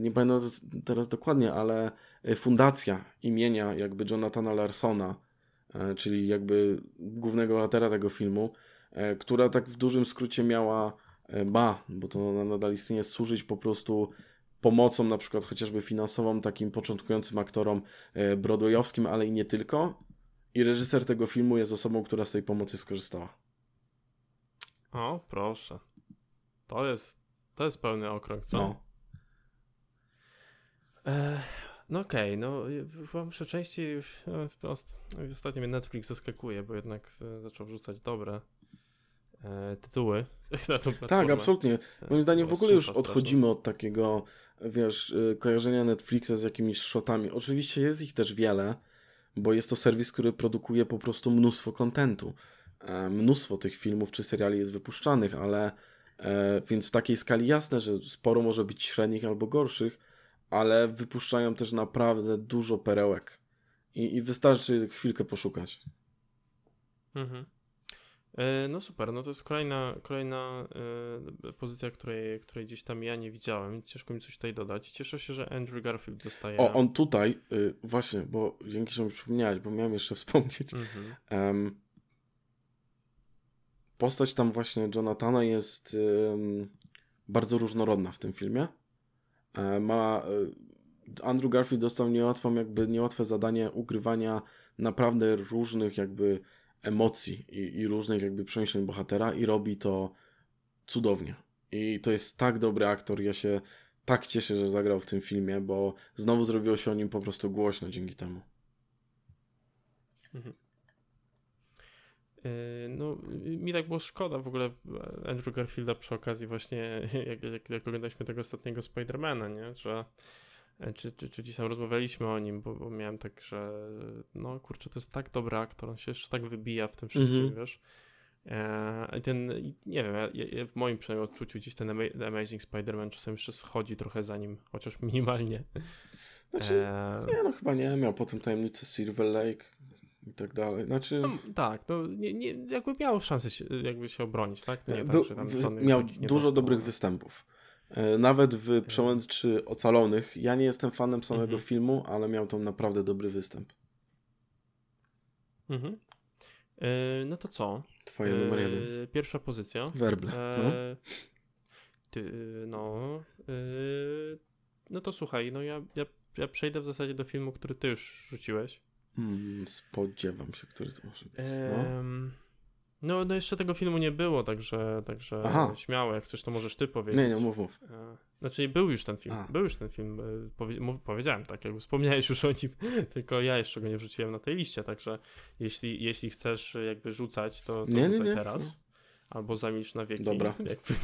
nie pamiętam teraz dokładnie, ale fundacja imienia jakby Jonathana Larsona, czyli jakby głównego bohatera tego filmu, E, która tak w dużym skrócie miała, e, ma, bo to nadal istnieje, służyć po prostu pomocą na przykład chociażby finansową takim początkującym aktorom e, broadwayowskim, ale i nie tylko. I reżyser tego filmu jest osobą, która z tej pomocy skorzystała. O, proszę. To jest, to jest pełny okrąg, co? No. E, no okej, okay, no chyba muszę częściej, no, ostatnio mnie Netflix zaskakuje, bo jednak zaczął wrzucać dobre e, tytuły [laughs] na tą Tak, absolutnie. Moim zdaniem w ogóle już odchodzimy od takiego, wiesz, e, kojarzenia Netflixa z jakimiś shotami. Oczywiście jest ich też wiele, bo jest to serwis, który produkuje po prostu mnóstwo kontentu. E, mnóstwo tych filmów czy seriali jest wypuszczanych, ale e, więc w takiej skali jasne, że sporo może być średnich albo gorszych, ale wypuszczają też naprawdę dużo perełek. I, i wystarczy chwilkę poszukać. Mhm. E, no super, no to jest kolejna, kolejna y, pozycja, której, której gdzieś tam ja nie widziałem, więc ciężko mi coś tutaj dodać. Cieszę się, że Andrew Garfield dostaje. O, on tutaj, y, właśnie, bo dzięki, że mi przypomniałeś, bo miałem jeszcze [laughs] wspomnieć. Um, postać tam właśnie Jonathana jest bardzo różnorodna w tym filmie. E, ma. Andrew Garfield dostał niełatwą, jakby niełatwe zadanie ukrywania naprawdę różnych jakby emocji i, i różnych jakby przemyśleń bohatera i robi to cudownie. I to jest tak dobry aktor, ja się tak cieszę, że zagrał w tym filmie, bo znowu zrobiło się o nim po prostu głośno dzięki temu. Mhm. E, no, mi tak było szkoda w ogóle Andrew Garfielda przy okazji właśnie, [laughs] jak, jak, jak oglądaliśmy tego ostatniego Spidermana, nie? Że E, czy, czy, czy dzisiaj rozmawialiśmy o nim, bo, bo, miałem tak, że no kurczę, to jest tak dobry aktor, on się jeszcze tak wybija w tym wszystkim, mm -hmm. wiesz. E, ten, nie wiem, w moim przynajmniej odczuciu gdzieś ten Amazing Spider-Man czasem jeszcze schodzi trochę za nim, chociaż minimalnie. Znaczy, e... nie, no chyba nie, miał potem tajemnicę Silver Lake i tak dalej. Znaczy... No, tak, no nie, nie, jakby miał szansę się, jakby się obronić, tak? To nie, Był, tak, miał dużo dobrych występów. E, nawet w Przełęczy Ocalonych. Ja nie jestem fanem samego mhm. filmu, ale miał tam naprawdę dobry występ. Mhm. E, no to co? Twoje e, numer jeden. Pierwsza pozycja. Werble. E, no. Ty, no. E, no to słuchaj, no ja, ja, ja przejdę w zasadzie do filmu, który ty już rzuciłeś. Hmm, spodziewam się, który to może być. No. No, no jeszcze tego filmu nie było, także, także Aha. śmiało, jak chcesz, to możesz ty powiedzieć. Nie, nie, mów, mów. E, znaczy, był już ten film, A. był już ten film, e, powie, mów, powiedziałem tak, jak wspomniałeś już o nim, [laughs] tylko ja jeszcze go nie wrzuciłem na tej liście, także jeśli, jeśli chcesz jakby rzucać, to, to nie, nie, nie. teraz. albo Zamilcz na wieki. Dobra. [laughs] Jakby...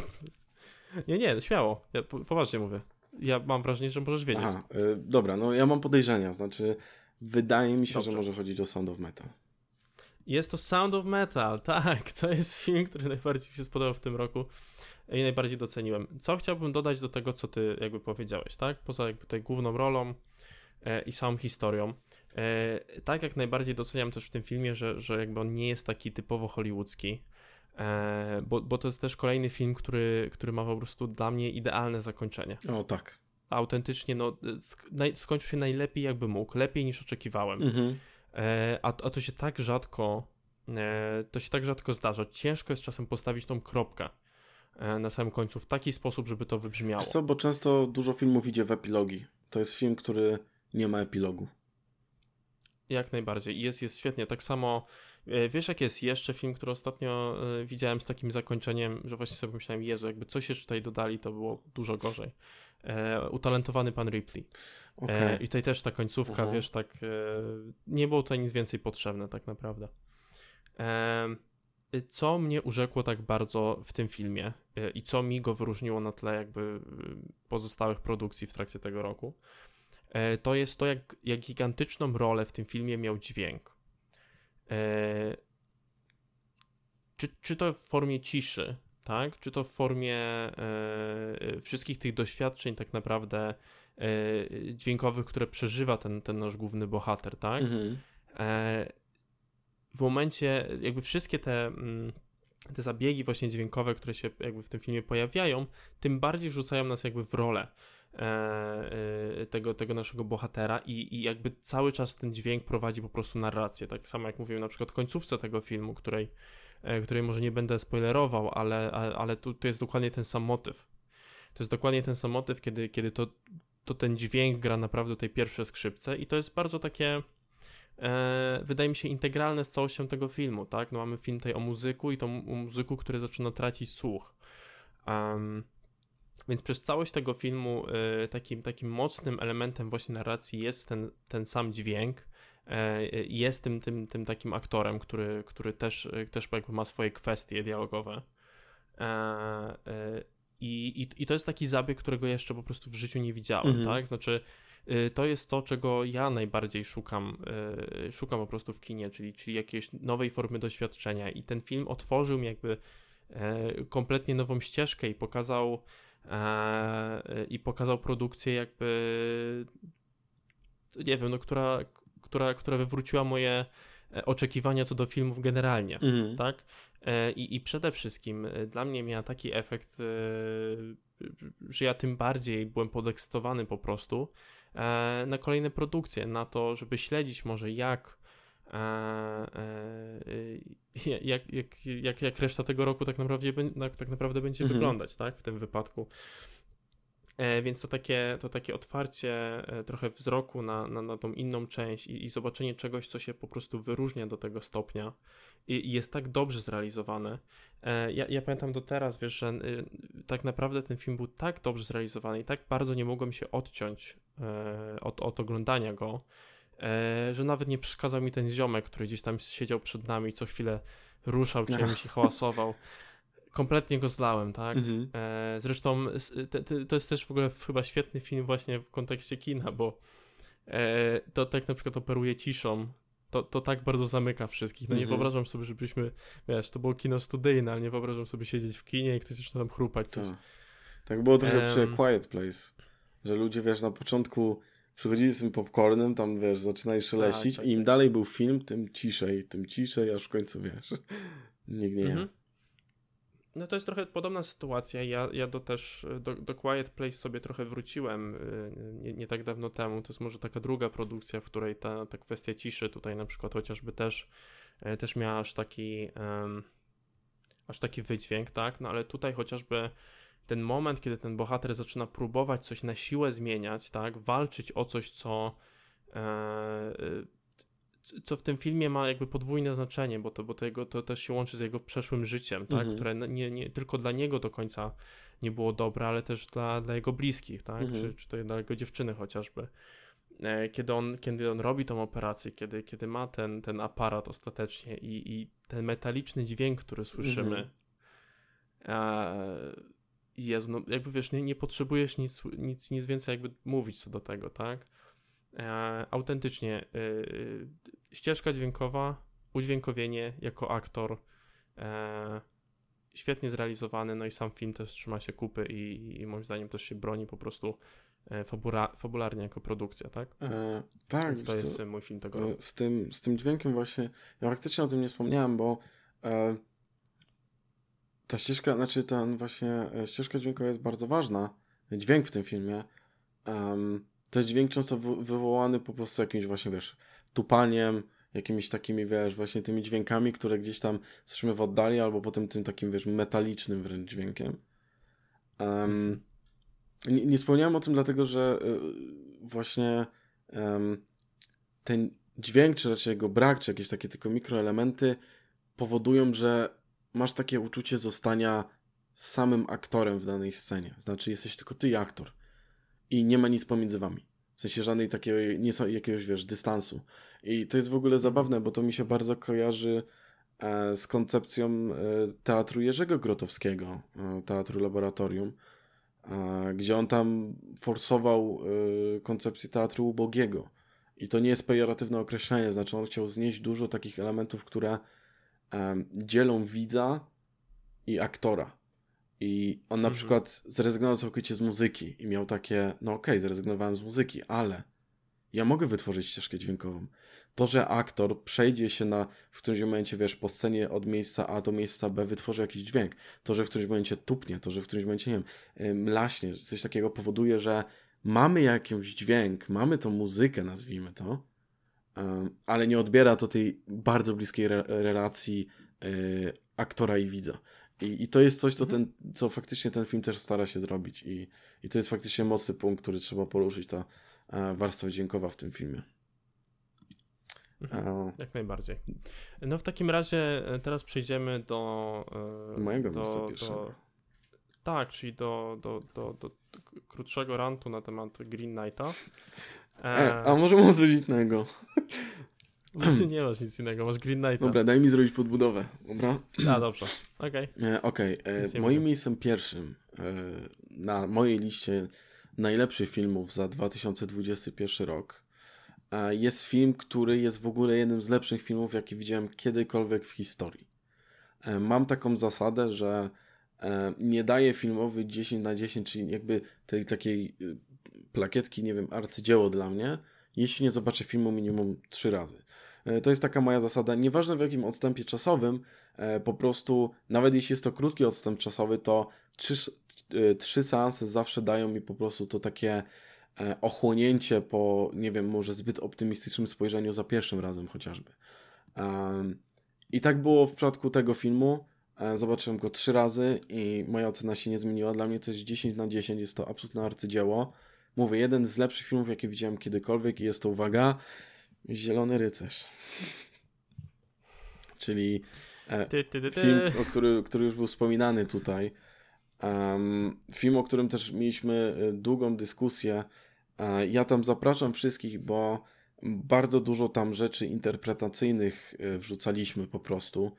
Nie, nie, śmiało. Ja poważnie mówię. Ja mam wrażenie, że możesz wiedzieć. Aha, y, dobra, no ja mam podejrzenia, znaczy wydaje mi się, Dobrze. że może chodzić o Sound of Metal. Jest to Sound of Metal, [laughs] tak. To jest film, który najbardziej mi się spodobał w tym roku i najbardziej doceniłem. Co chciałbym dodać do tego, co ty jakby powiedziałeś, tak? Poza jakby tutaj główną rolą e, i samą historią. E, tak jak najbardziej doceniam też w tym filmie, że, że jakby on nie jest taki typowo hollywoodzki, e, bo, bo to jest też kolejny film, który, który ma po prostu dla mnie idealne zakończenie. O tak. Autentycznie, no, sk skończył się najlepiej jakby mógł, lepiej niż oczekiwałem. Mhm. E, a, a to się tak rzadko, e, to się tak rzadko zdarza. Ciężko jest czasem postawić tą kropkę e, na samym końcu w taki sposób, żeby to wybrzmiało. Wiesz co, bo często dużo filmów idzie w epilogi. To jest film, który nie ma epilogu. Jak najbardziej. Jest, jest świetnie. Tak samo, wiesz jak jest jeszcze film, który ostatnio widziałem z takim zakończeniem, że właśnie sobie myślałem, Jezu, jakby coś jeszcze tutaj dodali, to było dużo gorzej e, utalentowany pan Ripley. Okay. E, I tutaj też ta końcówka, -huh. wiesz, tak, e, nie było tutaj nic więcej potrzebne tak naprawdę. E, co mnie urzekło tak bardzo w tym filmie e, i co mi go wyróżniło na tle jakby e, pozostałych produkcji w trakcie tego roku, to jest to, jak, jak gigantyczną rolę w tym filmie miał dźwięk. Czy, czy to w formie ciszy, tak? Czy to w formie e, wszystkich tych doświadczeń tak naprawdę e, dźwiękowych, które przeżywa ten, ten nasz główny bohater, tak? Mhm. E, w momencie, jakby wszystkie te, mm, te zabiegi właśnie dźwiękowe, które się jakby w tym filmie pojawiają, tym bardziej wrzucają nas jakby w rolę e, e, tego, tego naszego bohatera i, i jakby cały czas ten dźwięk prowadzi po prostu narrację, tak samo jak mówiłem na przykład końcówce tego filmu, której E, której może nie będę spoilerował, ale, ale tu, tu jest dokładnie ten sam motyw. To jest dokładnie ten sam motyw, kiedy, kiedy to, to ten dźwięk gra naprawdę tej pierwsze skrzypce i to jest bardzo takie e, wydaje mi się integralne z całością tego filmu, tak? No mamy film tutaj o muzyku i to o muzyku, który zaczyna tracić słuch. Um, więc przez całość tego filmu y, takim, takim mocnym elementem właśnie narracji jest ten, ten sam dźwięk, E, jest tym, tym, tym takim aktorem, który, który też, też ma swoje kwestie dialogowe. E, e, I, i, I to jest taki zabieg, którego jeszcze po prostu w życiu nie widziałem, mhm. tak? Znaczy, y, to jest to, czego ja najbardziej szukam, y, szukam po prostu w kinie, czyli, czyli jakiejś nowej formy doświadczenia. I ten film otworzył mi jakby kompletnie nową ścieżkę i pokazał i pokazał produkcję jakby nie wiem, no, która, która, która wywróciła moje e, oczekiwania co do filmów generalnie, mhm. tak? E, I, I przede wszystkim e, dla mnie miała taki efekt, że ja tym bardziej byłem podekscytowany po prostu na kolejne produkcje, na to, żeby śledzić może jak jak, jak, jak, jak reszta tego roku tak naprawdę, tak naprawdę będzie mhm. wyglądać, tak? W tym wypadku. E, więc to takie, to takie otwarcie e, trochę wzroku na, na, na tą inną część i, i, zobaczenie czegoś, co się po prostu wyróżnia do tego stopnia i, i jest tak dobrze zrealizowane. E, ja, ja, pamiętam do teraz, wiesz, że tak naprawdę ten film był tak dobrze zrealizowany i tak bardzo nie mogłem się odciąć od, od oglądania go, że nawet nie przeszkadzał mi ten ziomek, który gdzieś tam siedział przed nami co chwilę ruszał czymś i hałasował [laughs] kompletnie go zlałem, tak? Mhm. E, zresztą te, te, to jest też w ogóle chyba świetny film właśnie w kontekście kina, bo e, to tak na przykład operuje ciszą, to, to tak bardzo zamyka wszystkich. No nie mhm. wyobrażam sobie, żebyśmy, wiesz, to było kino studyjne, ale nie wyobrażam sobie siedzieć w kinie i ktoś zaczyna tam chrupać coś. Tak, tak było trochę um, przy Quiet Place, że ludzie, wiesz, na początku przychodzili z tym popcornem, tam, wiesz, zaczynali szeleścić tak, tak, i im tak. dalej był film, tym ciszej, tym ciszej, aż w końcu, wiesz, [laughs] nikt nie mhm. No to jest trochę podobna sytuacja. Ja, ja do też do, do Quiet Place sobie trochę wróciłem y, nie, nie, tak dawno temu. To jest może taka druga produkcja, w której ta, ta kwestia ciszy tutaj na przykład chociażby też, y, też miała aż taki um, aż taki wydźwięk, tak? No ale tutaj chociażby ten moment, kiedy ten bohater zaczyna próbować coś na siłę zmieniać, tak? Walczyć o coś, co e, co w tym filmie ma jakby podwójne znaczenie, bo to, bo to, jego, to też się łączy z jego przeszłym życiem, tak? Mhm. które nie, nie tylko dla niego do końca nie było dobre, ale też dla, dla jego bliskich, tak? Mhm. Czy, czy to dla jego dziewczyny chociażby. E, kiedy on, kiedy on robi tą operację, kiedy, kiedy ma ten, ten aparat ostatecznie i, i ten metaliczny dźwięk, który słyszymy, mhm. E, Jezu, no jakby wiesz, nie, nie potrzebujesz nic, nic, nic więcej jakby mówić co do tego, tak? E, autentycznie, y, ścieżka dźwiękowa, udźwiękowienie jako aktor, e, świetnie zrealizowany, no i sam film też trzyma się kupy i, i moim zdaniem też się broni po prostu e, fabula, fabularnie jako produkcja, tak? E, tak. Więc to jest mój film tego roku. Z tym, z tym dźwiękiem właśnie, ja faktycznie o tym nie wspomniałem, bo e, ta ścieżka, znaczy ten właśnie e, ścieżka dźwiękowa jest bardzo ważna. Dźwięk w tym filmie. Um, to jest dźwięk często wywołany po prostu jakimś właśnie, wiesz, tupaniem, jakimiś takimi, wiesz, właśnie tymi dźwiękami, które gdzieś tam słyszymy w oddali, albo potem tym takim, wiesz, metalicznym wręcz dźwiękiem. Um, nie, nie wspomniałem o tym dlatego, że y, właśnie ten dźwięk, czy raczej jego brak, czy jakieś takie tylko mikroelementy powodują, że masz takie uczucie zostania samym aktorem w danej scenie. Znaczy, jesteś tylko ty aktor. I nie ma nic pomiędzy wami. W sensie żadnej takiej, nie są jakiegoś, wiesz, dystansu. I to jest w ogóle zabawne, bo to mi się bardzo kojarzy e, z koncepcją e, teatru Jerzego Grotowskiego, e, teatru laboratorium, gdzie on tam forsował koncepcję teatru ubogiego. I to nie jest pejoratywne określenie, znaczy on chciał znieść dużo takich elementów, które dzielą widza i aktora. I on na mhm. przykład zrezygnował całkowicie z muzyki i miał takie, no okej, okay, zrezygnowałem z muzyki, ale ja mogę wytworzyć ścieżkę dźwiękową. To, że aktor przejdzie się na, w którymś momencie, wiesz, po scenie od miejsca A do miejsca B, wytworzy jakiś dźwięk. To, że w którymś momencie tupnie, to, że w którymś momencie, nie wiem, mlaśnie, coś takiego powoduje, że mamy jakiś dźwięk, mamy tą muzykę, nazwijmy to, ale nie odbiera to tej bardzo bliskiej re relacji y, aktora i widza. I, I, to jest coś, co, mhm. ten, co faktycznie ten film też stara się zrobić. I, i to jest faktycznie mocny punkt, który trzeba poruszyć, ta e, warstwa dźwiękowa w tym filmie. Mhm, jak najbardziej. No w takim razie e, teraz przejdziemy do. E, Mojego do, miejsca pierwszego. Do, tak, czyli do, do, do, do, krótszego rantu na temat Green Knighta. E, a może mam coś innego? [laughs] Ty nie masz nic innego, masz Green Knighta. Dobra, daj mi zrobić podbudowę, dobra? A, dobrze, okej. Okay. Okej, okay. moim mówię. miejscem pierwszym e, na mojej liście najlepszych filmów za 2021 rok e, jest film, który jest w ogóle jednym z lepszych filmów, jakie widziałem kiedykolwiek w historii. E, mam taką zasadę, że nie daję filmowy 10 na 10, czyli jakby tej takiej plakietki, nie wiem, arcydzieło dla mnie, jeśli nie zobaczę filmu minimum trzy razy. E, to jest taka moja zasada, nieważne w jakim odstępie czasowym, e, po prostu, nawet jeśli jest to krótki odstęp czasowy, to trzy, e, trzy seanse zawsze dają mi po prostu to takie ochłonięcie po, nie wiem, może zbyt optymistycznym spojrzeniu za pierwszym razem chociażby. I tak było w przypadku tego filmu. Zobaczyłem go trzy razy i moja ocena się nie zmieniła. Dla mnie to jest 10 na 10, jest to absolutne arcydzieło. Mówię, jeden z lepszych filmów, jakie widziałem kiedykolwiek i jest to, uwaga, Zielony Rycerz. Czyli e, ty, ty, ty, film, o który, który już był wspominany tutaj. Um, film, o którym też mieliśmy e, długą dyskusję. E, ja tam zapraszam wszystkich, bo bardzo dużo tam rzeczy interpretacyjnych wrzucaliśmy po prostu,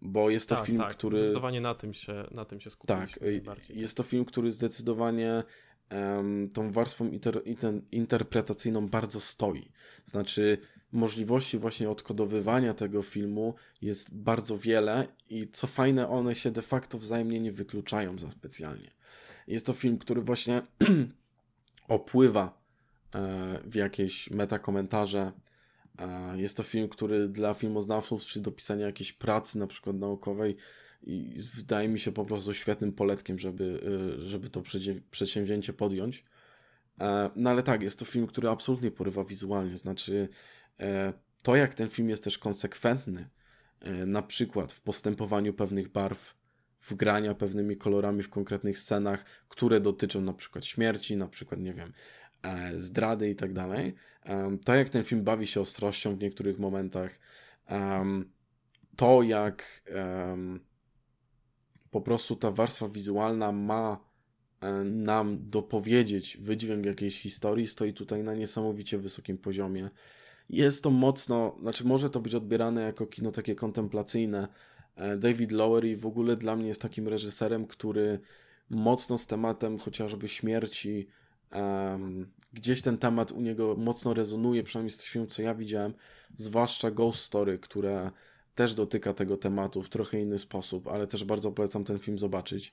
bo jest to tak, film, tak. który... Zdecydowanie na tym się, na tym się skupiliśmy. Tak, jest to film, który zdecydowanie tą warstwą inter, inter, interpretacyjną bardzo stoi. Znaczy, możliwości właśnie odkodowywania tego filmu jest bardzo wiele i co fajne, one się de facto wzajemnie nie wykluczają za specjalnie. Jest to film, który właśnie [clears throat] opływa e, w jakieś metakomentarze. E, jest to film, który dla filmoznawców, czy do pisania jakiejś pracy, na przykład naukowej, i wydaje mi się po prostu świetnym poletkiem, żeby, y, żeby to przedsięwzięcie podjąć. E, no ale tak, jest to film, który absolutnie porywa wizualnie. Znaczy, e, to jak ten film jest też konsekwentny, e, na przykład w postępowaniu pewnych barw, w grania pewnymi kolorami w konkretnych scenach, które dotyczą na przykład śmierci, na przykład, nie wiem, zdrady i tak dalej. To jak ten film bawi się ostrością w niektórych momentach, to jak po prostu ta warstwa wizualna ma e, nam dopowiedzieć wydźwięk jakiejś historii, stoi tutaj na niesamowicie wysokim poziomie. Jest to mocno, znaczy może to być odbierane jako kino takie kontemplacyjne, E, David Lowery w ogóle dla mnie jest takim reżyserem, który mocno z tematem chociażby śmierci, um, gdzieś ten temat u niego mocno rezonuje, przynajmniej z tych filmów, co ja widziałem, zwłaszcza Ghost Story, które też dotyka tego tematu w trochę inny sposób, ale też bardzo polecam ten film zobaczyć.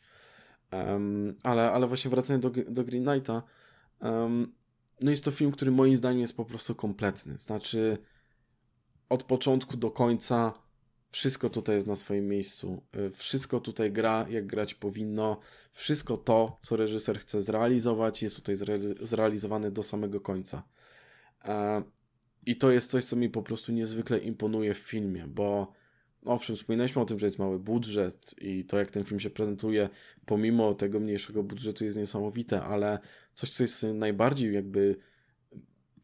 Um, ale, ale właśnie wracając do, do Green Knighta, um, no jest to film, który moim zdaniem jest po prostu kompletny. Znaczy, od początku do końca wszystko tutaj jest na swoim miejscu. Y, wszystko tutaj gra, jak grać powinno. Wszystko to, co reżyser chce zrealizować, jest tutaj zrealizowane do samego końca. I to jest coś, co mi po prostu niezwykle imponuje w filmie, bo owszem, wspominaliśmy o tym, że jest mały budżet i to, jak ten film się prezentuje, pomimo tego mniejszego budżetu, jest niesamowite, ale coś, co jest najbardziej jakby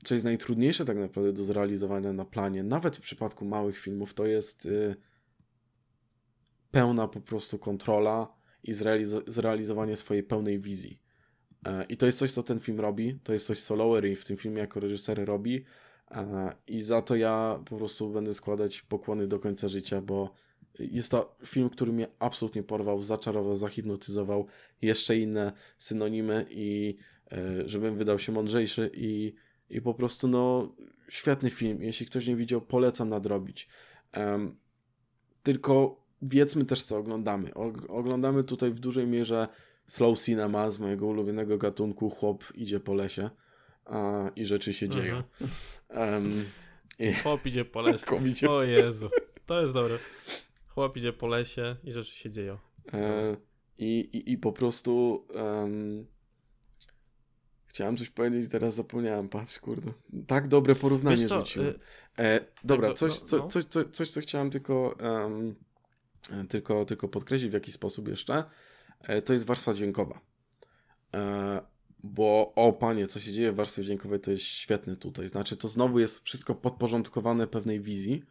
co jest najtrudniejsze tak naprawdę do zrealizowania na planie, nawet w przypadku małych filmów, to jest y, pełna po prostu kontrola i zrealizo zrealizowanie swojej pełnej wizji. E, I to jest coś, co ten film robi, to jest coś, co Lowery w tym filmie jako reżyser robi i za to ja po prostu będę składać pokłony do końca życia, bo jest to film, który mnie absolutnie porwał, zaczarował, zahipnotyzował, jeszcze inne synonimy i e, żebym wydał się mądrzejszy i i po prostu, no, świetny film. Jeśli ktoś nie widział, polecam nadrobić. Um, tylko wiedzmy też, co oglądamy. O, oglądamy tutaj w dużej mierze slow cinema z mojego ulubionego gatunku. Chłop idzie po lesie a, i rzeczy się mhm. dzieją. [laughs] Um, i... Chłop idzie po lesie. Idzie... O Jezu, to jest dobre. Chłop idzie po lesie i rzeczy się dzieją. E, i, i, I po prostu um, Chciałem coś powiedzieć, teraz zapomniałem, patrz, kurde. Tak dobre porównanie rzuciłem. Y, e, dobra, coś, co, no. coś, coś, coś, co chciałem tylko, um, tylko, tylko podkreślić w jakiś sposób jeszcze, e, to jest warstwa dźwiękowa. Bo, o panie, co się dzieje w warstwie dźwiękowej, to jest świetne tutaj. Znaczy, to znowu jest wszystko podporządkowane pewnej wizji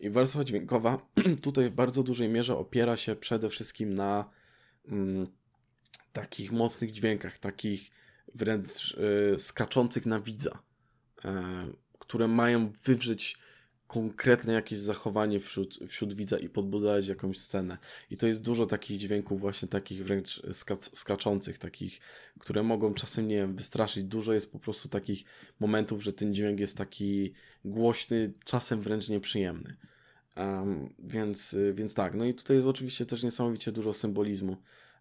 i warstwa dźwiękowa [clears throat] tutaj w bardzo dużej mierze opiera się przede wszystkim na mm, takich mocnych dźwiękach, takich wręcz e, skaczących na widza, e, które mają wywrzeć konkretne jakieś zachowanie wśród, wśród widza i podbudować jakąś scenę. I to jest dużo takich dźwięków właśnie takich wręcz skaczących, takich, które mogą czasem, nie wiem, wystraszyć. Dużo jest po prostu takich momentów, że ten dźwięk jest taki głośny, czasem wręcz nieprzyjemny. Um, więc, więc tak, no i tutaj jest oczywiście też niesamowicie dużo symbolizmu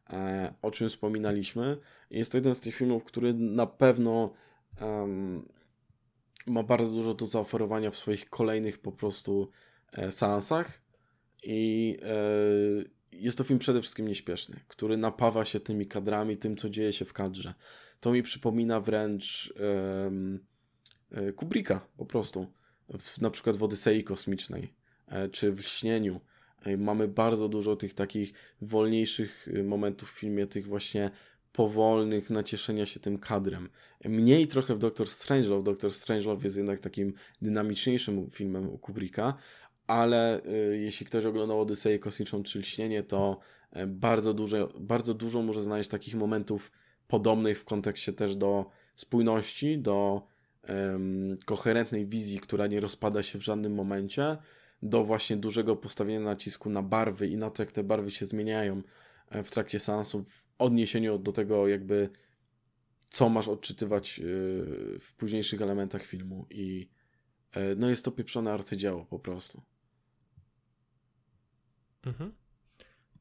E, o czym wspominaliśmy. Jest to jeden z tych filmów, który na pewno um, ma bardzo dużo do zaoferowania w swoich kolejnych po prostu e, seansach i e, jest to film przede wszystkim nieśpieszny, który napawa się tymi kadrami, tym co dzieje się w kadrze. To mi przypomina wręcz e, Kubricka po prostu, w, na przykład w Odysei Kosmicznej, e, czy w Śnieniu, Mamy bardzo dużo tych takich wolniejszych y, momentów w filmie, tych właśnie powolnych nacieszenia się tym kadrem. Mniej trochę w Doctor Strangelove. Doctor Strangelove jest jednak takim dynamiczniejszym filmem u Kubricka, ale y, jeśli ktoś oglądał Odyseję Kosmiczną czy Lśnienie, to y, bardzo dużo, bardzo dużo może znaleźć takich momentów podobnych w kontekście też do spójności, do koherentnej wizji, która nie rozpada się w żadnym momencie, do właśnie dużego postawienia nacisku na barwy i na to, jak te barwy się zmieniają w trakcie seansu w odniesieniu do tego jakby co masz odczytywać e, w późniejszych elementach filmu i e, no jest to pieprzone arcydzieło po prostu. Mhm.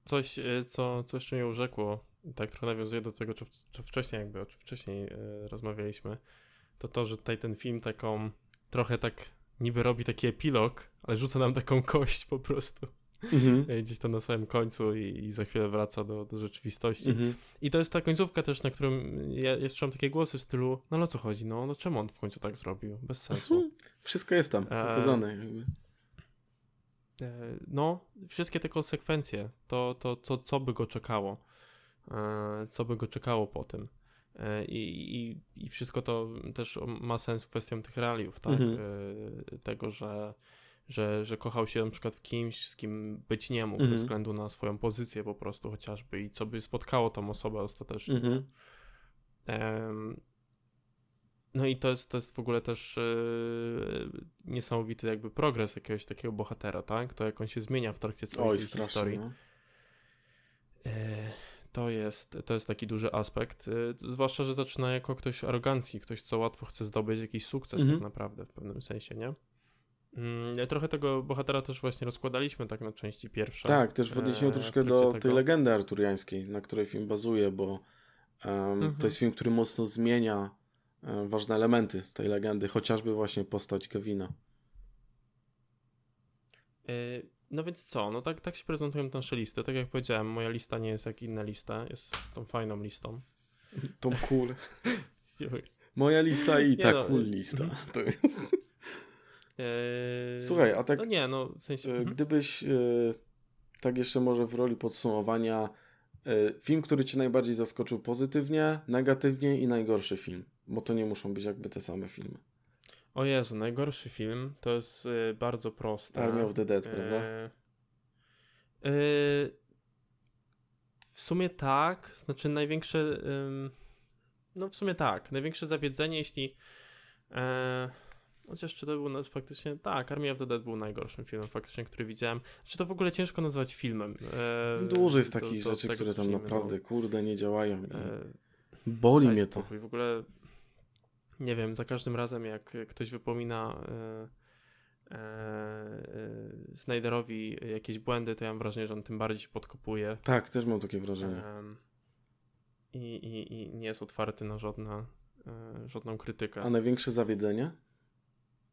Coś, co, co jeszcze mnie urzekło, tak trochę nawiązuje do tego, co wcześniej jakby, o czym wcześniej rozmawialiśmy, to to, że tutaj ten film taką trochę tak niby robi taki epilog, ale rzuca nam taką kość po prostu. Mhm. E, [laughs] gdzieś tam na samym końcu i, i za chwilę wraca do, do rzeczywistości. Mhm. I to jest ta końcówka też, na którym ja, ja słyszałem takie głosy w stylu, no ale o co chodzi, no, no czemu on w końcu tak zrobił? Bez sensu. Mhm. Wszystko jest tam e, pokazane. Jakby. E, no, wszystkie te konsekwencje, to, to, to co by go czekało, co by go czekało po tym. E, I, i, I wszystko to też ma sens kwestią tych realiów, tak? Mhm. E, tego, że, że, że kochał się na przykład w kimś, z kim być nie mógł, mhm. ze względu na swoją pozycję po prostu chociażby i co by spotkało tą osobę ostatecznie. Mhm. no i to jest, to jest w ogóle też yy, niesamowity jakby progres jakiegoś takiego bohatera, tak? To jak on się zmienia w trakcie całej tej historii. No. Yy, to jest, to jest taki duży aspekt, yy, zwłaszcza, że zaczyna jako ktoś arogancji, ktoś, co łatwo chce zdobyć jakiś sukces Mhm. tak naprawdę w pewnym sensie, nie? Mm, trochę tego bohatera też właśnie rozkładaliśmy tak na części pierwsze. Tak, też w odniesieniu e, w troszkę do tej tego. legendy arturiańskiej, na której film bazuje, bo em, Mhm. to jest film, który mocno zmienia e, ważne elementy z tej legendy, chociażby właśnie postać Kevina. Yy, No więc co, no tak, tak się prezentują nasze listy. Tak jak powiedziałem, moja lista nie jest jak inne listy, jest tą fajną listą. Tom Cool. [laughs] Moja lista i ta no, cool y- lista. mhm. To jest. Yy, Słuchaj, a tak No nie, no w sensie... e, mhm. gdybyś e, tak jeszcze może w roli podsumowania e, film, który cię najbardziej zaskoczył pozytywnie, negatywnie i najgorszy film, bo to nie muszą być jakby te same filmy. O Jezu, najgorszy film to jest bardzo proste. Army of the Dead, prawda? W sumie tak, znaczy największe. no w sumie tak. Największe zawiedzenie, jeśli. E, chociaż czy to był no, faktycznie. Tak, Army of the Dead był najgorszym filmem, faktycznie, który widziałem. Czy to w ogóle ciężko nazwać filmem? E, Dużo jest takich rzeczy, które tam naprawdę, kurde, nie działają. no. E, Boli mnie to. spokój. W ogóle nie wiem, za każdym razem jak ktoś wypomina e, e, e, Snyderowi jakieś błędy, to ja mam wrażenie, że on tym bardziej się podkopuje Tak, też mam takie wrażenie. i, i, i nie jest otwarty na żadne, e, żadną krytykę. A największe zawiedzenie?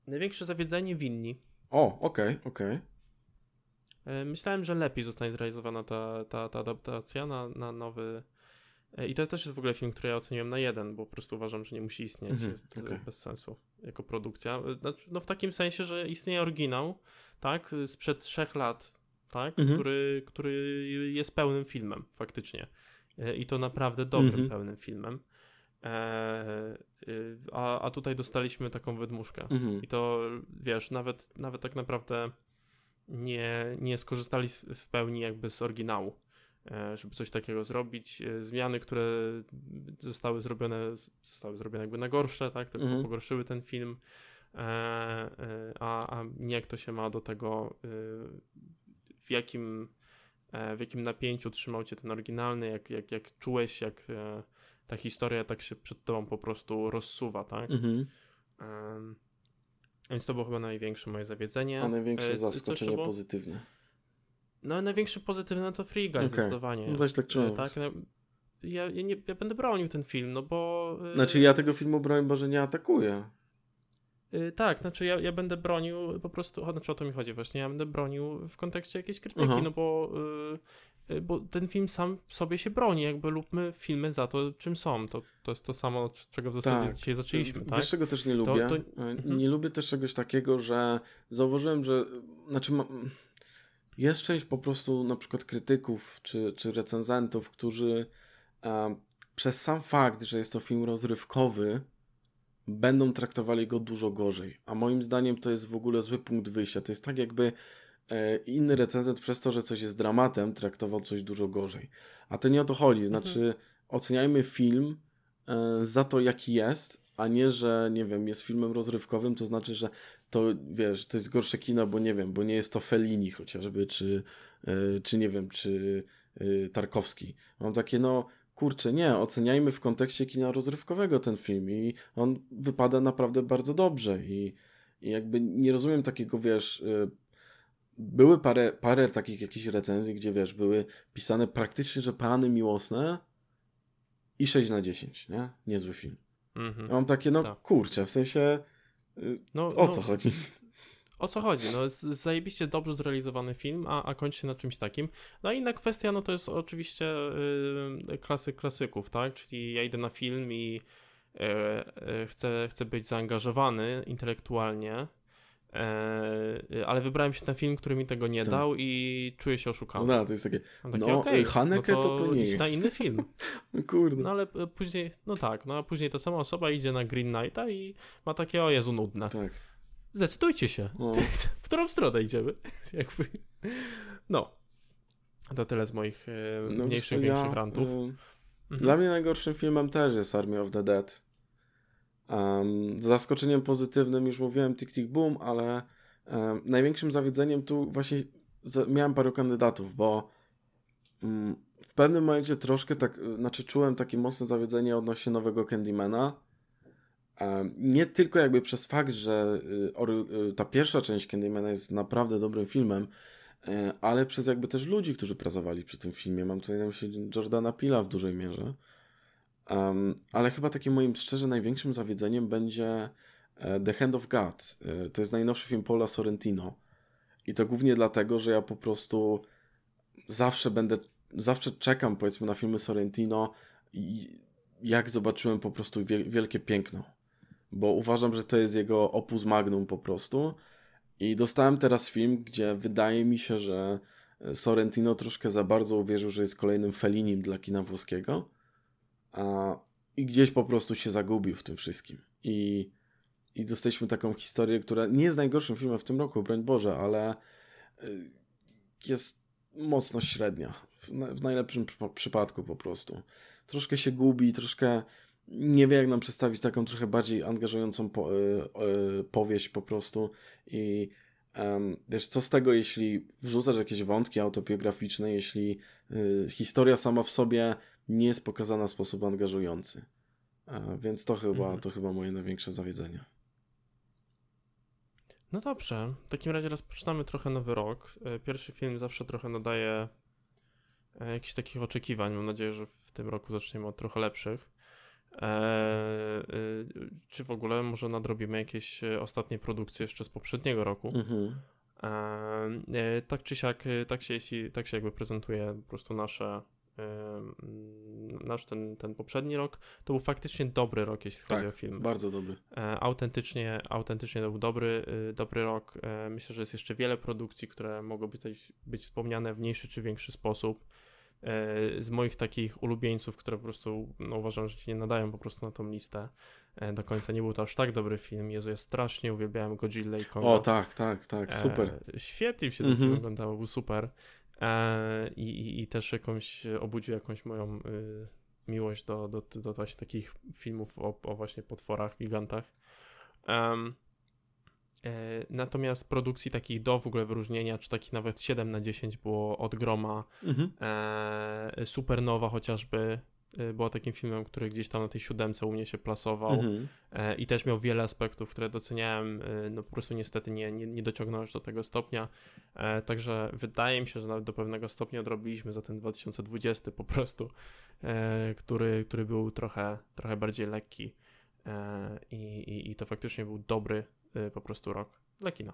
Największe zawiedzenie winni. O, okej, okej. E, Myślałem, że lepiej zostanie zrealizowana ta, ta, ta adaptacja na, na nowy. e, I to też jest w ogóle film, który ja oceniłem na jeden, bo po prostu uważam, że nie musi istnieć. Mhm, jest e, okej. bez sensu jako produkcja. Znaczy, no w takim sensie, że istnieje oryginał, tak, sprzed trzech lat, tak, Mhm. który, który jest pełnym filmem, faktycznie. I to naprawdę dobrym, Mhm. pełnym filmem. E, e, a, a tutaj dostaliśmy taką wydmuszkę. Mhm. I to wiesz, nawet, nawet tak naprawdę nie, nie skorzystali w pełni jakby z oryginału, e, żeby coś takiego zrobić. E, Zmiany, które zostały zrobione, zostały zrobione jakby na gorsze, tak, tylko Mhm. pogorszyły ten film, a, a nie jak to się ma do tego, w jakim, w jakim napięciu trzymał cię ten oryginalny, jak, jak, jak czułeś, jak ta historia tak się przed tobą po prostu rozsuwa, tak? Mhm. Em, więc to było chyba największe moje zawiedzenie. A największe E, zaskoczenie było? pozytywne. No największe pozytywne to Free Guy Okej. zdecydowanie. No też tak E, czułem. tak, no, ja, ja, nie, ja będę bronił ten film, no bo... e, Znaczy ja tego filmu, broń Boże, nie atakuję. tak, znaczy ja, ja będę bronił po prostu, o, znaczy o to mi chodzi właśnie, ja będę bronił w kontekście jakiejś krytyki, Aha. no bo, bo ten film sam sobie się broni, jakby lubmy filmy za to, czym są. To, to jest to samo, c- czego w zasadzie Tak. dzisiaj zaczęliśmy, Wiesz, tak? czego też nie lubię? to- E, mhm. Nie lubię też czegoś takiego, że zauważyłem, że znaczy ma... jest część po prostu na przykład krytyków czy, czy recenzentów, którzy e, przez sam fakt, że jest to film rozrywkowy, będą traktowali go dużo gorzej. A moim zdaniem to jest w ogóle zły punkt wyjścia. To jest tak jakby inny recenzent przez to, że coś jest dramatem, traktował coś dużo gorzej. A to nie o to chodzi. Znaczy, oceniajmy film e, za to, jaki jest, a nie, że nie wiem, jest filmem rozrywkowym, to znaczy, że to wiesz, to jest gorsze kino, bo nie wiem, bo nie jest to Fellini chociażby, czy, e, czy nie wiem, czy e, Tarkowski. Mam takie, no kurczę, nie, oceniajmy w kontekście kina rozrywkowego ten film i on wypada naprawdę bardzo dobrze i, i jakby nie rozumiem takiego, wiesz, e, były parę, parę takich jakichś recenzji, gdzie wiesz, były pisane praktycznie, że plany miłosne i 6 na 10, nie? Niezły film. Mhm. Ja mam takie, no Tak. kurczę, w sensie y, No, o no, co chodzi? O co chodzi? No, zajebiście dobrze zrealizowany film, a, a kończy się na czymś takim. No a inna kwestia, no to jest oczywiście y, klasyk klasyków, tak? Czyli ja idę na film i y, y, chcę, chcę być zaangażowany intelektualnie, ale wybrałem się na film, który mi tego nie Tak. dał i czuję się No oszukany. da, to jest takie, takie, no, okej, Haneke no to to nie idź na jest. inny film. [laughs] no kurde. No ale y, później, no tak, no a później ta sama osoba idzie na Green Knighta i ma takie, o Jezu, nudne. Tak. Zdecydujcie się. No. [laughs] w którą stronę idziemy. [laughs] Jakby. No. To tyle z moich e, No, mniejszych, ja, większych rantów. y, Mhm. Dla mnie najgorszym filmem też jest Army of the Dead. Um, zaskoczeniem pozytywnym już mówiłem Tick Tick Boom, ale um, największym zawiedzeniem tu właśnie miałem paru kandydatów, bo um, w pewnym momencie troszkę tak, znaczy czułem takie mocne zawiedzenie odnośnie nowego Candymana. Nie tylko jakby przez fakt, że y, y, ta pierwsza część Candymana jest naprawdę dobrym filmem, e, ale przez jakby też ludzi, którzy pracowali przy tym filmie. Mam tutaj na myśli Jordana Pila w dużej mierze. Um, ale chyba takim moim szczerze największym zawiedzeniem będzie e, The Hand of God. E, to jest najnowszy film Paula Sorrentino. I to głównie dlatego, że ja po prostu zawsze będę, zawsze czekam powiedzmy na filmy Sorrentino i jak zobaczyłem po prostu wielkie piękno. Bo uważam, że to jest jego opus magnum po prostu. I dostałem teraz film, gdzie wydaje mi się, że Sorrentino troszkę za bardzo uwierzył, że jest kolejnym Felinim dla kina włoskiego a, I gdzieś po prostu się zagubił w tym wszystkim. I, I dostaliśmy taką historię, która nie jest najgorszym filmem w tym roku, broń Boże, ale y, jest mocno średnia. W, w najlepszym przypadku po prostu. Troszkę się gubi, troszkę nie wie, jak nam przedstawić taką trochę bardziej angażującą po, y, y, powieść po prostu. I wiesz, co z tego, jeśli wrzucasz jakieś wątki autobiograficzne, jeśli y, historia sama w sobie nie jest pokazana w sposób angażujący. Więc to chyba, mhm. to chyba moje największe zawiedzenie. No dobrze, w takim razie rozpoczynamy trochę nowy rok. E, pierwszy film zawsze trochę nadaje e, jakichś takich oczekiwań. Mam nadzieję, że w tym roku zaczniemy od trochę lepszych. Eee, czy w ogóle może nadrobimy jakieś ostatnie produkcje jeszcze z poprzedniego roku? Mhm. Eee, tak czy siak, tak się, tak się jakby prezentuje po prostu nasze nasz ten, ten poprzedni rok, to był faktycznie dobry rok, jeśli chodzi tak, o film. bardzo dobry. E, autentycznie, autentycznie to był dobry, y, dobry rok. E, myślę, że jest jeszcze wiele produkcji, które mogą być, być wspomniane w mniejszy czy większy sposób. E, z moich takich ulubieńców, które po prostu no, uważam, że się nie nadają po prostu na tą listę do końca. Nie był to aż tak dobry film. Jezu, ja strasznie uwielbiałem Godzilla i Konga. O tak, tak, tak, super. świetnie się ten mm -hmm. film oglądało, był super. E, i, i, i, też jakąś obudził jakąś moją y, miłość do, do, do właśnie takich filmów o, o właśnie potworach, gigantach. Um, natomiast produkcji takich do w ogóle wyróżnienia, czy takich nawet 7 na 10 było od groma. Mhm. E, Supernowa chociażby była takim filmem, który gdzieś tam na tej siódemce u mnie się plasował mhm. E, i też miał wiele aspektów, które doceniałem, y, no po prostu niestety nie, nie, nie dociągnąłeś do tego stopnia, e, także wydaje mi się, że nawet do pewnego stopnia odrobiliśmy za ten 2020 po prostu, e, który, który był trochę, trochę bardziej lekki i, i, i to faktycznie był dobry y, po prostu rok dla kina.